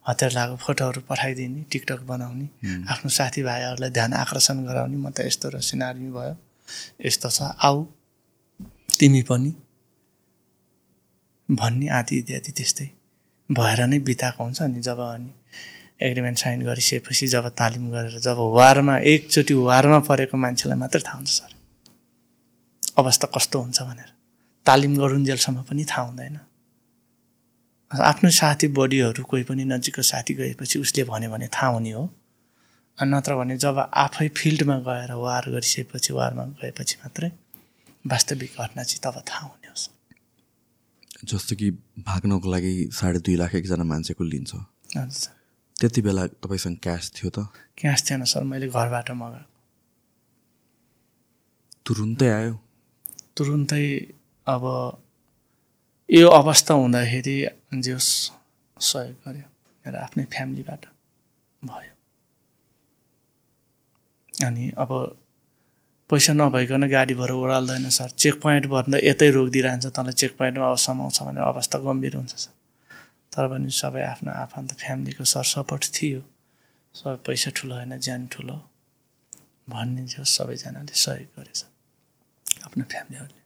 हतियार लगाएको फोटोहरू पठाइदिने टिकटक बनाउने आफ्नो साथीभाइहरूलाई ध्यान आकर्षण गराउने म त यस्तो रसियन आर्मी भयो। यस्तो छ आऊ तिमी पनि भन्ने आदि इत्यादि त्यस्तै। भएर नै बिताएको हुन्छ अनि जब अनि एग्रिमेन्ट साइन गरिसकेपछि जब तालिम गरेर जब वारमा एकचोटि वारमा परेको मान्छेलाई मात्रै थाहा हुन्छ सर। अवस्था कस्तो हुन्छ भनेर। तालिम गरुन्जेलसम्म पनि थाहा हुँदैन। आफ्नो साथी बडीहरू कोही पनि नजिकको साथी गएपछि उसले भन्यो भने थाहा हुने हो। नत्र भने जब आफै फिल्डमा गएर वार गरिसकेपछि वारमा गएपछि मात्रै वास्तविक घटना चाहिँ तब थाहा हुने हो जस्तो कि भाग्नको लागि साढे दुई लाख एकजना मान्छेको लिन्छ। हजुर त्यति बेला तपाईँसँग क्यास थियो त? क्यास थिएन सर मैले घरबाट मगाएको। तुरुन्तै आयो? तुरुन्तै अब यो अवस्था हुँदाखेरि जे होस् सहयोग गर्यो मेरो आफ्नै फ्यामिलीबाट भयो। अनि अब पैसा नभइकन गाडी भएर ओह्राल्दैन सर। चेक पोइन्ट भन्दा यतै रोकिदिइरहन्छ तँलाई चेक पोइन्टमा अब समाउँछ भने अवस्था गम्भीर हुन्छ सर। तर पनि सबै आफ्नो आफन्त फ्यामिलीको सर सपोर्ट थियो। सबै पैसा ठुलो होइन ज्यान ठुलो। भन्ने जो सबैजनाले सहयोग गरेछ आफ्नो फ्यामिलीहरूले।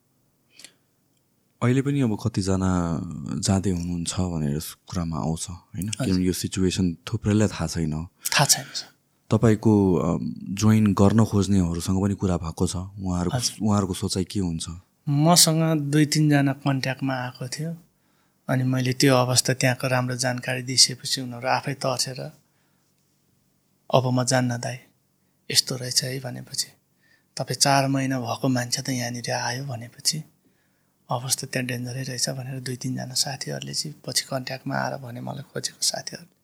अहिले पनि अब कतिजना जाँदै हुनुहुन्छ भनेर कुरामा आउँछ होइन? किनभने यो सिचुएसन थुप्रैलाई थाहा छैन। थाहा छैन तपाईँको जोइन गर्न खोज्नेहरूसँग पनि कुरा भएको छ। उहाँहरूको उहाँहरूको सोचाइ के हुन्छ? मसँग दुई तिनजना कन्ट्याक्टमा आएको थियो। अनि मैले त्यो अवस्था त्यहाँको राम्रो जानकारी दिइसकेपछि उनीहरू आफै तर्सेर अब म जान्न दाइ यस्तो रहेछ है भनेपछि तपाईँ चार महिना भएको मान्छे त यहाँनिर आयो भनेपछि अवस्था त्यहाँ डेन्जरै रहेछ भनेर दुई तिनजना साथीहरूले चाहिँ पछि कन्ट्याक्टमा आएर भने मलाई खोजेको साथीहरूले।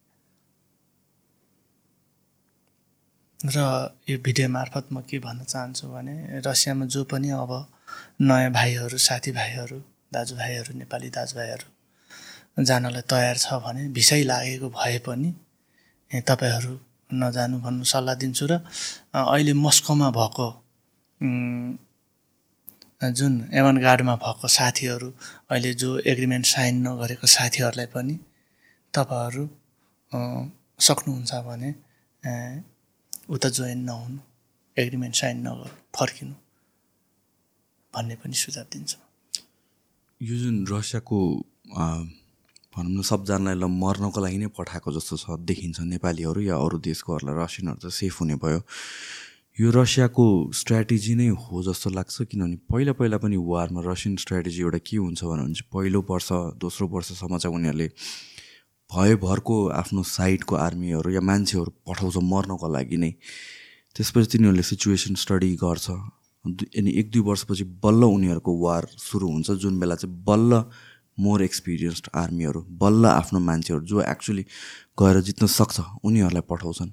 र यो भिडियो मार्फत म के भन्न चाहन्छु भने रसियामा जो पनि अब नयाँ भाइहरू साथीभाइहरू दाजुभाइहरू नेपाली दाजुभाइहरू जानलाई तयार छ भने भिसै लागेको भए पनि तपाईँहरू नजानु भन्नु सल्लाह दिन्छु र अहिले मस्कोमा भएको जुन एमन गार्डमा भएको साथीहरू अहिले जो एग्रिमेन्ट साइन नगरेको साथीहरूलाई पनि तपाईँहरू सक्नुहुन्छ भने उता जोइन नहुनु एग्रिमेन्ट साइन नगर्नु फर्किनु भन्ने पनि सुझाव दिन्छु। यो जुन रसियाको भनौँ न सबजनालाई ल मर्नको लागि नै पठाएको जस्तो छ देखिन्छ नेपालीहरू या अरू देशकोहरूलाई रसियनहरू त सेफ हुने भयो। यो रसियाको स्ट्राटेजी नै हो जस्तो लाग्छ किनभने पहिला पहिला पनि वारमा रसियन स्ट्राटेजी एउटा के हुन्छ भने चाहिँ पहिलो वर्ष दोस्रो वर्षसम्म चाहिँ उनीहरूले भयभरको आफ्नो साइडको आर्मीहरू या मान्छेहरू पठाउँछ मर्नको लागि नै। त्यसपछि तिनीहरूले सिचुएसन स्टडी गर्छ। अनि एक दुई वर्षपछि बल्ल उनीहरूको वार सुरु हुन्छ जुन बेला चाहिँ बल्ल मोर एक्सपिरियन्स्ड आर्मीहरू बल्ल आफ्नो मान्छेहरू जो एक्चुली गएर जित्न सक्छ उनीहरूलाई पठाउँछन्।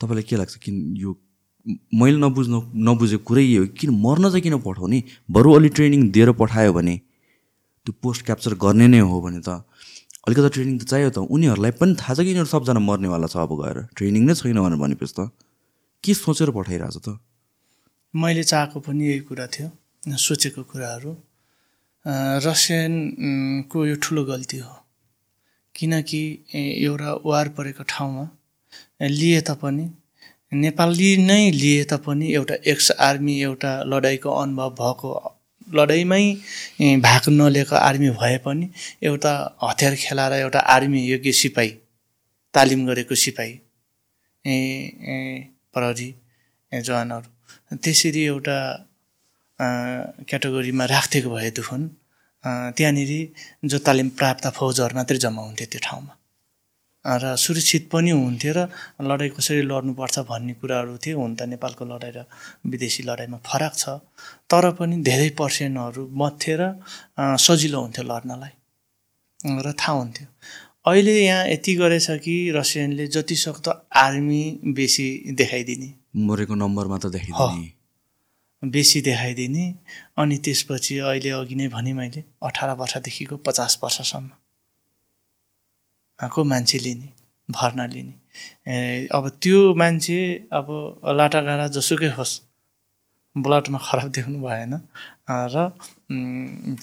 तपाईँलाई के लाग्छ? किन यो मैले नबुझ्नु नबुझेको कुरै हो, किन मर्न चाहिँ किन पठाउने? बरु अलि ट्रेनिङ दिएर पठायो भने त्यो पोस्ट क्याप्चर गर्ने नै हो भने त अलिकति ट्रेनिङ त चाहियो त। उनीहरूलाई पनि थाहा छ कि यिनीहरू सबजना मर्नेवाला छ अब गएर। ट्रेनिङ नै छैन भनेर भनेपछि त के सोचेर पठाइरहेछ त? मैले चाहेको पनि यही कुरा थियो सोचेको कुराहरू। रसियनको यो ठुलो गल्ती हो? किनकि एउटा वार परेको ठाउँमा लिए तापनि नेपाली नै लिए तापनि एउटा एक्स आर्मी एउटा लडाइँको अनुभव भएको लडाइँमै भाग नलिएको आर्मी भए पनि एउटा हतियार खेलाएर एउटा आर्मी योग्य सिपाही तालिम गरेको सिपाही ए, ए, प्रहरी जवानहरू। त्यसरी एउटा क्याटेगोरीमा राखिदिएको भएदेखि अ, त्यहाँनिर जो तालिम प्राप्त फौजहरू मात्रै जम्मा हुन्थ्यो त्यो ठाउँमा। र सुरक्षित पनि हुन्थ्यो र लडाइँ कसरी लड्नुपर्छ भन्ने कुराहरू थियो। हुन त नेपालको लडाइँ र विदेशी लडाइँमा फरक छ। तर पनि धेरै पर्सेन्टहरू मथ्यो र सजिलो हुन्थ्यो लड्नलाई। र थाहा हुन्थ्यो। अहिले यहाँ यति गरेछ कि रसियनले जति सक्दो आर्मी बेसी देखाइदिने। मरेको नम्बर मात्र देखाइदिने। बेसी देखाइदिने अनि त्यसपछि अहिले अघि नै भने मैले अठार वर्षदेखिको पचास वर्षसम्म को मान्छे लिने भर्ना लिने। अब त्यो मान्छे अब लाटागाडा जसुकै होस् ब्लडमा खराब देख्नु भएन र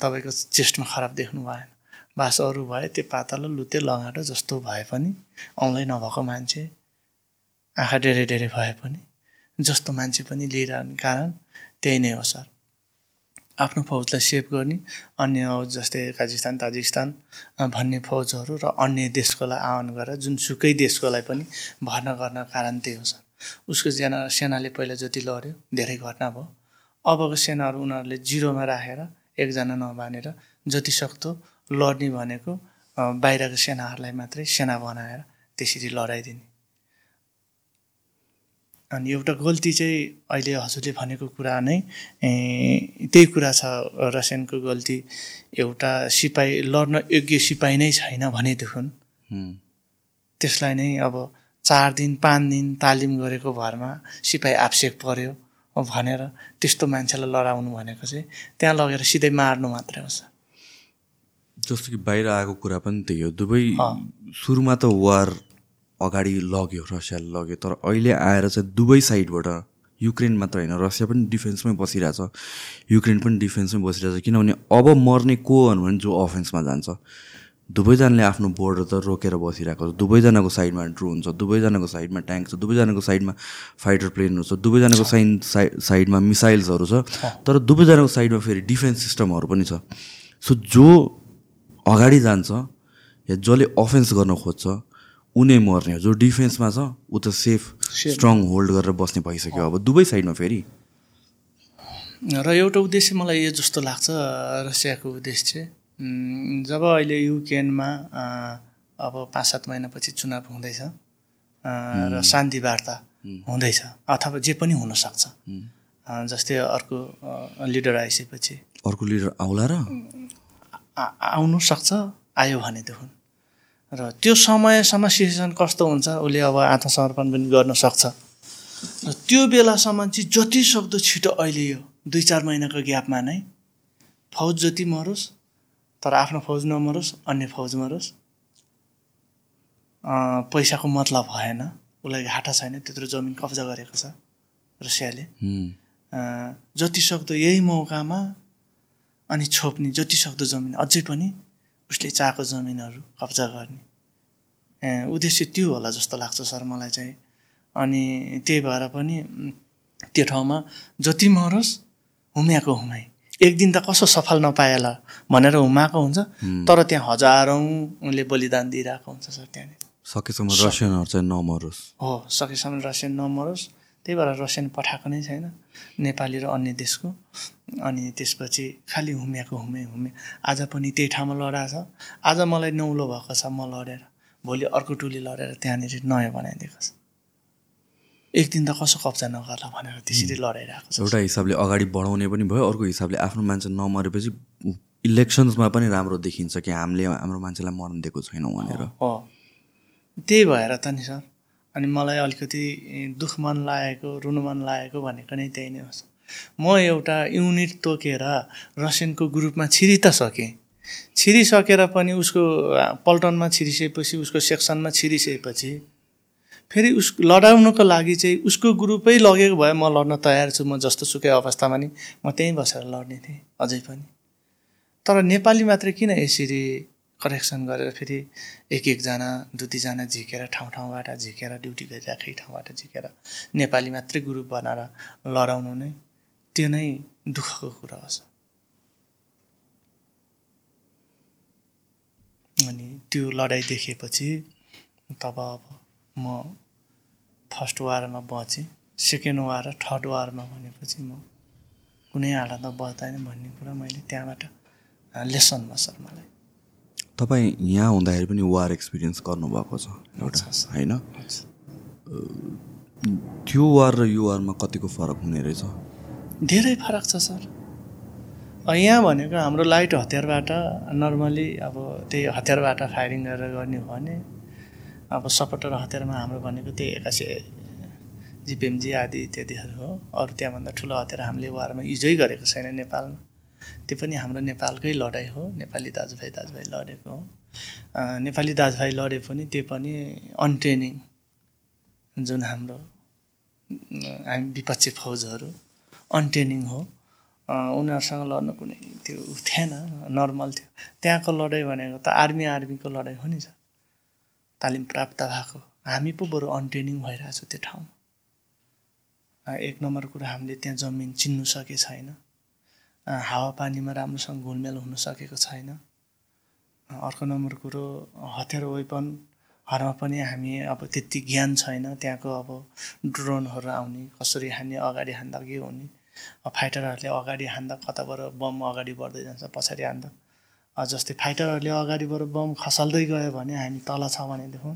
तपाईँको चेस्टमा खराब देख्नु भएन। बास अरू भए त्यो पातलो लुते लगाटो जस्तो भए पनि औँलै नभएको मान्छे आँखा डेरे डेरे भए पनि जस्तो मान्छे पनि लिइरहने कारण त्यही नै हो सर। आफ्नो फौजलाई सेभ गर्ने अन्य जस्तै काजिस्तान ताजिस्तान अ, भन्ने फौजहरू र अन्य देशकोलाई आह्वान गरेर जुनसुकै देशकोलाई पनि भर्ना गर्न कारण त्यही हो सर। उसको सेना सेनाले पहिला जति लड्यो धेरै घटना भयो। अबको सेनाहरू उनीहरूले जिरोमा राखेर एकजना नमानेर जति सक्दो लड्ने भनेको बाहिरको सेनाहरूलाई मात्रै सेना बनाएर त्यसरी लडाइदिने। अनि एउटा गल्ती चाहिँ अहिले हजुरले भनेको कुरा नै त्यही कुरा छ रसियनको गल्ती एउटा सिपाही लड्न योग्य सिपाही नै छैन भनेदेखि। त्यसलाई नै अब चार दिन पाँच दिन तालिम गरेको भरमा सिपाही आवश्यक पर्यो भनेर त्यस्तो मान्छेलाई लडाउनु भनेको चाहिँ त्यहाँ लगेर सिधै मार्नु मात्रै हो सर जस्तो कि बाहिर आएको कुरा पनि त्यही हो दुबई अँ। सुरुमा त वार अगाडि लग्यो रसियाले लग्यो तर अहिले आएर चाहिँ दुबई साइडबाट युक्रेन मात्र होइन रसिया पनि डिफेन्समै बसिरहेछ युक्रेन पनि डिफेन्समै बसिरहेछ किनभने अब मर्ने को हो भने जो अफेन्समा जान्छ? दुवैजनाले आफ्नो बोर्डर त रोकेर बसिरहेको छ दुवैजनाको साइडमा ड्रोन छ दुवैजनाको साइडमा ट्याङ्क छ दुवैजनाको साइडमा फाइटर प्लेनहरू छ दुवैजनाको साइन साइ साइडमा मिसाइल्सहरू छ तर दुवैजनाको साइडमा फेरि डिफेन्स सिस्टमहरू पनि छ। सो जो अगाडि जान्छ या जसले अफेन्स गर्न खोज्छ उनी मर्ने हो। जो डिफेन्समा छ ऊ त सेफ स्ट्रङ होल्ड गरेर बस्ने भइसक्यो। अब दुवै साइडमा फेरि? र एउटा उद्देश्य मलाई यो जस्तो लाग्छ रसियाको उद्देश्य। जब अहिले युक्रेनमा अब पाँच सात महिनापछि चुनाव हुँदैछ र शान्ति वार्ता हुँदैछ अथवा जे पनि हुनसक्छ। जस्तै अर्को लिडर आइसकेपछि। अर्को लिडर आउला र? आउनु सक्छ आयो भनेदेखि। र त्यो समयसम्म सिचुएसन कस्तो हुन्छ उसले अब आत्मसमर्पण पनि गर्न सक्छ। र त्यो बेलासम्म चाहिँ जति सक्दो छिटो अहिले यो दुई चार महिनाको ग्यापमा नै फौज जति मरोस् तर आफ्नो फौज नमरोस् अन्य फौज मरोस् पैसाको मतलब भएन। उसलाई घाटा छैन त्यत्रो जमिन कब्जा गरेको छ रसियाले। हुँ। अँ, जति सक्दो यही मौकामा अनि छोप्ने जति सक्दो जमिन अझै पनि उसले चाहेको जमिनहरू कब्जा गर्ने। उद्देश्य त्यो होला जस्तो लाग्छ सर मलाई चाहिँ। अनि त्यही भएर पनि त्यो ठाउँमा जति मरोस् हुम्याएको हुमाइ एक दिन त कसो सफल नपाएला भनेर हुमाएको हुन्छ तर त्यहाँ हजारौँले बलिदान दिइरहेको हुन्छ सर त्यहाँनिर। सकेसम्म रसियनहरू चाहिँ नमरोस्। हो सकेसम्म रसियन नमरोस्। त्यही भएर रसियन पठाएको नै छैन नेपाली र अन्य देशको। अनि त्यसपछि खालि हुम्याएको हुमे हुमे आज पनि त्यही ठाउँमा लडाएको छ। आज मलाई नौलो भएको छ म लडेर। भोलि अर्को टोली लडेर त्यहाँनिर नयाँ बनाइदिएको छ। एक दिन त कसो कब्जा नगर्ला भनेर त्यसरी लडाइरहेको छ। एउटा हिसाबले अगाडि बढाउने पनि भयो अर्को हिसाबले आफ्नो मान्छे नमरेपछि इलेक्सन्समा पनि राम्रो देखिन्छ कि हामीले हाम्रो मान्छेलाई मर्न दिएको छैनौँ भनेर। हो त्यही भएर त नि सर। अनि मलाई अलिकति दुःख मन लागेको रुनु मन लागेको भनेको नै त्यही नै हो सर। म एउटा युनिट तोकेर रसियनको ग्रुपमा छिरि त सकेँ। छिरिसकेर पनि उसको पल्टनमा छिरिसकेपछि उसको सेक्सनमा छिरिसकेपछि फेरि उस लडाउनको लागि चाहिँ उसको ग्रुपै लगेको भए म लड्न तयार छु। म जस्तो सुकै अवस्थामा नि म त्यहीँ बसेर लड्ने थिएँ अझै पनि। तर नेपाली मात्रै किन यसरी करेक्सन गरेर फेरि एक एकजना दुई दुईजना झिकेर ठाउँ ठाउँबाट झिकेर ड्युटी गरिराखेकै ठाउँबाट झिकेर नेपाली मात्रै ग्रुप बनाएर लडाउनु नै त्यो नै दुःखको कुरा हो। अनि त्यो लडाइँ देखेपछि तब अब म फर्स्ट वारमा बचेँ सेकेन्ड वार र थर्ड वारमा भनेपछि म कुनै हालतमा बच्दैन भन्ने कुरा मैले त्यहाँबाट लेसन भयो सर मलाई तपाईँ यहाँ हुँदाखेरि पनि वार एक्सपिरियन्स गर्नुभएको छ एउटा। होइन। त्यो वार र यो वारमा कतिको फरक हुने रहेछ धेरै फरक छ सर। यहाँ भनेको हाम्रो लाइट हतियारबाट नर्मली अब त्यही हतियारबाट फायरिङ गरेर गर्ने हो भने अब सपोर्टर हतियारमा हाम्रो भनेको त्यही एक्कासी जिपिएमजी आदि इत्यादिहरू हो। अरू त्यहाँभन्दा ठुलो हतियार हामीले वारमा युजै गरेको छैन नेपालमा। त्यो पनि हाम्रो नेपालकै लडाइँ हो। नेपाली दाजुभाइ दाजुभाइ लडेको हो। नेपाली दाजुभाइ लडे पनि त्यो पनि अनट्रेनिङ जुन हाम्रो हामी विपक्षी फौजहरू अनट्रेनिङ हो। उनीहरूसँग लड्नु कुनै त्यो थिएन नर्मल थियो। त्यहाँको लडाइँ भनेको त आर्मी आर्मीको लडाइँ हो नि सर। तालिम प्राप्त भएको। हामी पो बरु अनट्रेनिङ भइरहेको छ त्यो ठाउँमा। एक नम्बर कुरा हामीले त्यहाँ जमिन चिन्नु सके छैन। हावापानीमा राम्रोसँग घुलमेल हुन सकेको छैन। अर्को नम्बर कुरो हतियार वेपनहरूमा पनि हामी अब त्यति ज्ञान छैन। त्यहाँको अब ड्रोनहरू आउने कसरी हान्ने अगाडि हान्दा के हुने। फाइटरहरूले अगाडि हान्दा कताबाट बम अगाडि बढ्दै जान्छ पछाडि हान्दा। जस्तै फाइटरहरूले अगाडिबाट बम खसाल्दै गयो भने हामी तल छ भनेदेखि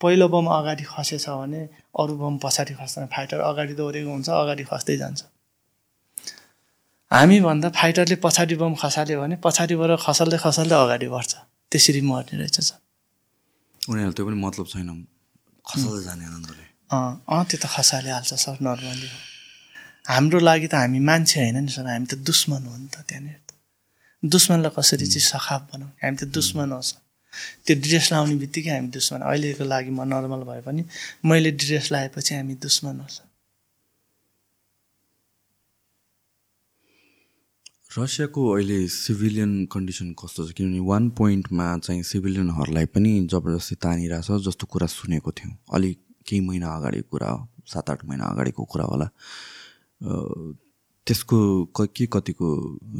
पहिलो बम अगाडि खसेछ भने अरू बम पछाडि खस्दैन। फाइटर अगाडि दौडेको हुन्छ अगाडि खस्दै जान्छ। हामीभन्दा फाइटरले पछाडि बम खसाल्यो भने पछाडिबाट खसाल्दै खसाल्दै अगाडि बढ्छ। त्यसरी मर्ने रहेछ सर। उनीहरूलाई त्यो पनि मतलब छैन। खसाल्दै जाने अँ त्यो त खसालिहाल्छ सर नर्मली हो। हाम्रो लागि त हामी मान्छे होइन नि सर हामी त दुश्मन हो नि त त्यहाँनिर। त दुश्मनलाई कसरी चाहिँ सखाप बनाउने हामी त दुश्मन हो सर। त्यो ड्रेस लाउने बित्तिकै हामी दुश्मन अहिलेको लागि म नर्मल भए पनि मैले ड्रेस लगाएपछि हामी दुश्मन हो सर। रसियाको अहिले सिभिलियन कन्डिसन कस्तो छ? किनभने वान पोइन्टमा चाहिँ सिभिलियनहरूलाई पनि जबरजस्ती तानिरहेछ जस्तो कुरा सुनेको थियौँ। अलिक केही महिना अगाडिको कुरा हो सात आठ महिना अगाडिको कुरा होला। त्यसको क के कतिको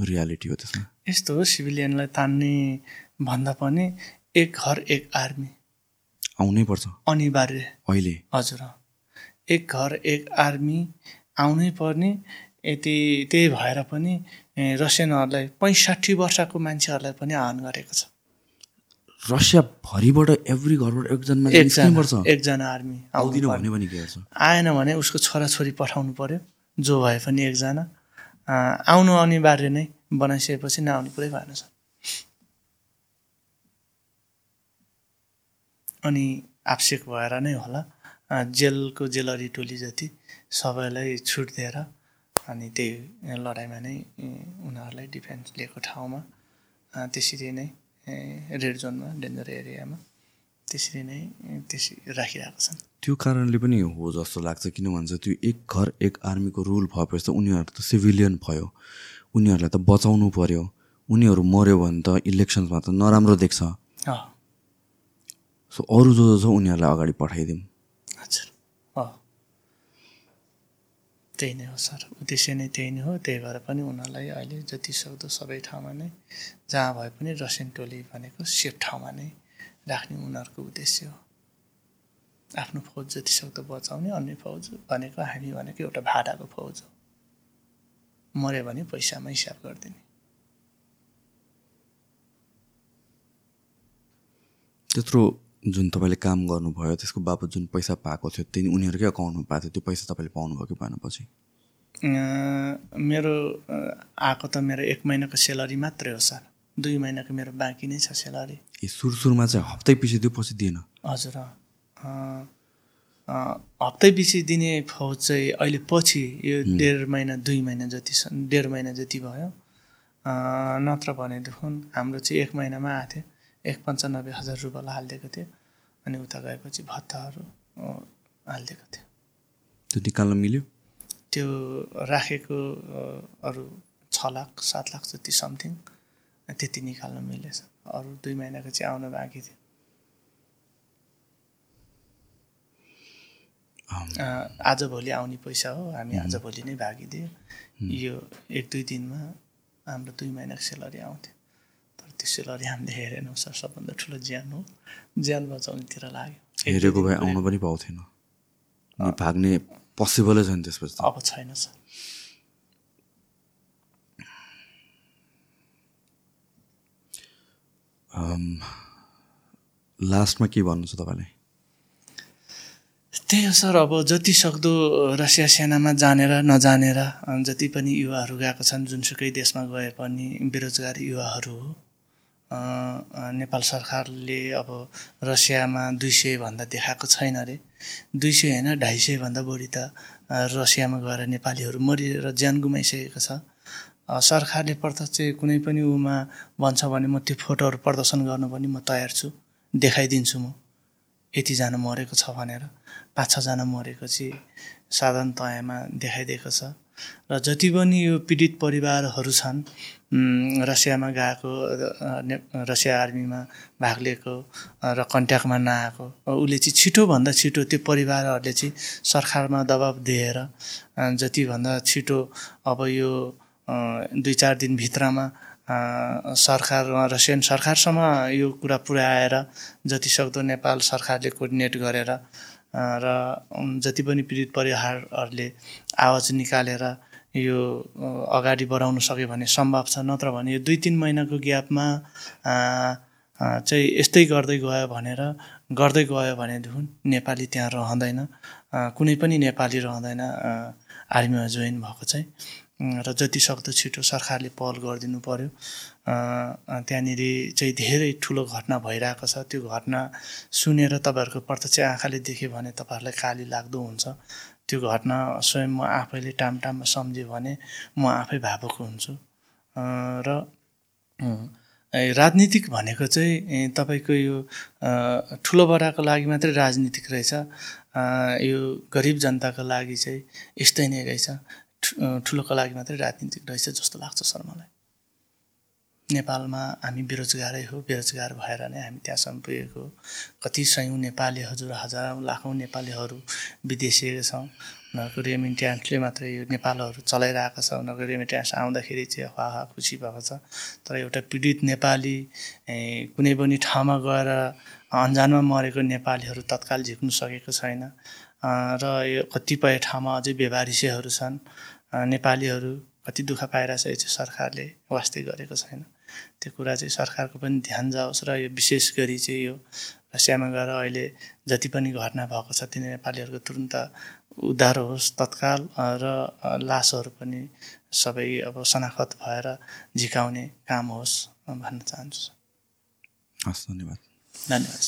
रियालिटी हो त्यसमा? यस्तो हो सिभिलियनलाई तान्ने भन्दा पनि एक घर एक आर्मी। आउनै पर्छ। अनिवार्य। अहिले? हजुर। एक घर एक आर्मी आउनै पर्ने। यति त्यही भएर पनि रसियनहरूलाई पैँसाठी वर्षको मान्छेहरूलाई पनि आहन गरेको छ। रसियाभरिबाट एभ्री घरबाट एकजना एकजना आर्मी आउँदिन। भन्यो भने के गर्छ? आएन भने उसको छोराछोरी पठाउनु पर्यो। जो भए पनि एकजना आउनु अनिवार्य नै बनाइसकेपछि नआउने कुरै भएन सर। अनि आवश्यक भएर नै होला। जेलको जेलरी टोली जति सबैलाई छुट दिएर अनि त्यही लडाइँमा नै उनीहरूलाई डिफेन्स लिएको ठाउँमा त्यसरी नै रेड जोनमा डेन्जर एरियामा त्यसरी नै त्यसरी राखिरहेको छन्। त्यो कारणले पनि हो जस्तो लाग्छ किन भन्छ त्यो एक घर एक आर्मीको रुल भएपछि त उनीहरू त सिभिलियन भयो। उनीहरूलाई त बचाउनु पर्यो। उनीहरू मऱ्यो भने त इलेक्सन्समा त नराम्रो देख्छ। सो अरू जो जो छ उनीहरूलाई अगाडि पठाइदिउँ। हजुर। त्यही नै हो सर। उद्देश्य नै त्यही नै हो। त्यही भएर पनि उनीहरूलाई अहिले जति सक्दो सबै ठाउँमा नै जहाँ भए पनि रसियन टोली भनेको सेफ ठाउँमा नै राख्ने उनीहरूको उद्देश्य हो। आफ्नो फौज जति सक्दो बचाउने अन्य फौज भनेको हामी भनेको एउटा भाडाको फौज हो। मऱ्यो भने पैसामा हिसाब गरिदिने। त्यत्रो जुन तपाईँले काम गर्नुभयो त्यसको बापत जुन पैसा पाएको थियो त्यही उनीहरूकै अकाउन्टमा पाएको थियो त्यो पैसा तपाईँले पाउनुभयो कि पाएन पछि? मेरो आएको त मेरो एक महिनाको सेलरी मात्रै हो सर। दुई महिनाको मेरो बाँकी नै छ सेलरी। ए सुरु सुरुमा चाहिँ हप्तै पछि दियो पछि दिएन। हजुर हप्तै पछि दिने फौज चाहिँ अहिले पछि यो डेढ महिना दुई महिना जति डेढ महिना जति भयो नत्र भनेदेखि हाम्रो चाहिँ एक महिनामा आएको थियो। एक पन्चानब्बे हजार रुपियाँ हालिदिएको थियो अनि उता गएपछि भत्ताहरू हालिदिएको थियो। त्यो निकाल्न मिल्यो? त्यो राखेको अरू छ लाख सात लाख जति समथिङ। त्यति निकाल्न मिलेछ अरू दुई महिनाको चाहिँ आउन बाँकी थियो। अँ, आज भोलि आउने पैसा हो। हामी आज भोलि नै भागिदियो। यो एक दुई दिनमा हाम्रो दुई महिनाको सेलरी आउँथ्यो। तर त्यो सेलरी हामीले हेरेनौँ सर सबभन्दा ठुलो ज्यान हो। ज्यान बचाउनेतिर लाग्यो। हेरेको भए आउन पनि पाउँथेन। भाग्ने पोसिबलै छैन त्यसपछि अब छैन सर। लास्टमा के भन्नु छ तपाईँलाई त्यही हो सर अब जति सक्दो रसिया सेनामा जानेर नजानेर जति पनि युवाहरू गएका छन् जुनसुकै देशमा गए पनि बेरोजगार युवाहरू हो नेपाल सरकारले अब रसियामा दुई सयभन्दा देखाएको छैन अरे। दुई सय होइन ढाई सयभन्दा बढी त रसियामा गएर नेपालीहरू मरेर ज्यान गुमाइसकेको छ। सरकारले प्रत्यक्ष कुनै पनि उमा भन्छ भने म त्यो फोटोहरू प्रदर्शन गर्नु पनि म तयार छु देखाइदिन्छु म। यतिजना मरेको छ भनेर पाँच छजना मरेको चाहिँ साधारण तयमा देखाइदिएको छ। र जति पनि यो पीडित परिवारहरू छन् रसियामा गएको रसिया आर्मीमा भाग लिएको र कन्ट्याक्टमा नआएको उसले चाहिँ छिटोभन्दा छिटो त्यो परिवारहरूले चाहिँ सरकारमा दबाब दिएर जतिभन्दा छिटो अब यो दुई चार दिनभित्रमा सरकार रसियन सरकारसम्म यो कुरा पुर्याएर जति सक्दो नेपाल सरकारले कोर्डिनेट गरेर र जति पनि पीडित परिवारहरूले आवाज निकालेर यो अगाडि बढाउन सक्यो भने सम्भव छ। नत्र भने यो दुई तिन महिनाको ग्यापमा चाहिँ यस्तै गर्दै गयो भनेर गर्दै गयो भनेदेखि नेपाली त्यहाँ रहँदैन। कुनै पनि नेपाली रहँदैन आर्मीमा जोइन भएको चाहिँ। र जति सक्दो छिटो सरकारले पहल गरिदिनु अ, त्यहाँनिर चाहिँ धेरै ठुलो घटना भइरहेको छ। त्यो घटना सुनेर तपाईँहरूको प्रत्यक्ष आँखाले देख्यो भने तपाईँहरूलाई काली लाग्दो हुन्छ। त्यो घटना स्वयं म आफैले टाम टाममा सम्झेँ भने म आफै भावुक हुन्छु। र राजनीतिक भनेको चाहिँ तपाईँको यो ठुलो बडाको लागि मात्रै राजनीतिक रहेछ। यो गरिब जनताको लागि चाहिँ यस्तै नै रहेछ। ठुलोको लागि मात्रै राजनीतिक रहेछ जस्तो लाग्छ सर मलाई। नेपालमा हामी बेरोजगारै हो बेरोजगार भएर नै हामी त्यहाँसम्म पुगेको। कति सयौँ नेपाली हजुर हजारौँ लाखौँ नेपालीहरू विदेशिएका छौँ। उनीहरूको रेमिट्यान्सले मात्रै यो नेपालहरू चलाइरहेको छ उनीहरूको रेमिट्यान्स आउँदाखेरि चाहिँ हा हा खुसी भएको छ। तर एउटा पीडित नेपाली कुनै पनि ठाउँमा गएर अन्जानमा मरेको नेपालीहरू तत्काल झिक्नु सकेको छैन। र यो कतिपय ठाउँमा अझै बेबारिसेहरू छन्। नेपालीहरू कति दुःख पाइरहेछ चाहिँ सरकारले वास्तै गरेको छैन। त्यो कुरा चाहिँ सरकारको पनि ध्यान जाओस् र यो विशेष गरी चाहिँ यो रसियामा गएर अहिले जति पनि घटना भएको छ ती नेपालीहरूको तुरन्त उद्धार होस् तत्काल र लासहरू पनि सबै अब शनाखत भएर झिकाउने काम होस् भन्न चाहन्छु। हस् धन्यवाद। धन्यवाद